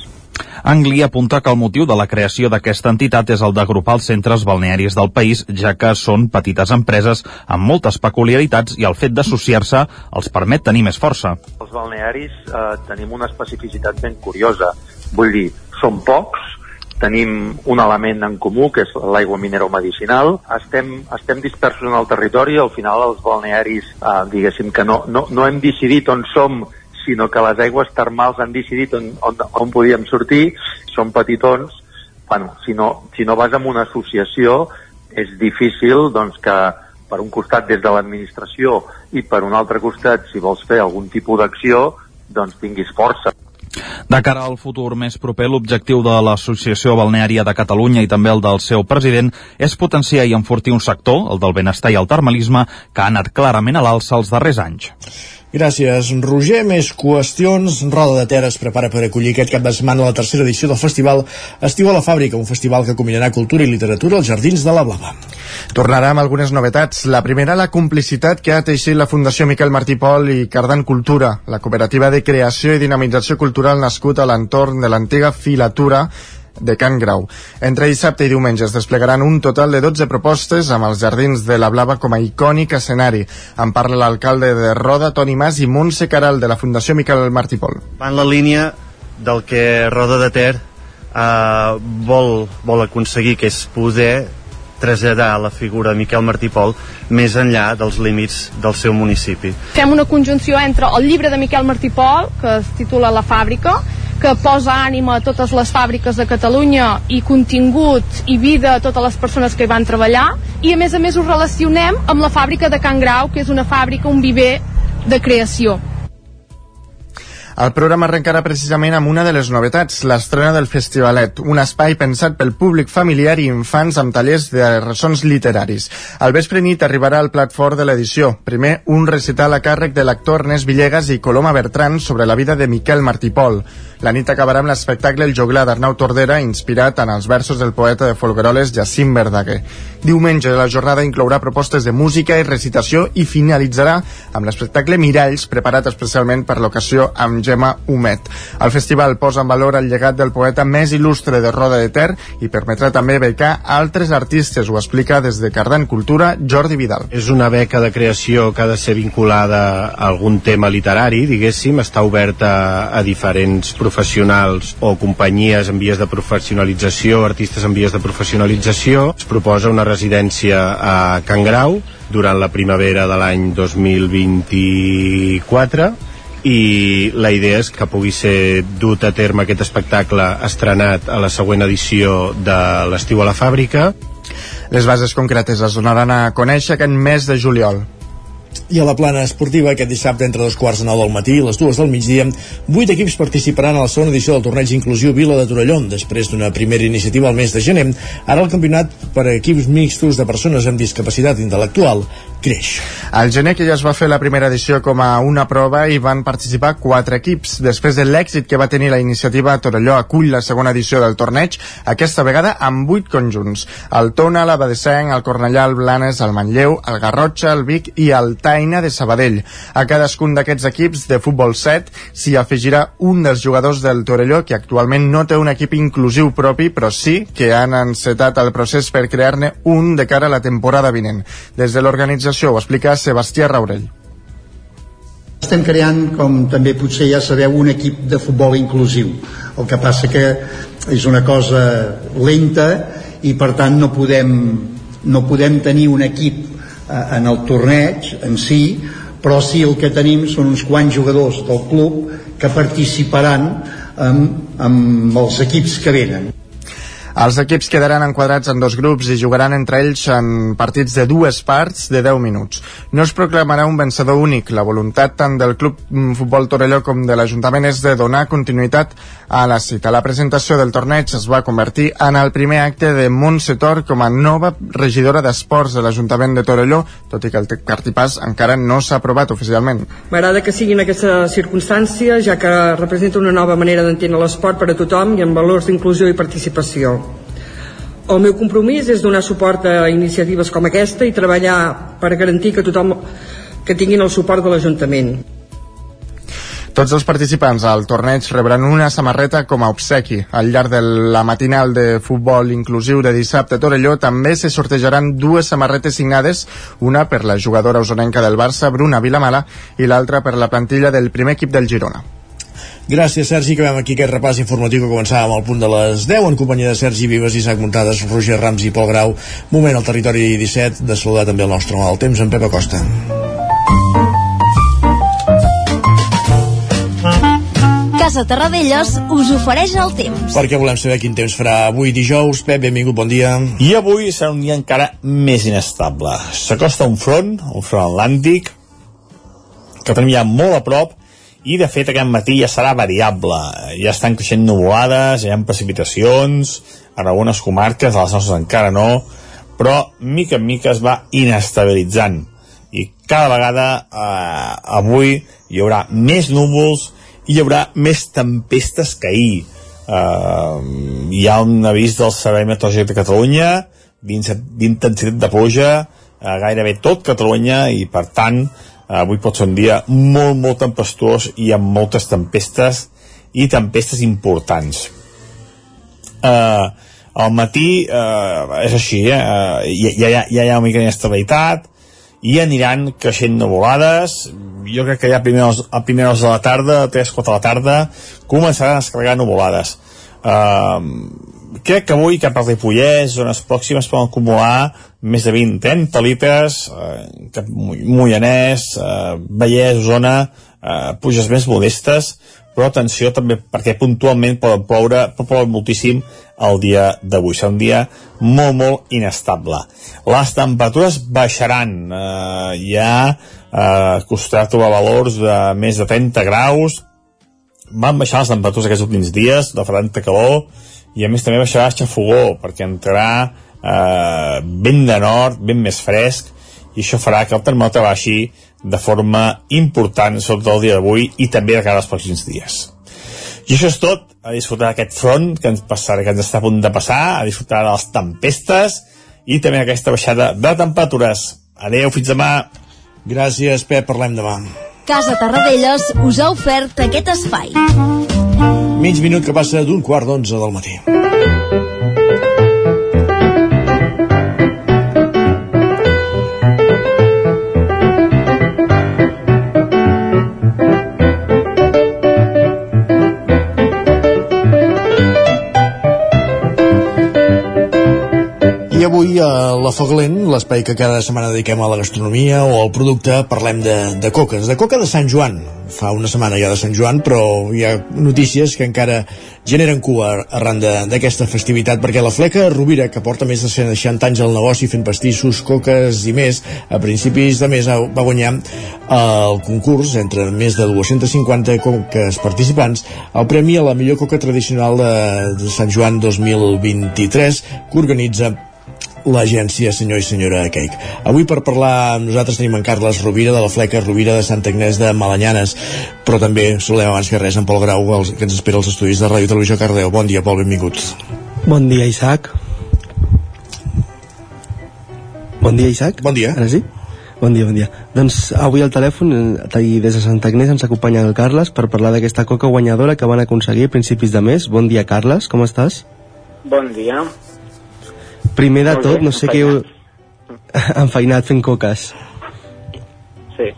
Angli apunta que el motiu de la creació d'aquesta entitat és el d'agrupar els centres balnearis del país, ja que són petites empreses amb moltes peculiaritats i el fet d'associar-se els permet tenir més força. Els balnearis eh, tenim una especificitat ben curiosa. Vull dir, són pocs, tenim un element en comú, que és l'aigua mineromedicinal. Estem, estem dispersos en el territori, al final els balnearis, eh, diguéssim que no, no, no hem decidit on som sinó que les aigües termals han decidit on, on, on podíem sortir, són petitons, bueno, si no, si no vas amb una associació és difícil doncs, que per un costat des de l'administració i per un altre costat, si vols fer algun tipus d'acció, doncs tinguis força. De cara al futur més proper, l'objectiu de l'Associació Balneària de Catalunya i també el del seu president és potenciar i enfortir un sector, el del benestar i el termalisme, que ha anat clarament a l'alça els darrers anys. Gràcies, Roger. Més qüestions. Roda de Ter es prepara per acollir aquest cap de setmana la tercera edició del festival Estiu a la Fàbrica, un festival que combinarà cultura i literatura als Jardins de la Blava. Tornarà amb algunes novetats. La primera, la complicitat que ha teixit la Fundació Miquel Martí Pol i Cardan Cultura, la cooperativa de creació i dinamització cultural nascut a l'entorn de l'antiga filatura de Can Grau. Entre dissabte i diumenge es desplegaran un total de 12 propostes amb els Jardins de la Blava com a icònic escenari. En parla l'alcalde de Roda, Toni Mas, i Montse Caral, de la Fundació Miquel Martí Pol. Va en la línia del que Roda de Ter eh, vol, vol aconseguir, que és poder traslladar la figura de Miquel Martí Pol més enllà dels límits del seu municipi. Fem una conjunció entre el llibre de Miquel Martí Pol, que es titula La fàbrica, que posa ànima a totes les fàbriques de Catalunya i contingut i vida a totes les persones que hi van treballar i a més a més ho relacionem amb la fàbrica de Can Grau, que és una fàbrica, un viver de creació. El programa arrencarà precisament amb una de les novetats, l'estrena del Festivalet, un espai pensat pel públic familiar i infants amb tallers de ressons literaris. Al vespre nit arribarà el plat fort de l'edició. Primer, un recital a càrrec de l'actor Ernest Villegas i Coloma Bertran sobre la vida de Miquel Martí Pol. La nit acabarà amb l'espectacle El joglar d'Arnau Tordera, inspirat en els versos del poeta de Folgueroles Jacint Verdaguer. Diumenge la jornada inclourà propostes de música i recitació i finalitzarà amb l'espectacle Miralls, preparat especialment per l'ocasió amb Gemma Humet. El festival posa en valor el llegat del poeta més il·lustre de Roda de Ter i permetrà també becar altres artistes, ho explica des de Cardan Cultura Jordi Vidal. És una beca de creació que ha de ser vinculada a algun tema literari, diguéssim, està oberta a diferents professionals o companyies en vies de professionalització, artistes en vies de professionalització. Es proposa una residència a Can Grau durant la primavera de l'any 2024 i la idea és que pugui ser dut a terme aquest espectacle estrenat a la següent edició de l'estiu a la fàbrica. Les bases concretes es donaran a conèixer aquest mes de juliol. I a la plana esportiva, aquest dissabte entre dos quarts de nou del matí i les dues del migdia, vuit equips participaran a la segona edició del torneig inclusiu Vila de Torelló, després d'una primera iniciativa al mes de gener. Ara el campionat per a equips mixtos de persones amb discapacitat intel·lectual creix. Al gener que ja es va fer la primera edició com a una prova i van participar quatre equips. Després de l'èxit que va tenir la iniciativa, Torelló acull la segona edició del torneig, aquesta vegada amb vuit conjunts. El Tona, la Badesenc, el Cornellà, el Blanes, el Manlleu, el Garrotxa, el Vic i el Taina de Sabadell. A cadascun d'aquests equips de futbol 7 s'hi afegirà un dels jugadors del Torelló que actualment no té un equip inclusiu propi, però sí que han encetat el procés per crear-ne un de cara a la temporada vinent. Des de l'organització ho explica Sebastià Raurell. Estem creant, com també potser ja sabeu, un equip de futbol inclusiu. El que passa que és una cosa lenta i per tant no podem, no podem tenir un equip eh, en el torneig en si, però sí el que tenim són uns quants jugadors del club que participaran amb, amb els equips que venen. Els equips quedaran enquadrats en dos grups i jugaran entre ells en partits de dues parts de 10 minuts. No es proclamarà un vencedor únic. La voluntat tant del Club Futbol Torelló com de l'Ajuntament és de donar continuïtat a la cita. La presentació del torneig es va convertir en el primer acte de Montse Tor com a nova regidora d'Esports de l'Ajuntament de Torelló, tot i que el cartipàs encara no s'ha aprovat oficialment. M'agrada que sigui en aquesta circumstància, ja que representa una nova manera d'entendre l'esport per a tothom i amb valors d'inclusió i participació. El meu compromís és donar suport a iniciatives com aquesta i treballar per garantir que tothom que tinguin el suport de l'Ajuntament. Tots els participants al torneig rebran una samarreta com a obsequi. Al llarg de la matinal de futbol inclusiu de dissabte a Torelló també se sortejaran dues samarretes signades, una per la jugadora usonenca del Barça, Bruna Vilamala, i l'altra per la plantilla del primer equip del Girona. Gràcies, Sergi. Acabem aquí aquest repàs informatiu que començàvem al punt de les 10 en companyia de Sergi Vives, Isaac Muntades, Roger Rams i Pol Grau. Moment al territori 17 de saludar també el nostre mal temps, en Pep Acosta. Casa Terradellos us ofereix el temps. Perquè volem saber quin temps farà avui dijous. Pep, benvingut, bon dia. I avui serà un dia encara més inestable. S'acosta un front, un front atlàntic, que tenim ja molt a prop, i de fet aquest matí ja serà variable. Ja estan creixent nuvolades hi ha precipitacions en algunes comarques a les nostres encara no però mica en mica es va inestabilitzant. I cada vegada eh, avui hi haurà més núvols i hi haurà més tempestes que ahir. Eh, hi ha un avís del Servei Meteorològic de Catalunya d'intensitat de pluja eh, gairebé tot Catalunya i per tant avui pot ser un dia molt, molt tempestuós i amb moltes tempestes i tempestes importants. Uh, al matí uh, és així, eh? Uh, ja, ja, ja hi ha una mica d'inestabilitat i aniran creixent nuvolades jo crec que ja a primeres, a primeres de la tarda a 3-4 de la tarda començaran a descarregar nuvolades uh, crec que avui cap al Ripollès, zones pròximes poden acumular més de 20-30 litres eh, cap Moianès eh, Vallès, Osona eh, puges més modestes però atenció també perquè puntualment poden ploure, pot ploure moltíssim el dia d'avui. Serà un dia molt, molt inestable. Les temperatures baixaran. Eh, ja eh, costarà trobar valors de més de 30 graus. Van baixar les temperatures aquests últims dies, de franta calor, i a més també baixarà el xafogó, perquè entrarà eh, vent de nord, ben més fresc, i això farà que el termòmetre baixi de forma important, sobretot el dia d'avui, i també de cara als pròxims dies. I això és tot, a disfrutar d'aquest front que ens, passarà, que ens està a punt de passar, a disfrutar de les tempestes i també aquesta baixada de temperatures. Adeu, fins demà. Gràcies, Pep, parlem demà. Casa Tarradellas us ha ofert aquest espai. Mig minut que passa d'un quart d'onze del matí. A la Foglent, l'espai que cada setmana dediquem a la gastronomia o al producte, parlem de, de coques, de coca de Sant Joan. Fa una setmana ja de Sant Joan, però hi ha notícies que encara generen cua arran d'aquesta festivitat, perquè la Fleca Rovira, que porta més de 60 anys al negoci fent pastissos, coques i més, a principis de mes va guanyar el concurs entre més de 250 coques participants el premi a la millor coca tradicional de, de Sant Joan 2023 que organitza l'agència Senyor i Senyora Cake. Avui per parlar amb nosaltres tenim en Carles Rovira de la Fleca Rovira de Santa Agnès de Malanyanes, però també saludem abans que res en Pol Grau els, que ens espera als estudis de Ràdio Televisió Cardeu. Bon dia, Pol, benvinguts. Bon dia, Isaac. Bon dia, Isaac. Bon dia. Ara sí? Bon dia, bon dia. Doncs avui al telèfon, eh, i des de Santa Agnès, ens acompanya el Carles per parlar d'aquesta coca guanyadora que van aconseguir a principis de mes. Bon dia, Carles, com estàs? Bon dia. Primer de tot, no sé què... heu- Enfeinat fent coques. Sí.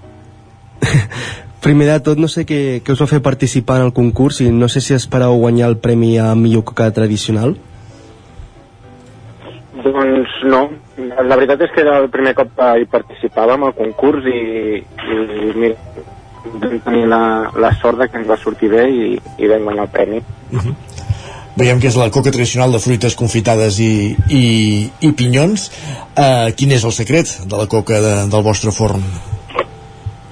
Primer de tot, no sé què, què us va fer participar en el concurs i no sé si espereu guanyar el premi a millor coca tradicional. Doncs no. La veritat és que era el primer cop que hi participàvem al concurs i, i mira, vam tenir la, la sort que ens va sortir bé i, i vam guanyar el premi. Veiem que és la coca tradicional de fruites confitades i, i, i pinyons. Uh, quin és el secret de la coca de, del vostre forn?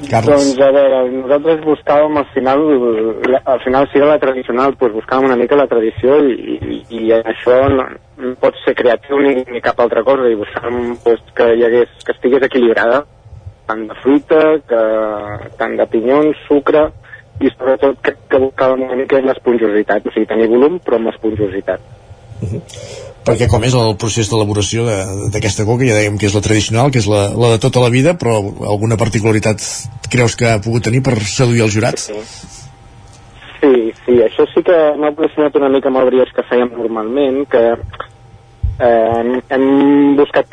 Carles. Doncs a veure, nosaltres buscàvem al final, al final si era la tradicional, doncs buscàvem una mica la tradició i, i, i en això no, no pots ser creatiu ni, ni cap altra cosa i buscàvem doncs, que hi hagués, que estigués equilibrada tant de fruita, que, tant de pinyons, sucre i sobretot que, que buscàvem una mica l'esponjositat, o sigui, tenir volum però amb esponjositat. Perquè com és el procés d'elaboració de- d'aquesta coca, ja dèiem que és la tradicional, que és la, la de tota la vida, però alguna particularitat creus que ha pogut tenir per seduir els jurats? Sí, sí, això sí que m'ha relacionat una mica amb el brioix que fèiem normalment, que eh, hem, buscat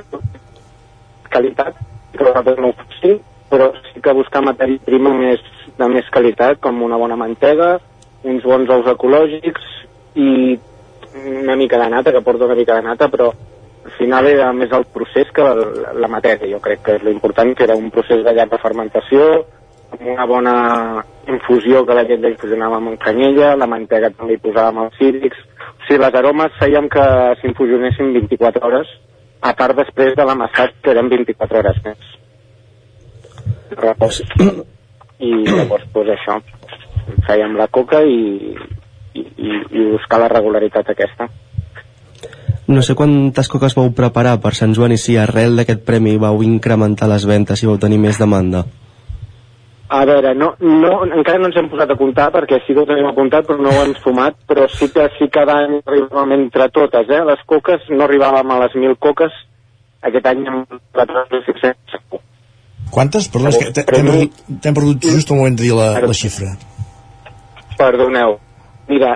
qualitat, que nosaltres no ho féssim, però sí que buscar matèria prima més, de més qualitat, com una bona mantega, uns bons ous ecològics i una mica de nata, que porta una mica de nata, però al final era més el procés que la, la matèria. Jo crec que és l'important, que era un procés de llarga fermentació, amb una bona infusió que la llet la infusionàvem amb canyella, la mantega també hi posàvem els cítrics. O sigui, les aromes fèiem que s'infusionessin 24 hores, a part després de l'amassat, que eren 24 hores més. Repòs. I llavors, doncs això, fèiem la coca i, i, i, i buscar la regularitat aquesta. No sé quantes coques vau preparar per Sant Joan i si arrel d'aquest premi vau incrementar les ventes i vau tenir més demanda. A veure, no, no, encara no ens hem posat a comptar perquè sí que ho tenim apuntat però no ho hem sumat, però sí que sí que cada any arribàvem entre totes, eh? Les coques no arribàvem a les 1.000 coques, aquest any hem la 3.600 segur. Quantes? Perdó, és que t'he- t'hem perdut, just al moment de dir la, la xifra. Perdoneu. Mira,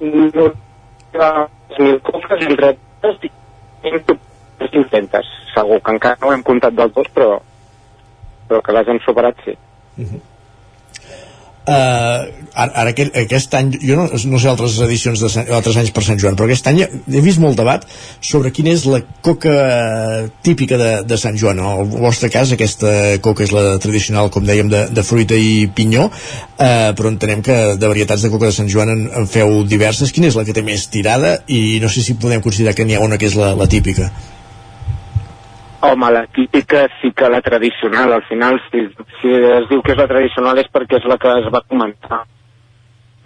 no arribàvem a les 1.000 coques entre totes i 500, segur que encara no ho hem comptat del tot, però però que les hem superat sí. Uh -huh. Uh, ara, aquest, aquest any jo no, no sé altres edicions de Sant, altres anys per Sant Joan, però aquest any he vist molt debat sobre quina és la coca típica de, de Sant Joan. En el vostre cas aquesta coca és la tradicional com dèiem de, de fruita i pinyó uh, però entenem que de varietats de coca de Sant Joan en, en feu diverses, quina és la que té més tirada? I no sé si podem considerar que n'hi ha una que és la, la típica Home, la típica sí que la tradicional, al final si, si es diu que és la tradicional és perquè és la que es va comentar.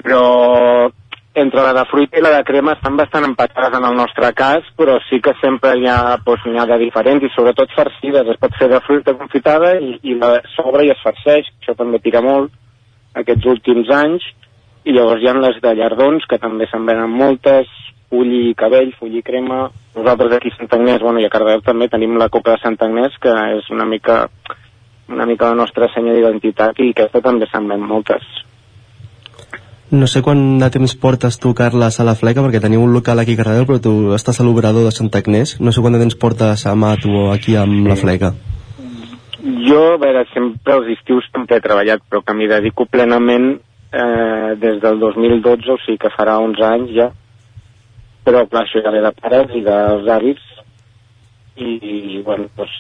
Però entre la de fruita i la de crema estan bastant empatades en el nostre cas, però sí que sempre hi ha, doncs, hi ha de diferents i sobretot farcides. Es pot fer de fruita confitada i, i la sobre i es farceix, això també tira molt aquests últims anys. I llavors hi ha les de llardons, que també se'n venen moltes, full i cabell, full i crema. Nosaltres aquí a Sant Agnès, bueno, i a Cardedeu també tenim la coca de Sant Agnès, que és una mica una mica la nostra senya d'identitat i aquesta també se'n ven moltes. No sé quant de temps portes tu, Carles, a la fleca, perquè teniu un local aquí a Cardedeu, però tu estàs a l'obrador de Sant Agnès. No sé quant de temps portes a mà tu aquí amb la fleca. Jo, a veure, sempre els estius també he treballat, però que m'hi dedico plenament eh, des del 2012, o sigui que farà 11 anys ja, però clar, això ja ve de pares i dels avis i, i bueno, doncs,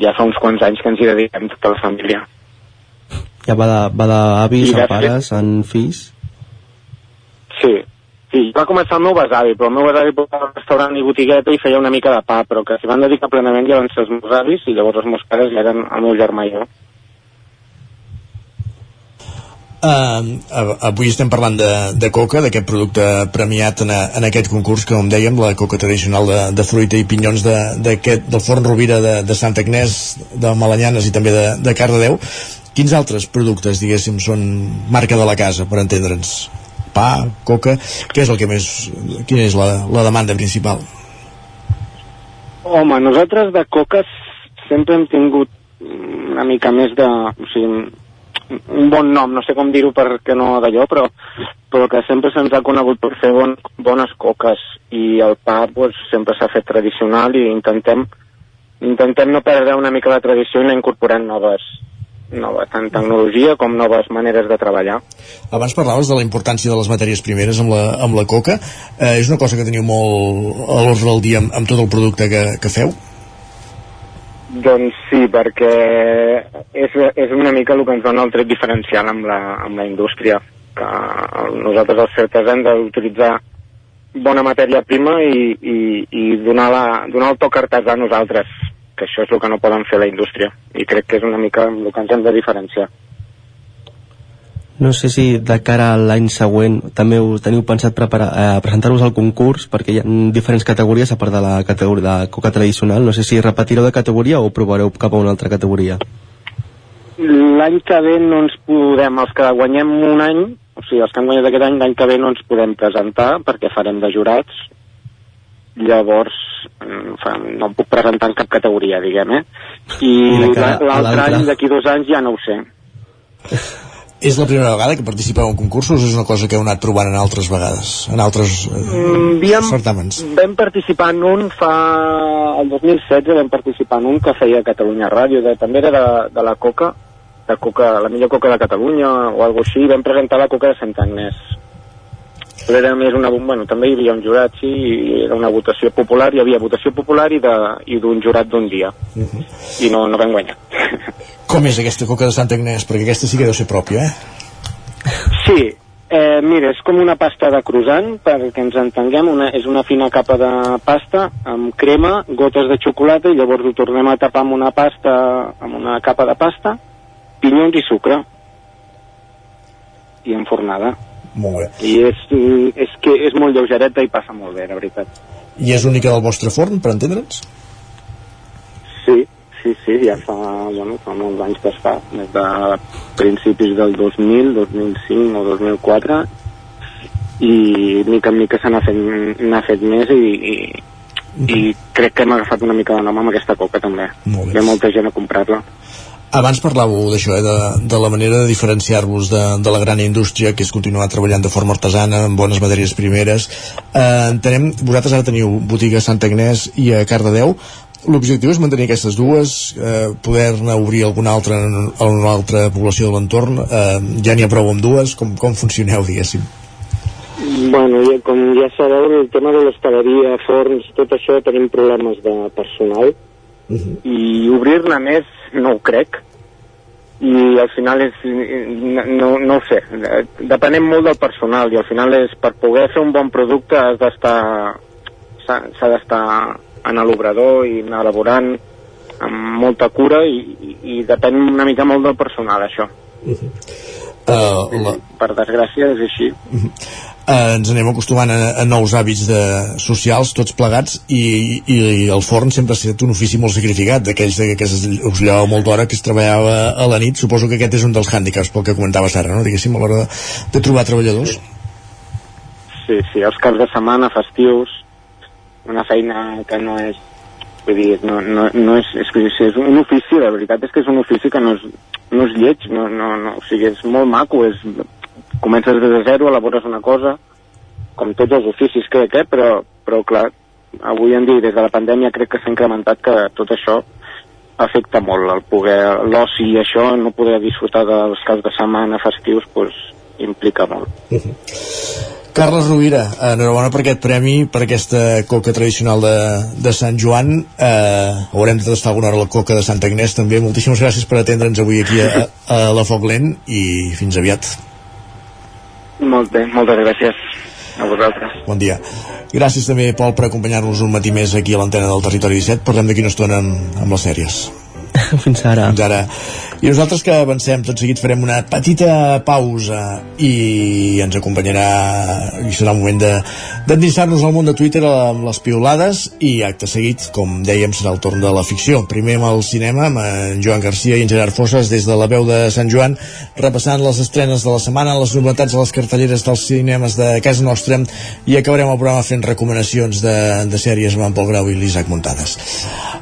ja fa uns quants anys que ens hi dediquem tota la família. Ja va de- va de a pares, en fills... Sí, sí, va començar el meu besavi, però el meu besavi portava restaurant i botigueta i feia una mica de pa, però que s'hi van dedicar plenament ja van ser els meus avis i llavors els meus pares ja eren el meu germà i jo. Uh, avui estem parlant de, de coca, d'aquest producte premiat en, a, en aquest concurs, que com dèiem, la coca tradicional de, de fruita i pinyons de, d'aquest, del Forn Rovira de, de Santa Agnès, de Malanyanes i també de, de Cardedeu. Quins altres productes, diguéssim, són marca de la casa, per entendre'ns? Pa, coca, què és el que més... Quina és la, la demanda principal? Home, nosaltres de coques sempre hem tingut una mica més de... O sigui, un bon nom, no sé com dir-ho perquè no d'allò, però, però que sempre se'ns ha conegut per fer bon, bones coques i el pa pues, sempre s'ha fet tradicional i intentem, intentem no perdre una mica la tradició i anar incorporant noves, noves tant tecnologia com noves maneres de treballar. Abans parlaves de la importància de les matèries primeres amb la, amb la coca. Eh, és una cosa que teniu molt a l'ordre del dia amb, amb tot el producte que, que feu? Doncs sí, perquè és, és una mica el que ens dona el tret diferencial amb la, amb la indústria, que nosaltres els certes hem d'utilitzar bona matèria prima i, i, i donar, la, donar el toc artesà a nosaltres, que això és el que no poden fer la indústria, i crec que és una mica el que ens hem de diferenciar. No sé si de cara a l'any següent també us teniu pensat preparar, eh, presentar-vos al concurs, perquè hi ha diferents categories a part de la categoria de coca tradicional. No sé si repetireu de categoria o provareu cap a una altra categoria. L'any que ve no ens podem, els que guanyem un any, o sigui, els que han guanyat aquest any, l'any que ve no ens podem presentar perquè farem de jurats. Llavors, mm, no em puc presentar en cap categoria, diguem, eh? I l'altre? any, d'aquí dos anys, ja no ho sé. És la primera vegada que participeu en concursos o és una cosa que heu anat trobant en altres vegades, en altres eh, Mm, havíem, certàmens? vam participar en un fa... el 2016 vam participar en un que feia Catalunya Ràdio, de, també era de, de la Coca, de Coca, la millor Coca de Catalunya o alguna així, vam presentar la Coca de Sant Agnès. Però era més una... Bueno, també hi havia un jurat, sí, i era una votació popular, hi havia votació popular i d'un jurat d'un dia. I no, no vam guanyar. Com és aquesta coca de Sant Agnès? Perquè aquesta sí que deu ser pròpia, eh? Sí, eh, mira, és com una pasta de croissant, perquè ens entenguem, una, és una fina capa de pasta amb crema, gotes de xocolata, i llavors ho tornem a tapar amb una pasta, amb una capa de pasta, pinyons i sucre. I enfornada. Molt bé. I és, és que és molt lleugereta i passa molt bé, la veritat. I és única del vostre forn, per entendre'ns? Sí, sí, sí, ja fa, bueno, fa molts anys que es fa, des de principis del 2000, 2005 o 2004, i mica en mica se n'ha fet, fet més i, i, i crec que hem agafat una mica de nom amb aquesta coca també. Molt bé. Ve molta gent a comprar-la. Abans parlàveu d'això, eh, de, de la manera de diferenciar-vos de, de la gran indústria, que és continuar treballant de forma artesana, amb bones matèries primeres. Eh, entenem, vosaltres ara teniu botiga a Sant Agnès i a Cardedeu. l'objectiu és mantenir aquestes dues, eh, poder-ne obrir alguna altra a una altra població de l'entorn, eh, ja n'hi ha prou amb dues, com, com funcioneu, diguéssim? Bueno, ja, com ja sabeu, el tema de l'hostaleria, forns, tot això, tenim problemes de personal -huh. i obrir-ne més no ho crec i al final és, no, no ho sé, depenem molt del personal i al final és per poder fer un bon producte has d'estar s'ha d'estar en l'obrador i anar elaborant amb molta cura i, i, i depèn una mica molt del personal això uh -huh. uh, la... per desgràcia és així uh -huh. Uh, ens anem acostumant a, a nous hàbits de, socials tots plegats i, i, i el forn sempre ha estat un ofici molt sacrificat d'aquells que us llevava molt d'hora que es treballava a la nit suposo que aquest és un dels hàndicaps pel que comentava Sara no? diguéssim a l'hora de, de trobar treballadors Sí, sí, els caps de setmana, festius una feina que no és vull dir, no, no, no és, és, és un ofici, la veritat és que és un ofici que no és, no és lleig, no, no, no, o sigui, és molt maco, és, comences des de zero, elabores una cosa, com tots els oficis crec, eh? però, però clar, avui en dia, des de la pandèmia, crec que s'ha incrementat que tot això afecta molt, el poder, l'oci i això, no poder disfrutar dels caps de setmana festius, doncs, implica molt. Uh -huh. Carles Rovira, enhorabona per aquest premi, per aquesta coca tradicional de, de Sant Joan. Eh, haurem de tastar alguna hora la coca de Santa Agnès també. Moltíssimes gràcies per atendre'ns avui aquí a, a la Foc Lent i fins aviat. Molt bé, moltes gràcies a vosaltres. Bon dia. Gràcies també, Pol, per acompanyar-nos un matí més aquí a l'antena del Territori 17. Parlem d'aquí una estona amb, amb les sèries. Fins ara. Fins ara. I nosaltres que avancem, tot seguit farem una petita pausa i ens acompanyarà, i serà un moment d'endinsar-nos al món de Twitter amb les piolades i acte seguit, com dèiem, serà el torn de la ficció. Primer amb el cinema, amb en Joan Garcia i en Gerard Fosses des de la veu de Sant Joan, repassant les estrenes de la setmana, les novetats a les cartelleres dels cinemes de casa nostra i acabarem el programa fent recomanacions de, de sèries amb en Pol Grau i l'Isaac Muntades.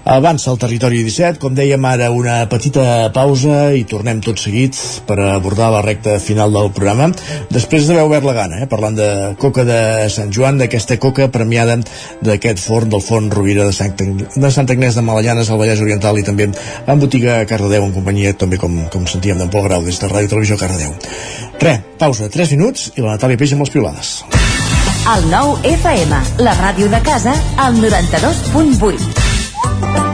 Avança el territori 17, com dèiem ara una petita pausa i tornem tot seguit per abordar la recta final del programa. Després d'haver obert la gana, eh, parlant de coca de Sant Joan, d'aquesta coca premiada d'aquest forn del forn Rovira de Sant, de Sant Agnès de Malallanes al Vallès Oriental i també en botiga Cardedeu en companyia també com, com sentíem d'en Pol Grau des de Ràdio Televisió Cardedeu. Re, pausa, 3 minuts i la Natàlia Peix amb les piolades El nou FM, la ràdio de casa, al 92.8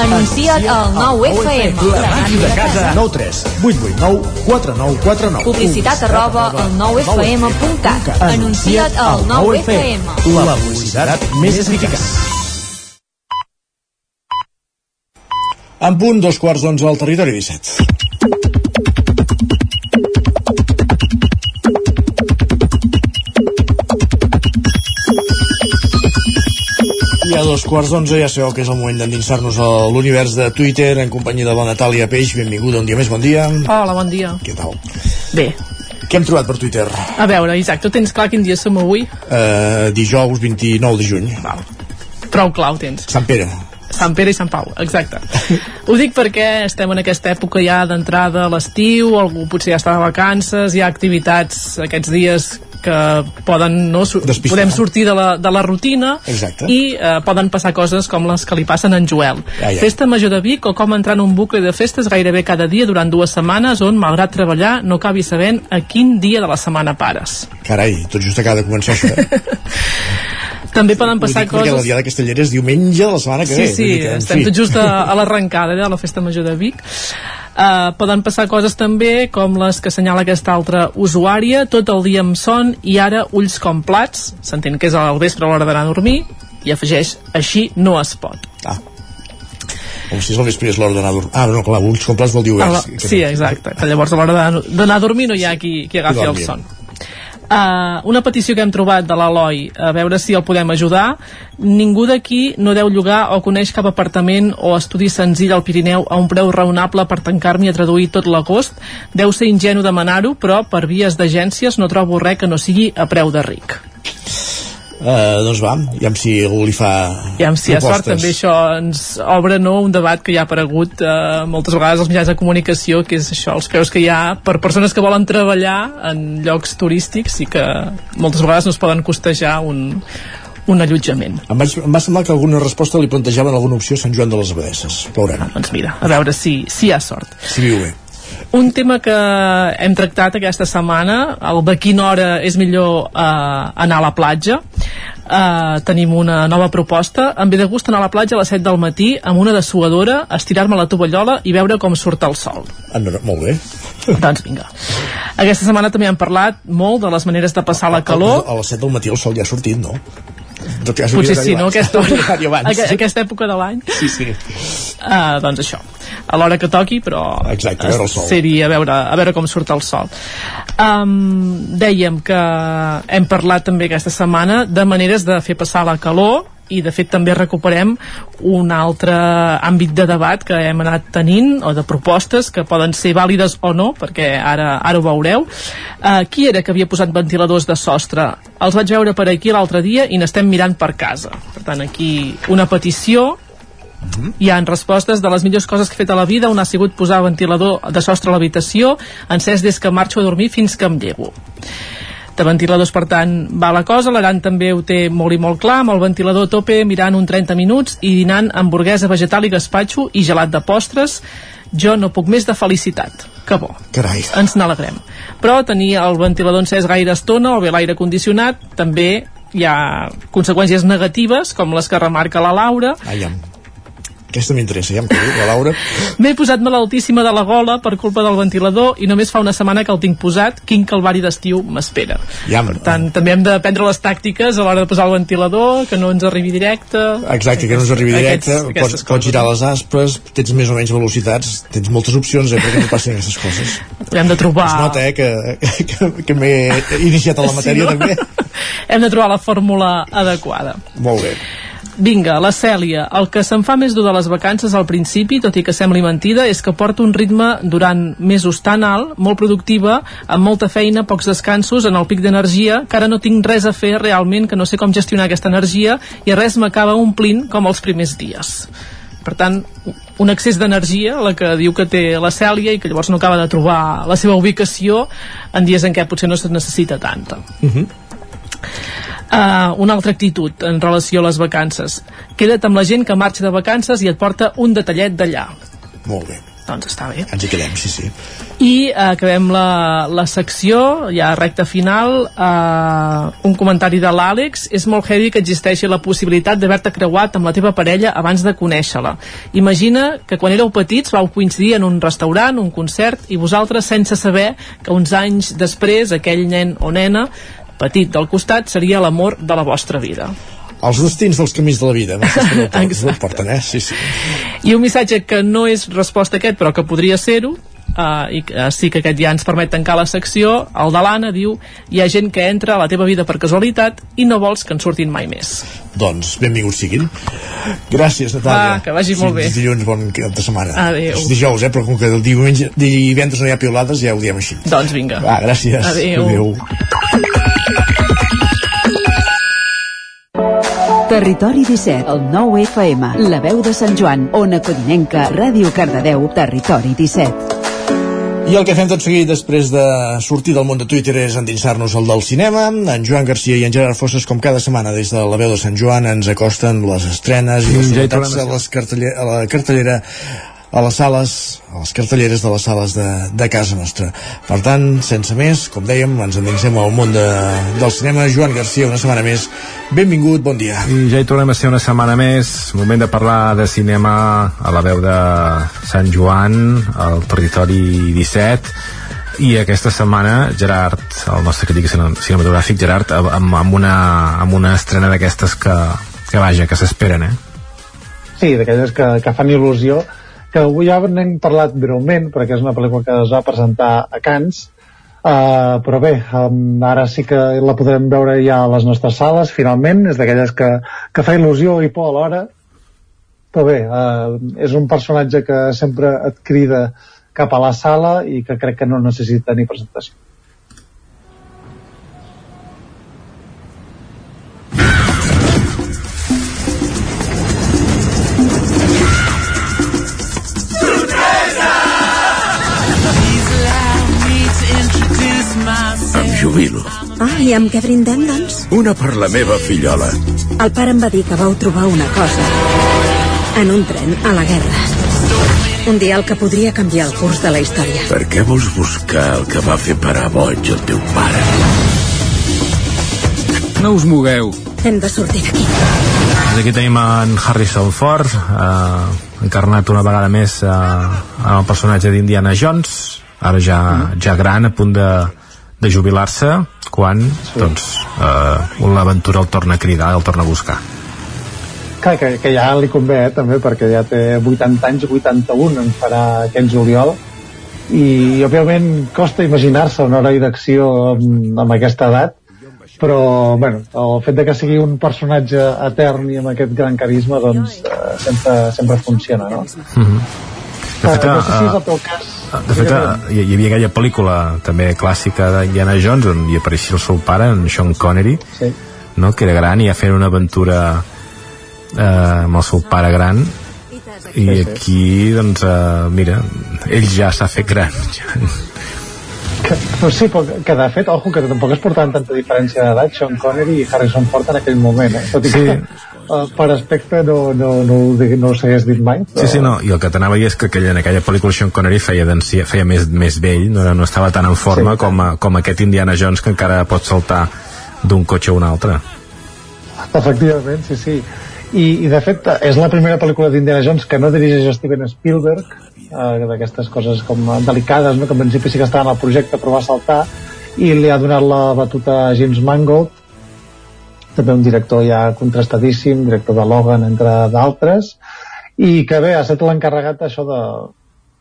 Anuncia't al 9FM. La màquina de casa. 9 3 8 8 9 4 9 4 9 Publicitat arroba al 9FM.cat. Anuncia't al 9FM. La publicitat més eficaç. En punt, dos quarts d'onze al territori 17. I a dos quarts d'onze ja sabeu que és el moment d'endinsar-nos a l'univers de Twitter en companyia de la Natàlia Peix. Benvinguda un dia més, bon dia. Hola, bon dia. Què tal? Bé, Què hem trobat per Twitter? a veure, Isaac, tu tens clar quin dia som avui? Uh, dijous 29 de juny. Val. Prou clar ho tens. Sant Pere. Sant Pere i Sant Pau, exacte. Ho dic perquè estem en aquesta època ja d'entrada a l'estiu, algú potser ja està de vacances, hi ha activitats aquests dies que poden no, su Despistar. podem sortir de la, de la rutina Exacte. i eh, poden passar coses com les que li passen a en Joel. Ai, ai. Festa Major de Vic o com entrar en un bucle de festes gairebé cada dia durant dues setmanes on, malgrat treballar, no acabi sabent a quin dia de la setmana pares. Carai, tot just acaba de començar això. Eh? També poden passar dic perquè la coses... Diada Castellera és diumenge de la setmana que Sí, ve. sí, en estem tot just a, a l'arrencada eh, de la Festa Major de Vic. Uh, poden passar coses també com les que assenyala aquesta altra usuària, tot el dia amb son i ara ulls com plats, s'entén que és al vespre a l'hora d'anar a dormir, i afegeix, així no es pot. Ah. Com si és el vespre és l'hora d'anar a dormir. Ah, no, clar, ulls complats vol dir oberts. la, sí, exacte, que llavors a l'hora d'anar a dormir no hi ha qui, qui agafi el son. Uh, una petició que hem trobat de l'Eloi a veure si el podem ajudar. Ningú d'aquí no deu llogar o coneix cap apartament o estudi senzill al Pirineu a un preu raonable per tancar-m'hi a traduir tot l'agost. Deu ser ingenu demanar-ho però per vies d'agències no trobo res que no sigui a preu de ric Uh, doncs va, ja si algú li fa i amb si hi ha sort també això ens obre no, un debat que ja ha aparegut eh, moltes vegades als mitjans de comunicació que és això, els preus que hi ha per persones que volen treballar en llocs turístics i que moltes vegades no es poden costejar un, un allotjament Em, vaig, em va semblar que alguna resposta li plantejaven alguna opció a Sant Joan de les Abadesses. Veurem. doncs mira, a veure si, si hi ha sort Si viu bé. Un tema que hem tractat aquesta setmana, el de quina hora és millor eh, anar a la platja. Eh, tenim una nova proposta. Em ve de gust anar a la platja a les 7 del matí amb una dessuadora, estirar-me a la tovallola i veure com surt el sol. Ah, no, no, molt bé. doncs vinga. Aquesta setmana també hem parlat molt de les maneres de passar la calor. A les 7 del matí el sol ja ha sortit, no? Tot cas, Potser sí, no? Aquesta, hora, abans. abans. aqu- aquesta època de l'any. Sí, sí. Uh, doncs això, a l'hora que toqui, però Exacte, a veure el sol. ser-hi a veure, a veure com surt el sol. Um, dèiem que hem parlat també aquesta setmana de maneres de fer passar la calor i de fet també recuperem un altre àmbit de debat que hem anat tenint o de propostes que poden ser vàlides o no perquè ara, ara ho veureu. Uh, qui era que havia posat ventiladors de sostre? Els vaig veure per aquí l'altre dia i n'estem mirant per casa. Per tant aquí una petició. Hi ha respostes de les millors coses que he fet a la vida. Una ha sigut posar ventilador de sostre a l'habitació encès des que marxo a dormir fins que em llevo de ventiladors, per tant, va la cosa. L'Aran també ho té molt i molt clar, amb el ventilador a tope, mirant un 30 minuts i dinant hamburguesa vegetal i gaspatxo i gelat de postres. Jo no puc més de felicitat. Que bo. Carai. Ens n'alegrem. Però tenir el ventilador encès gaire estona o bé l'aire condicionat també hi ha conseqüències negatives, com les que remarca la Laura, Ai, am. Aquesta m'interessa, ja em quedo, la Laura. M'he posat malaltíssima de la gola per culpa del ventilador i només fa una setmana que el tinc posat. Quin calvari d'estiu m'espera. Ja, Per tant, també hem de prendre les tàctiques a l'hora de posar el ventilador, que no ens arribi directe. Exacte, que no ens arribi directe, Aquests- pots, pots girar les aspres, tens més o menys velocitats, tens moltes opcions eh, perquè no passin aquestes coses. Hem de trobar... Es nota, eh, que, que, que m'he iniciat a la matèria, Sí, no? també. Hem de trobar la fórmula adequada. Molt bé. Vinga, la Cèlia. El que se'n fa més dur de les vacances al principi, tot i que sembli mentida, és que porta un ritme durant mesos tan alt, molt productiva, amb molta feina, pocs descansos, en el pic d'energia, que ara no tinc res a fer realment, que no sé com gestionar aquesta energia, i res m'acaba omplint com els primers dies. Per tant, un excés d'energia, la que diu que té la Cèlia i que llavors no acaba de trobar la seva ubicació en dies en què potser no se necessita tanta. Uh -huh. Uh, una altra actitud en relació a les vacances. Queda't amb la gent que marxa de vacances i et porta un detallet d'allà. Molt bé. Doncs està bé. Ens hi quedem, sí, sí. I uh, acabem la, la secció, ja recta final, uh, un comentari de l'Àlex. És molt heavy que existeixi la possibilitat d'haver-te creuat amb la teva parella abans de conèixer-la. Imagina que quan éreu petits vau coincidir en un restaurant, un concert, i vosaltres, sense saber que uns anys després aquell nen o nena petit del costat seria l'amor de la vostra vida. Els destins dels camins de la vida, no? No porten, eh? Sí, sí. I un missatge que no és resposta a aquest, però que podria ser-ho, uh, i uh, sí que aquest ja ens permet tancar la secció, el de l'Anna diu hi ha gent que entra a la teva vida per casualitat i no vols que en surtin mai més. Doncs benvinguts siguin. Gràcies, Natàlia. Va, que vagi molt bé. dilluns, bon cap de setmana. Adéu. És dijous, eh? Però com que el diumenge, divendres no hi ha piolades, ja ho diem així. Doncs vinga. Va, gràcies. Adéu. Adéu. Territori 17, el 9 FM, la veu de Sant Joan, Ona Codinenca, Ràdio Cardedeu, Territori 17. I el que fem tot seguit després de sortir del món de Twitter és endinsar-nos al del cinema. En Joan Garcia i en Gerard Fosses, com cada setmana des de la veu de Sant Joan, ens acosten les estrenes i les novetats a, les a la cartellera a les sales, a les cartelleres de les sales de, de casa nostra. Per tant, sense més, com dèiem, ens endinsem al món de, del cinema. Joan Garcia, una setmana més. Benvingut, bon dia. I ja hi tornem a ser una setmana més. Moment de parlar de cinema a la veu de Sant Joan, al territori 17 i aquesta setmana Gerard, el nostre crític cinematogràfic Gerard, amb, amb, una, amb una estrena d'aquestes que, que vaja, que s'esperen, eh? Sí, d'aquelles que, que fan il·lusió que avui ja n'hem parlat breument perquè és una pel·lícula que es va presentar a Cannes. Uh, però bé um, ara sí que la podrem veure ja a les nostres sales finalment, és d'aquelles que, que fa il·lusió i por alhora. Però bé, uh, és un personatge que sempre et crida cap a la sala i que crec que no necessita ni presentació jubilo. Ah, i amb què brindem, doncs? Una per la meva fillola. El pare em va dir que vau trobar una cosa. En un tren, a la guerra. Un dia el que podria canviar el curs de la història. Per què vols buscar el que va fer parar boig el teu pare? No us mogueu. Hem de sortir d'aquí. Doncs aquí tenim en Harrison Ford, eh, encarnat una vegada més eh, en el personatge d'Indiana Jones, ara ja, ja gran, a punt de, de jubilar-se, quan sí. doncs, eh, l'aventura el torna a cridar, el torna a buscar. Clar, que, que ja li convé, eh, també, perquè ja té 80 anys, 81 en farà aquest juliol, i òbviament costa imaginar-se un heroi d'acció amb, amb aquesta edat, però bueno, el fet de que sigui un personatge etern i amb aquest gran carisma doncs eh, sempre, sempre funciona no? Mm -hmm. De fet, no sé si és eh, el teu cas de fet, eh, hi, hi havia aquella pel·lícula també clàssica d'Indiana Jones on hi apareixia el seu pare, en Sean Connery sí. no? que era gran i ja feien una aventura eh, amb el seu pare gran i aquí doncs eh, mira, ell ja s'ha fet gran que, sí, però que de fet, ojo, que tampoc es portaven tanta diferència d'edat Sean Connery i Harrison Ford en aquell moment eh? tot i Sí. que uh, per aspecte no, no, no, digui- no s'hagués dit mai però... Sí, sí, no, i el que t'anava és que aquella, en aquella pel·lícula Sean Connery feia, feia més, més vell, no, no estava tan en forma Sí. com, a, com aquest Indiana Jones que encara pot saltar d'un cotxe a un altre. Efectivament, sí, sí. I, I de fet és la primera pel·lícula d'Indiana Jones que no dirigeix Steven Spielberg, eh, d'aquestes coses com delicades, no? que en principi sí que estava en el projecte però va saltar, i li ha donat la batuta a James Mangold, també un director ja contrastadíssim, director de Logan, entre d'altres, i que bé, ha estat l'encarregat això de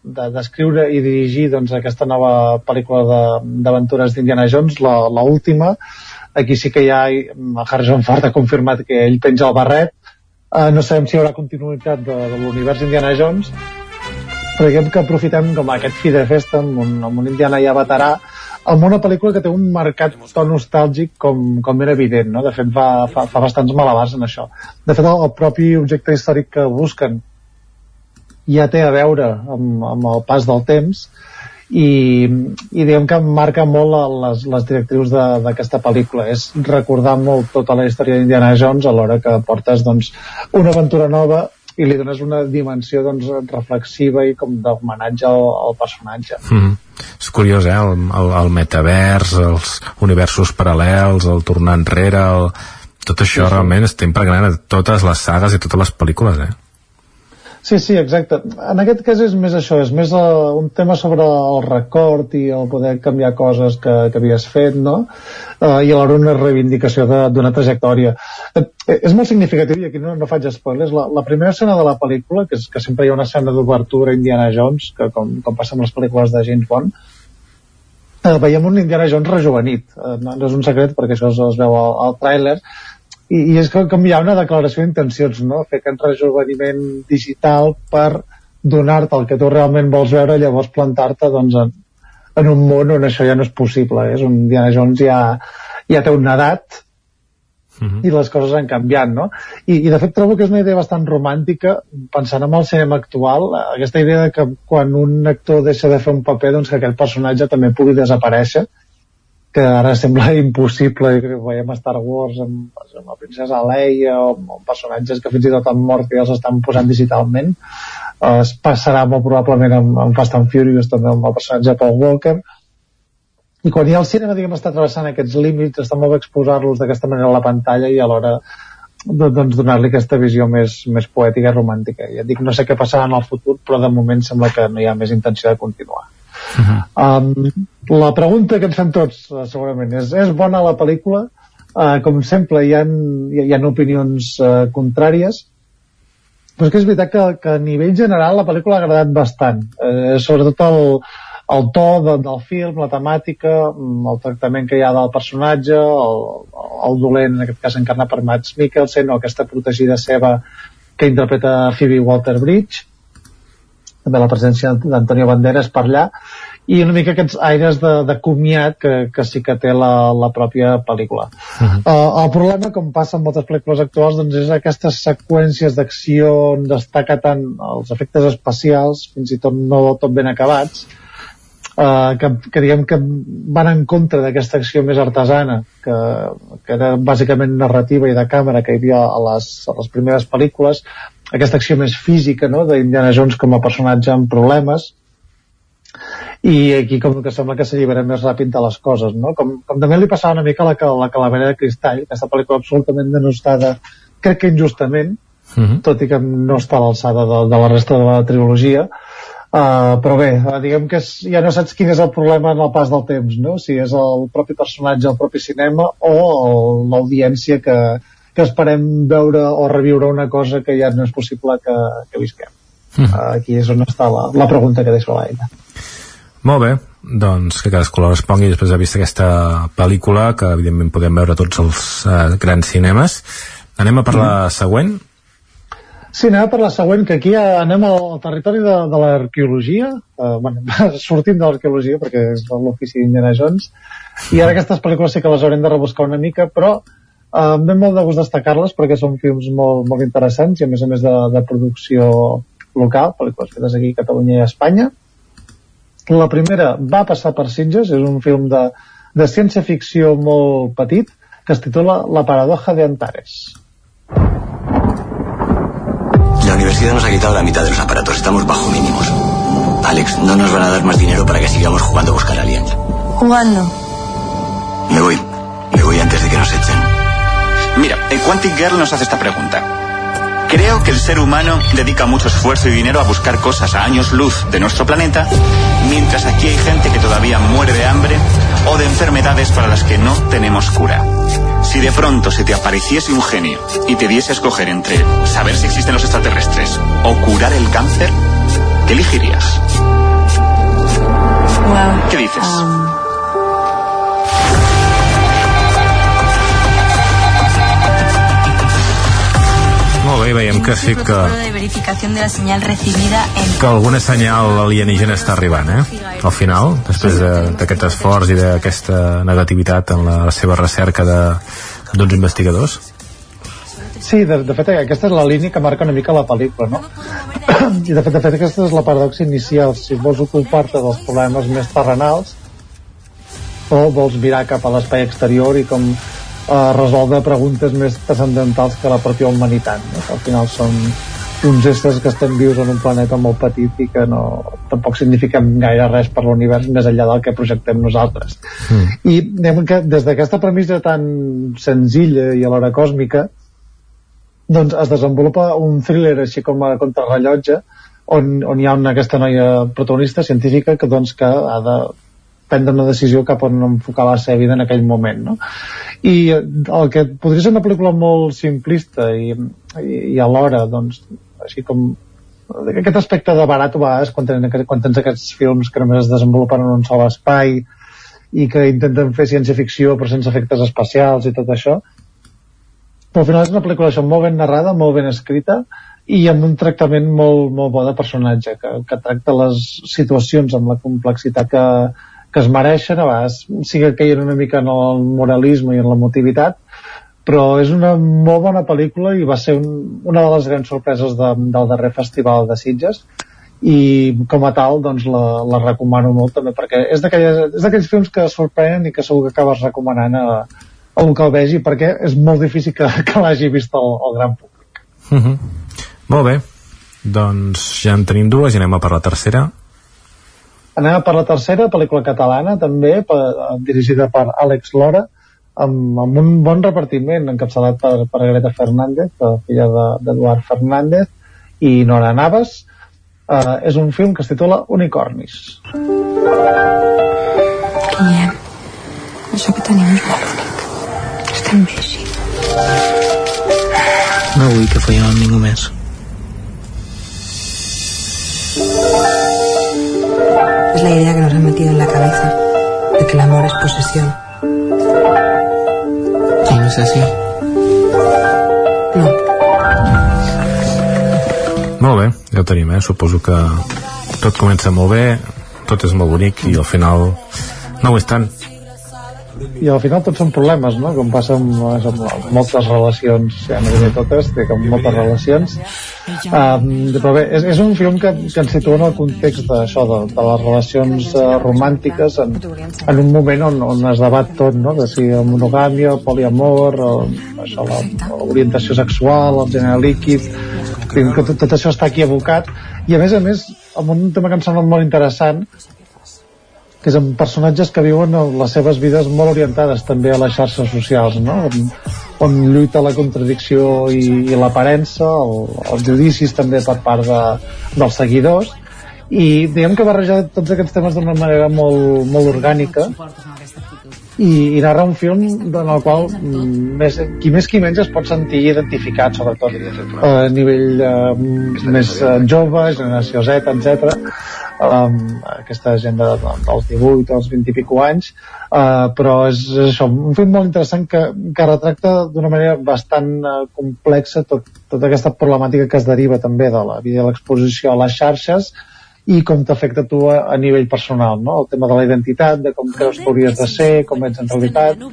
de- d'escriure i dirigir doncs, aquesta nova pel·lícula de- d'aventures d'Indiana Jones, la, la última, aquí sí que ja Harrison Ford ha confirmat que ell penja el barret uh, no sabem si hi haurà continuïtat de, de l'univers Indiana Jones diguem que aprofitem com aquest fi de festa amb un, amb un Indiana ja veterà amb una pel·lícula que té un marcat to nostàlgic com, com era evident no? de fet fa, fa, fa bastants malabars en això de fet el, el propi objecte històric que busquen ja té a veure amb, amb el pas del temps i, i diguem que marca molt les, les directrius d'aquesta pel·lícula és recordar molt tota la història d'Indiana Jones a l'hora que portes doncs, una aventura nova i li dones una dimensió doncs, reflexiva i com d'homenatge al, al personatge mm -hmm. és curiós eh? el, el, el metavers els universos paral·lels el tornar enrere el... tot això sí, sí. realment està impregnant a totes les sagues i totes les pel·lícules eh? Sí, sí, exacte. En aquest cas és més això, és més uh, un tema sobre el record i el poder canviar coses que, que havies fet, no? Uh, I alhora una reivindicació d'una trajectòria. Uh, és molt significatiu, i aquí no, no faig spoilers, la, la primera escena de la pel·lícula, que, és, que sempre hi ha una escena d'obertura Indiana Jones, que com, com passa amb les pel·lícules de James Bond, uh, veiem un Indiana Jones rejuvenit. Uh, no, no és un secret perquè això es veu al, al tràiler, i, i és com, com hi ha una declaració d'intencions, no? Fer aquest rejuveniment digital per donar-te el que tu realment vols veure, llavors plantar-te doncs, en, en un món on això ja no és possible. Eh? És un Diana Jones ja, ja té una edat uh mhm. -huh. i les coses han canviat, no? I, I de fet trobo que és una idea bastant romàntica, pensant en el cinema actual, aquesta idea de que quan un actor deixa de fer un paper, doncs que aquell personatge també pugui desaparèixer, que ara sembla impossible que veiem Star Wars amb, amb la princesa Leia o amb personatges que fins i tot han mort i els estan posant digitalment uh, es passarà molt probablement amb, amb Fast and Furious també amb el personatge Paul Walker i quan ja el cinema diguem, està travessant aquests límits està molt bé exposar-los d'aquesta manera a la pantalla i alhora doncs donar-li aquesta visió més, més poètica i romàntica. Ja dic, no sé què passarà en el futur, però de moment sembla que no hi ha més intenció de continuar. Uh -huh. um, la pregunta que ens fem tots, uh, segurament, és, és bona la pel·lícula? Uh, com sempre, hi ha, hi ha opinions uh, contràries, però és que és veritat que, que a nivell general la pel·lícula ha agradat bastant. Uh, sobretot el, el to de, del film, la temàtica, mm, el tractament que hi ha del personatge, el, el dolent, en aquest cas encarnat per Mads Mikkelsen, o aquesta protegida seva que interpreta Phoebe Waller-Bridge, també la presència d'Antonio Banderas per allà i una mica aquests aires de, de comiat que, que sí que té la, la pròpia pel·lícula. Uh -huh. uh, el problema, com passa en moltes pel·lícules actuals, doncs és aquestes seqüències d'acció on destaca tant els efectes especials, fins i tot no tot ben acabats, uh, que, que diguem que van en contra d'aquesta acció més artesana, que, que era bàsicament narrativa i de càmera que hi havia a les, a les primeres pel·lícules, aquesta acció més física no? d'Indiana Jones com a personatge amb problemes i aquí com que sembla que s'allibera més ràpid de les coses no? com, com també li passava una mica a la, la Calavera de Cristall aquesta pel·lícula absolutament denostada crec que injustament uh mhm. -huh. tot i que no està a l'alçada de, de la resta de la trilogia Uh, però bé, uh, diguem que és, ja no saps quin és el problema en el pas del temps, no? si és el propi personatge, el propi cinema o l'audiència que, que esperem veure o reviure una cosa que ja no és possible que, que visquem. Mm. Aquí és on està la, la pregunta que deixo a l'aire. Molt bé, doncs que cadascú la respongui després de vista aquesta pel·lícula que evidentment podem veure tots els eh, grans cinemes. Anem a per mm. la següent? Sí, anem per la següent, que aquí anem al territori de, de l'arqueologia, uh, bueno, sortim de l'arqueologia perquè és l'ofici d'Indiana Jones, i ara aquestes pel·lícules sí que les haurem de rebuscar una mica, però Uh, em ve molt de gust destacar-les perquè són films molt, molt interessants i a més a més de, de producció local, pel·lícules fetes aquí a Catalunya i a Espanya. La primera va passar per Sitges, és un film de, de ciència-ficció molt petit que es titula La paradoja de Antares. La universidad nos ha quitado la mitad de los aparatos, estamos bajo mínimos. Alex, no nos van a dar más dinero para que sigamos jugando a buscar aliens. ¿Jugando? Me voy, Mira, el Quantic Girl nos hace esta pregunta. Creo que el ser humano dedica mucho esfuerzo y dinero a buscar cosas a años luz de nuestro planeta, mientras aquí hay gente que todavía muere de hambre o de enfermedades para las que no tenemos cura. Si de pronto se te apareciese un genio y te diese a escoger entre saber si existen los extraterrestres o curar el cáncer, ¿qué elegirías? ¿Qué dices? Um, bé, veiem que sí que... de verificación de la señal recibida en... Que alguna senyal alienígena està arribant, eh? Al final, després d'aquest esforç i d'aquesta negativitat en la seva recerca d'uns investigadors. Sí, de, de fet aquesta és la línia que marca una mica la pel·lícula, no? I de fet, de fet aquesta és la paradoxa inicial. Si vols ocupar-te dels problemes més terrenals o vols mirar cap a l'espai exterior i com eh, resoldre preguntes més transcendentals que la pròpia humanitat, no? que al final són uns éssers que estem vius en un planeta molt petit i que no, tampoc signifiquem gaire res per l'univers més enllà del que projectem nosaltres. Mm. I que des d'aquesta premissa tan senzilla i alhora còsmica doncs es desenvolupa un thriller així com a contrarrellotge on, on hi ha una, aquesta noia protagonista científica que doncs que ha de prendre una decisió cap on enfocar la seva vida en aquell moment no? i el que podria ser una pel·lícula molt simplista i, i, i alhora doncs així com aquest aspecte de barat a vegades quan, tenen, quan tens aquests films que només es desenvolupen en un sol espai i que intenten fer ciència-ficció però sense efectes especials i tot això però al final és una pel·lícula això, molt ben narrada, molt ben escrita i amb un tractament molt, molt bo de personatge que, que tracta les situacions amb la complexitat que, que es mereixen a vegades sí que caien una mica en el moralisme i en l'emotivitat però és una molt bona pel·lícula i va ser un, una de les grans sorpreses de, del darrer festival de Sitges i com a tal doncs la, la recomano molt també perquè és d'aquells films que sorprenen i que segur que acabes recomanant a, a un que el vegi perquè és molt difícil que, que l'hagi vist el, el gran públic mhm. -huh. Molt bé doncs ja en tenim dues i anem a per la tercera anem a per la tercera, pel·lícula catalana també, per, dirigida per Àlex Lora amb, amb un bon repartiment encapçalat per, per Greta Fernández la filla d'Eduard de, Fernández i Nora Navas. Uh, és un film que es titula Unicornis. Guillem això que tenim és molt únic estem bé així no vull que follem amb ningú més es la idea que nos han metido en la cabeza de que el amor es posesión. Y no és així no. Molt bé, ja ho tenim, eh? suposo que tot comença molt bé tot és molt bonic i al final no ho és tant i al final tots són problemes, no? Com passa amb, amb, amb moltes relacions, ja no diré totes, té com moltes relacions. Um, però bé, és, és un film que, que ens situa en el context d'això, de, de les relacions uh, romàntiques en, en un moment on, on es debat tot, no? De si monogàmia, poliamor, o, això, l'orientació sexual, el gènere líquid, que tot, tot això està aquí abocat, i a més a més, amb un tema que em sembla molt interessant, que és amb personatges que viuen les seves vides molt orientades també a les xarxes socials, no? on, on lluita la contradicció i, i l'aparença, el, els judicis també per part de, dels seguidors, i diguem que barreja tots aquests temes d'una manera molt, molt orgànica i, i narra un film en el qual mm, més, qui més qui menys es pot sentir identificat sobretot a nivell eh, més eh, jove, generació Z, etc um, aquesta agenda dels 18 als 20 i pico anys. Uh, però és, és això, un film molt interessant que, que retracta d'una manera bastant uh, complexa tot, tota aquesta problemàtica que es deriva també de la vida de l'exposició a les xarxes i com t'afecta tu a, a nivell personal, no? El tema de la identitat, de com creus que hauries de ser, com ets en realitat,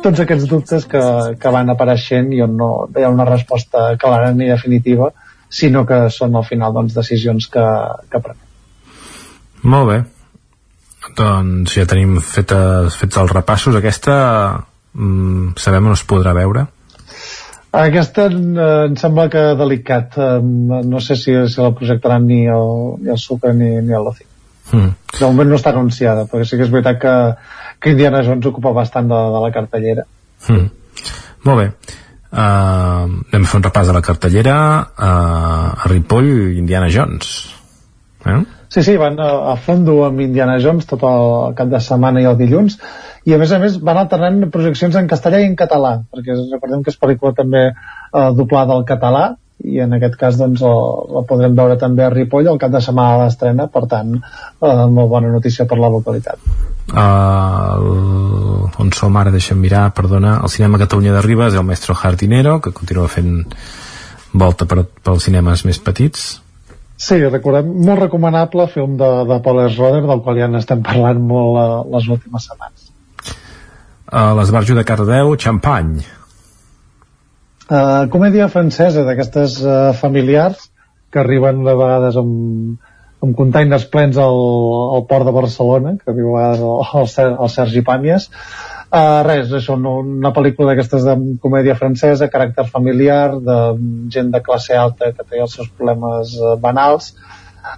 tots aquests dubtes que, que van apareixent i on no hi ha una resposta clara ni definitiva, sinó que són al final doncs, decisions que, que prenem. Molt bé. Doncs ja tenim fetes, fets els repassos. Aquesta mm, sabem on es podrà veure? Aquesta eh, em sembla que delicat. Eh, no sé si, si la projectaran ni el, ni el Sucre ni, ni el Loci. Mm. De moment no està anunciada, perquè sí que és veritat que, que Indiana Jones ocupa bastant de, de la cartellera. Mm. Molt bé. Uh, anem a fer un repàs de la cartellera uh, a Ripoll Indiana Jones eh? Sí, sí, van a, a fondo amb Indiana Jones tot el cap de setmana i el dilluns. I a més a més van alternant projeccions en castellà i en català perquè recordem que és pel·lícula també eh, doblada al català i en aquest cas doncs la, la podrem veure també a Ripoll el cap de setmana a l'estrena. Per tant eh, molt bona notícia per la localitat. Uh, on som ara deixem mirar perdona, el cinema Catalunya de Ribes el Maestro Jardinero que continua fent volta per, pels cinemes més petits Sí, recordem, molt recomanable film de, de Paul S. Roder, del qual ja n'estem parlant molt uh, les últimes setmanes. Uh, L'esbarjo de Cardeu, Champagne. Uh, comèdia francesa d'aquestes uh, familiars que arriben de vegades amb, amb containers plens al, al port de Barcelona, que arriba a vegades al, al, al Sergi Pàmies. Uh, res, això, no, una pel·lícula d'aquestes de comèdia francesa, caràcter familiar, de gent de classe alta que té els seus problemes uh, banals,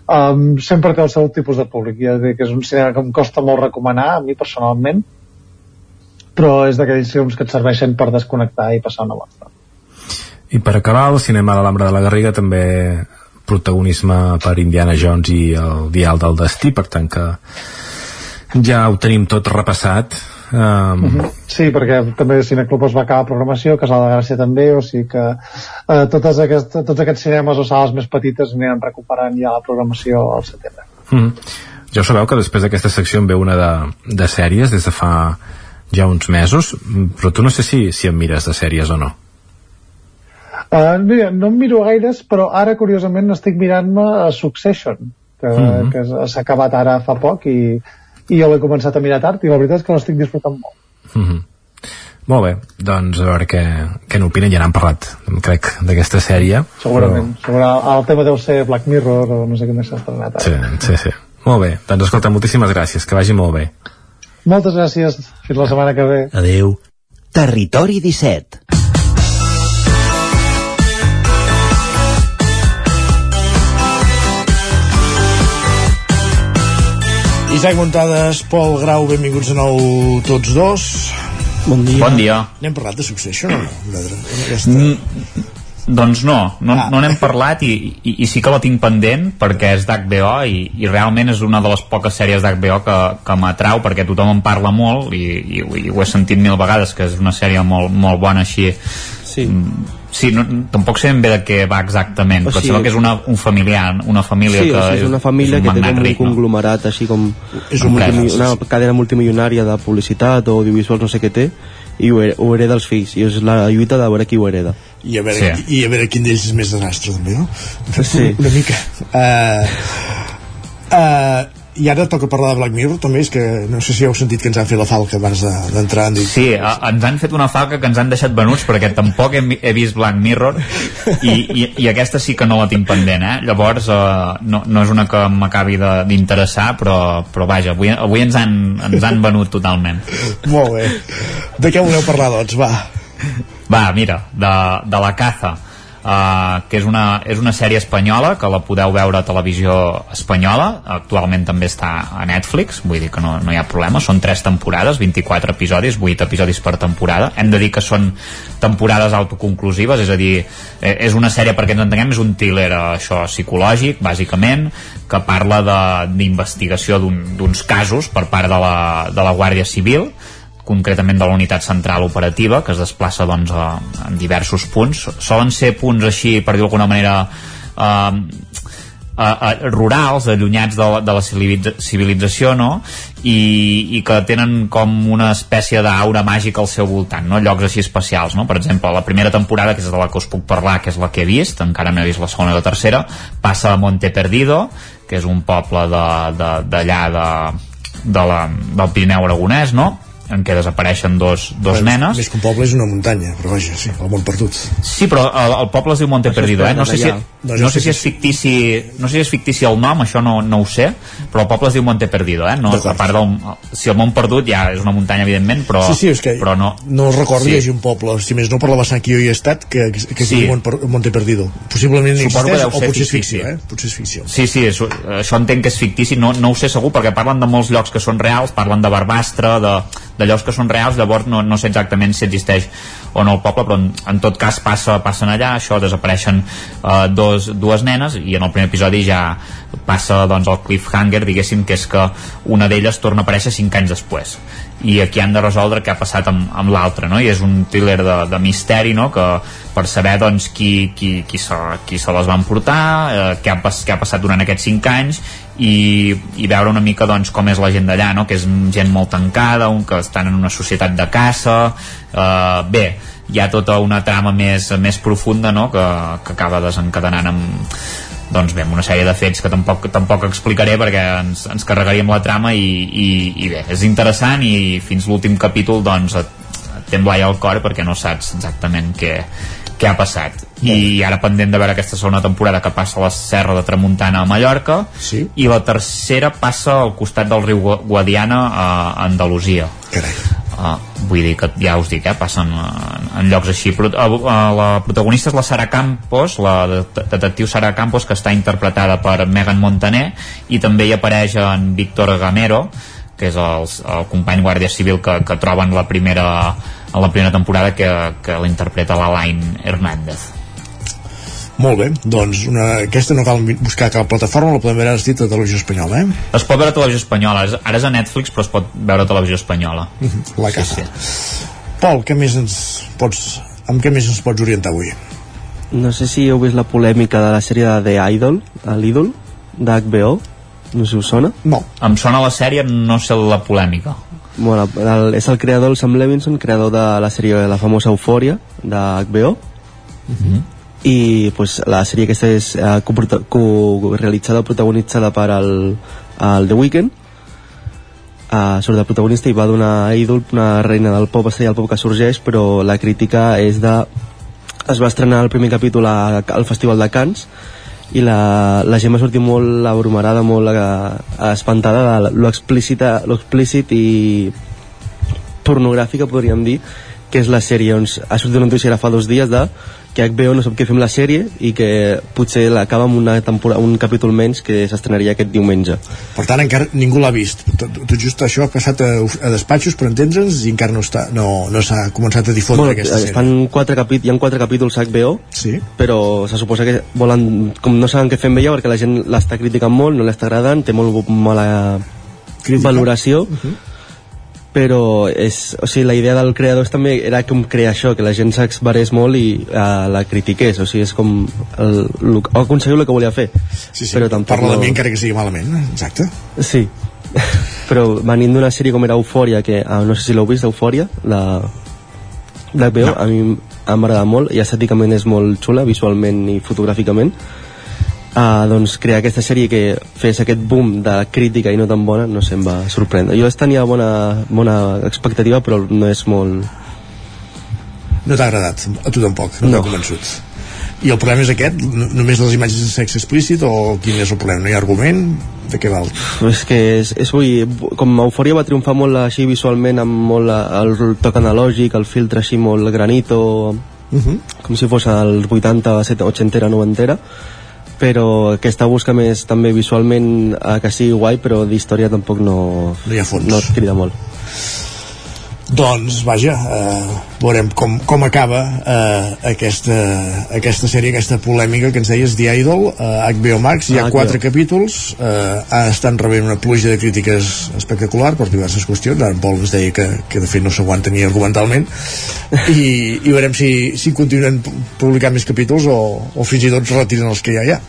um, sempre té el seu tipus de públic. Ja dic és un cinema que em costa molt recomanar, a mi personalment, però és d'aquells films que et serveixen per desconnectar i passar una estona. I per acabar, el cinema de l'Alhambra de la Garriga també protagonisme per Indiana Jones i el Dial del Destí, per tant que ja ho tenim tot repassat. Um... Uh -huh. Sí, perquè també Cineclub es va acabar programació, Casal de Gràcia també, o sigui que uh, totes aquest, tots aquests cinemes o sales més petites aniran recuperant ja la programació al setembre. Uh -huh. Ja ho sabeu que després d'aquesta secció en ve una de, de sèries des de fa ja uns mesos, però tu no sé si, si em mires de sèries o no. Uh, mira, no em miro gaires, però ara, curiosament, estic mirant-me a Succession, que, mm -hmm. que s'ha acabat ara fa poc i, i jo l'he començat a mirar tard i la veritat és que l'estic disfrutant molt. Mm -hmm. Molt bé, doncs a veure què, què n'opinen, ja n'han parlat, crec, d'aquesta sèrie. Segurament, però... Segurament, el tema deu ser Black Mirror o no sé què més s'ha estrenat. Sí, sí, sí. Molt bé, doncs escolta, moltíssimes gràcies, que vagi molt bé. Moltes gràcies, fins la setmana que ve. Adeu. Territori 17 Isaac Montades, Pol Grau, benvinguts de nou tots dos. Bon dia. Bon dia. N'hem parlat de Succession o no? Aquesta... Mm, doncs no, no, ah. no n'hem parlat i, i, i sí que la tinc pendent perquè és d'HBO i, i realment és una de les poques sèries d'HBO que, que m'atrau perquè tothom en parla molt i, i, i ho he sentit mil vegades que és una sèrie molt, molt bona així sí. Mm, Sí, no, tampoc sé ben bé de què va exactament, o però sigui, sembla que és una, un familiar, una família sí, que sigui, és una família és un que té com un conglomerat, així com és un una cadena multimilionària de publicitat o audiovisuals, no sé què té, i ho, ho hereda els fills, i és la lluita de veure qui ho hereda. I a veure, sí. i a veure quin d'ells és més desastre, també, no? Sí. Una mica. Uh, uh, i ara toca parlar de Black Mirror també és que no sé si heu sentit que ens han fet la falca abans d'entrar de, sí, a, ens han fet una falca que ens han deixat venuts perquè tampoc he, he vist Black Mirror i, i, i aquesta sí que no la tinc pendent eh? llavors uh, no, no és una que m'acabi d'interessar però, però vaja, avui, avui ens, han, ens han venut totalment. Molt bé. De què voleu parlar doncs, va. Va, mira, de, de la caza Uh, que és una, és una sèrie espanyola que la podeu veure a televisió espanyola. Actualment també està a Netflix vull dir que no, no hi ha problema, són 3 temporades 24 episodis, 8 episodis per temporada. Hem de dir que són temporades autoconclusives, és a dir eh, és una sèrie perquè ens entenguem, és un thriller eh, això psicològic, bàsicament que parla d'investigació d'uns casos per part de la, de la Guàrdia Civil concretament de la unitat central operativa que es desplaça doncs, a, en diversos punts solen ser punts així per dir d'alguna manera eh, a, a, rurals, allunyats de la, de la civilització no? I, i que tenen com una espècie d'aura màgica al seu voltant no? llocs així especials no? per exemple, la primera temporada, que és de la que us puc parlar que és la que he vist, encara no he vist la segona i la tercera, passa a Monte Perdido que és un poble d'allà de, de, de, de la, del Pirineu Aragonès no? En què desapareixen dos, dos Bé, nenes més que un poble és una muntanya però vaja, sí, el món perdut sí, però el, el poble es diu Monte Perdido eh? no sé, si, no, no sé si és fictici no sé si és fictici el nom, això no, no ho sé però el poble es diu Monte Perdido eh? no, a part del, si el món perdut ja és una muntanya evidentment però, sí, sí, és que però no, no recordo sí. un poble si més no per la vessant que jo hi he estat que, que, que sí. Monte, Monte Perdido possiblement existeix o potser és ficció eh? potser és ficció sí, sí, és, això entenc que és fictici no, no ho sé segur perquè parlen de molts llocs que són reals parlen de Barbastre, de llocs que són reals, llavors no, no sé exactament si existeix o no el poble, però en, en tot cas passa, passen allà, això desapareixen eh, dos, dues nenes i en el primer episodi ja passa doncs el cliffhanger, diguéssim, que és que una d'elles torna a aparèixer 5 anys després i aquí han de resoldre què ha passat amb, amb l'altre, no? I és un thriller de, de misteri, no? Que per saber doncs qui, qui, qui, se, qui se les va emportar, eh, què, ha, què ha passat durant aquests 5 anys i, i veure una mica doncs, com és la gent d'allà, no? que és gent molt tancada, un que estan en una societat de caça, eh, bé, hi ha tota una trama més, més profunda no? que, que acaba desencadenant amb, doncs bé, amb una sèrie de fets que tampoc, tampoc explicaré perquè ens, ens carregaríem la trama i, i, i bé, és interessant i fins l'últim capítol doncs et, et té al cor perquè no saps exactament què, què ha passat i ara pendent de veure aquesta segona temporada que passa a la Serra de Tramuntana a Mallorca sí. i la tercera passa al costat del riu Guadiana a Andalusia Carai. Uh, vull dir que ja us dic, eh, passen en, en llocs així Pro, uh, uh, la protagonista és la Sara Campos la de, detectiu Sara Campos que està interpretada per Megan Montaner i també hi apareix en Víctor Gamero que és el, el company guàrdia civil que, que troben la primera, a la primera temporada que, que l'interpreta l'Alain Hernández molt bé, doncs una, aquesta no cal buscar cap plataforma, la podem veure a Televisió Espanyola, eh? Es pot veure a Televisió Espanyola, ara és a Netflix però es pot veure a Televisió Espanyola. La casa. Sí, sí. Pol, què més ens pots, amb què més ens pots orientar avui? No sé si heu vist la polèmica de la sèrie de The Idol, l'Idol, d'HBO, no sé si us sona. No. Em sona la sèrie, no sé la polèmica. Bueno, el, és el creador, el Sam Levinson, creador de la sèrie la famosa Euphoria, de HBO. Uh -huh i pues, la sèrie aquesta és eh, co-realitzada protagonitzada per el, el The Weeknd uh, surt de protagonista i va donar ídol una reina del pop, estrella del pop que sorgeix però la crítica és de es va estrenar el primer capítol a, al Festival de Cannes i la, la gent va sortir molt abrumarada, molt uh, espantada de lo explícit, lo explícit i pornogràfica podríem dir que és la sèrie. On ha sortit una notícia fa dos dies de que HBO no sap què fer amb la sèrie i que potser l'acaba amb una temporada, un capítol menys que s'estrenaria aquest diumenge. Per tant, encara ningú l'ha vist. Tot, tot just això ha passat a, a despatxos, per entendre'ns, i encara no està no, no s'ha començat a difondre bueno, aquesta sèrie. Estan quatre capítols, hi ha quatre capítols a HBO, sí. però se suposa que volen, com no saben què fer amb ella perquè la gent l'està criticant molt, no l'està agradant, té molt mala Crítica. valoració, uh -huh però és, o sigui, la idea del creador també era com crear això, que la gent s'exbarés molt i uh, la critiqués, o sigui, és com el, el, aconseguir el que volia fer. Sí, sí, però tampoc parla no... de mi encara que sigui malament exacte. Sí, però venint d'una sèrie com era Eufòria que uh, no sé si l'heu vist, Eufòria la d'HBO, no. a mi m'agrada molt i estèticament és molt xula visualment i fotogràficament uh, doncs, crear aquesta sèrie que fes aquest boom de crítica i no tan bona, no sé, em va sorprendre. Jo tenia bona, bona expectativa, però no és molt... No t'ha agradat? A tu tampoc? No, no. t'ha convençut? I el problema és aquest? Només les imatges de sexe explícit o quin és el problema? No hi ha argument? De què val? És que és, és vull, com Eufòria va triomfar molt així visualment amb molt el toc analògic, el filtre així molt granito, uh mhm. -huh. com si fos als 80, 80, 90 però aquesta busca més també visualment eh, que sigui guai però d'història tampoc no, no, hi ha fons. no et crida molt doncs vaja eh, veurem com, com acaba eh, aquesta, aquesta sèrie, aquesta polèmica que ens deies The Idol, eh, HBO Max. Hi ha ah, quatre capítols eh, estan rebent una pluja de crítiques espectacular per diverses qüestions, ara en Pol ens deia que, que de fet no s'aguanta ni argumentalment. I, i veurem si, si continuen publicant més capítols o, o fins i tot retiren els que ja hi ha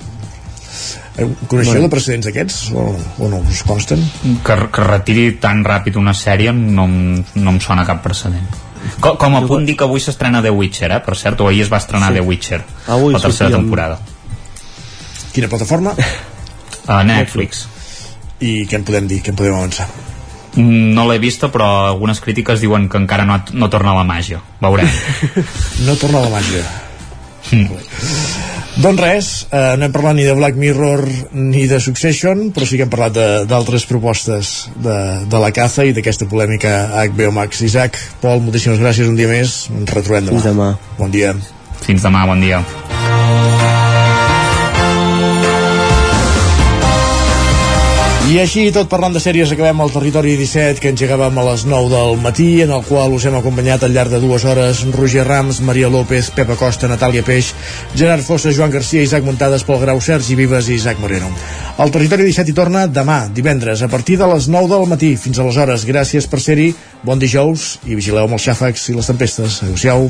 coneixeu bueno. de precedents aquests o, o no us consten? Que, que retiri tan ràpid una sèrie no, no em sona cap precedent com, com a punt dir que avui s'estrena The Witcher eh, per cert, o ahir es va estrenar sí. The Witcher avui la tercera sí, temporada quina plataforma? Uh, Netflix i què en podem dir, què en podem avançar? No l'he vista, però algunes crítiques diuen que encara no, no torna la màgia. Veurem. no torna la màgia. Mm. Doncs res, eh, no hem parlat ni de Black Mirror ni de Succession, però sí que hem parlat d'altres propostes de, de la caza i d'aquesta polèmica HBO Max. Isaac, Pol, moltíssimes gràcies un dia més. Ens retrobem demà. Fins demà. Bon dia. Fins demà, bon dia. I així, tot parlant de sèries, acabem el Territori 17, que engegàvem a les 9 del matí, en el qual us hem acompanyat al llarg de dues hores Roger Rams, Maria López, Pepa Costa, Natàlia Peix, Gerard Fossa, Joan Garcia, Isaac Muntades, Pol Grau, Sergi Vives i Isaac Moreno. El Territori 17 hi torna demà, divendres, a partir de les 9 del matí. Fins aleshores, gràcies per ser-hi, bon dijous i vigileu amb els xàfecs i les tempestes. Adéu-siau.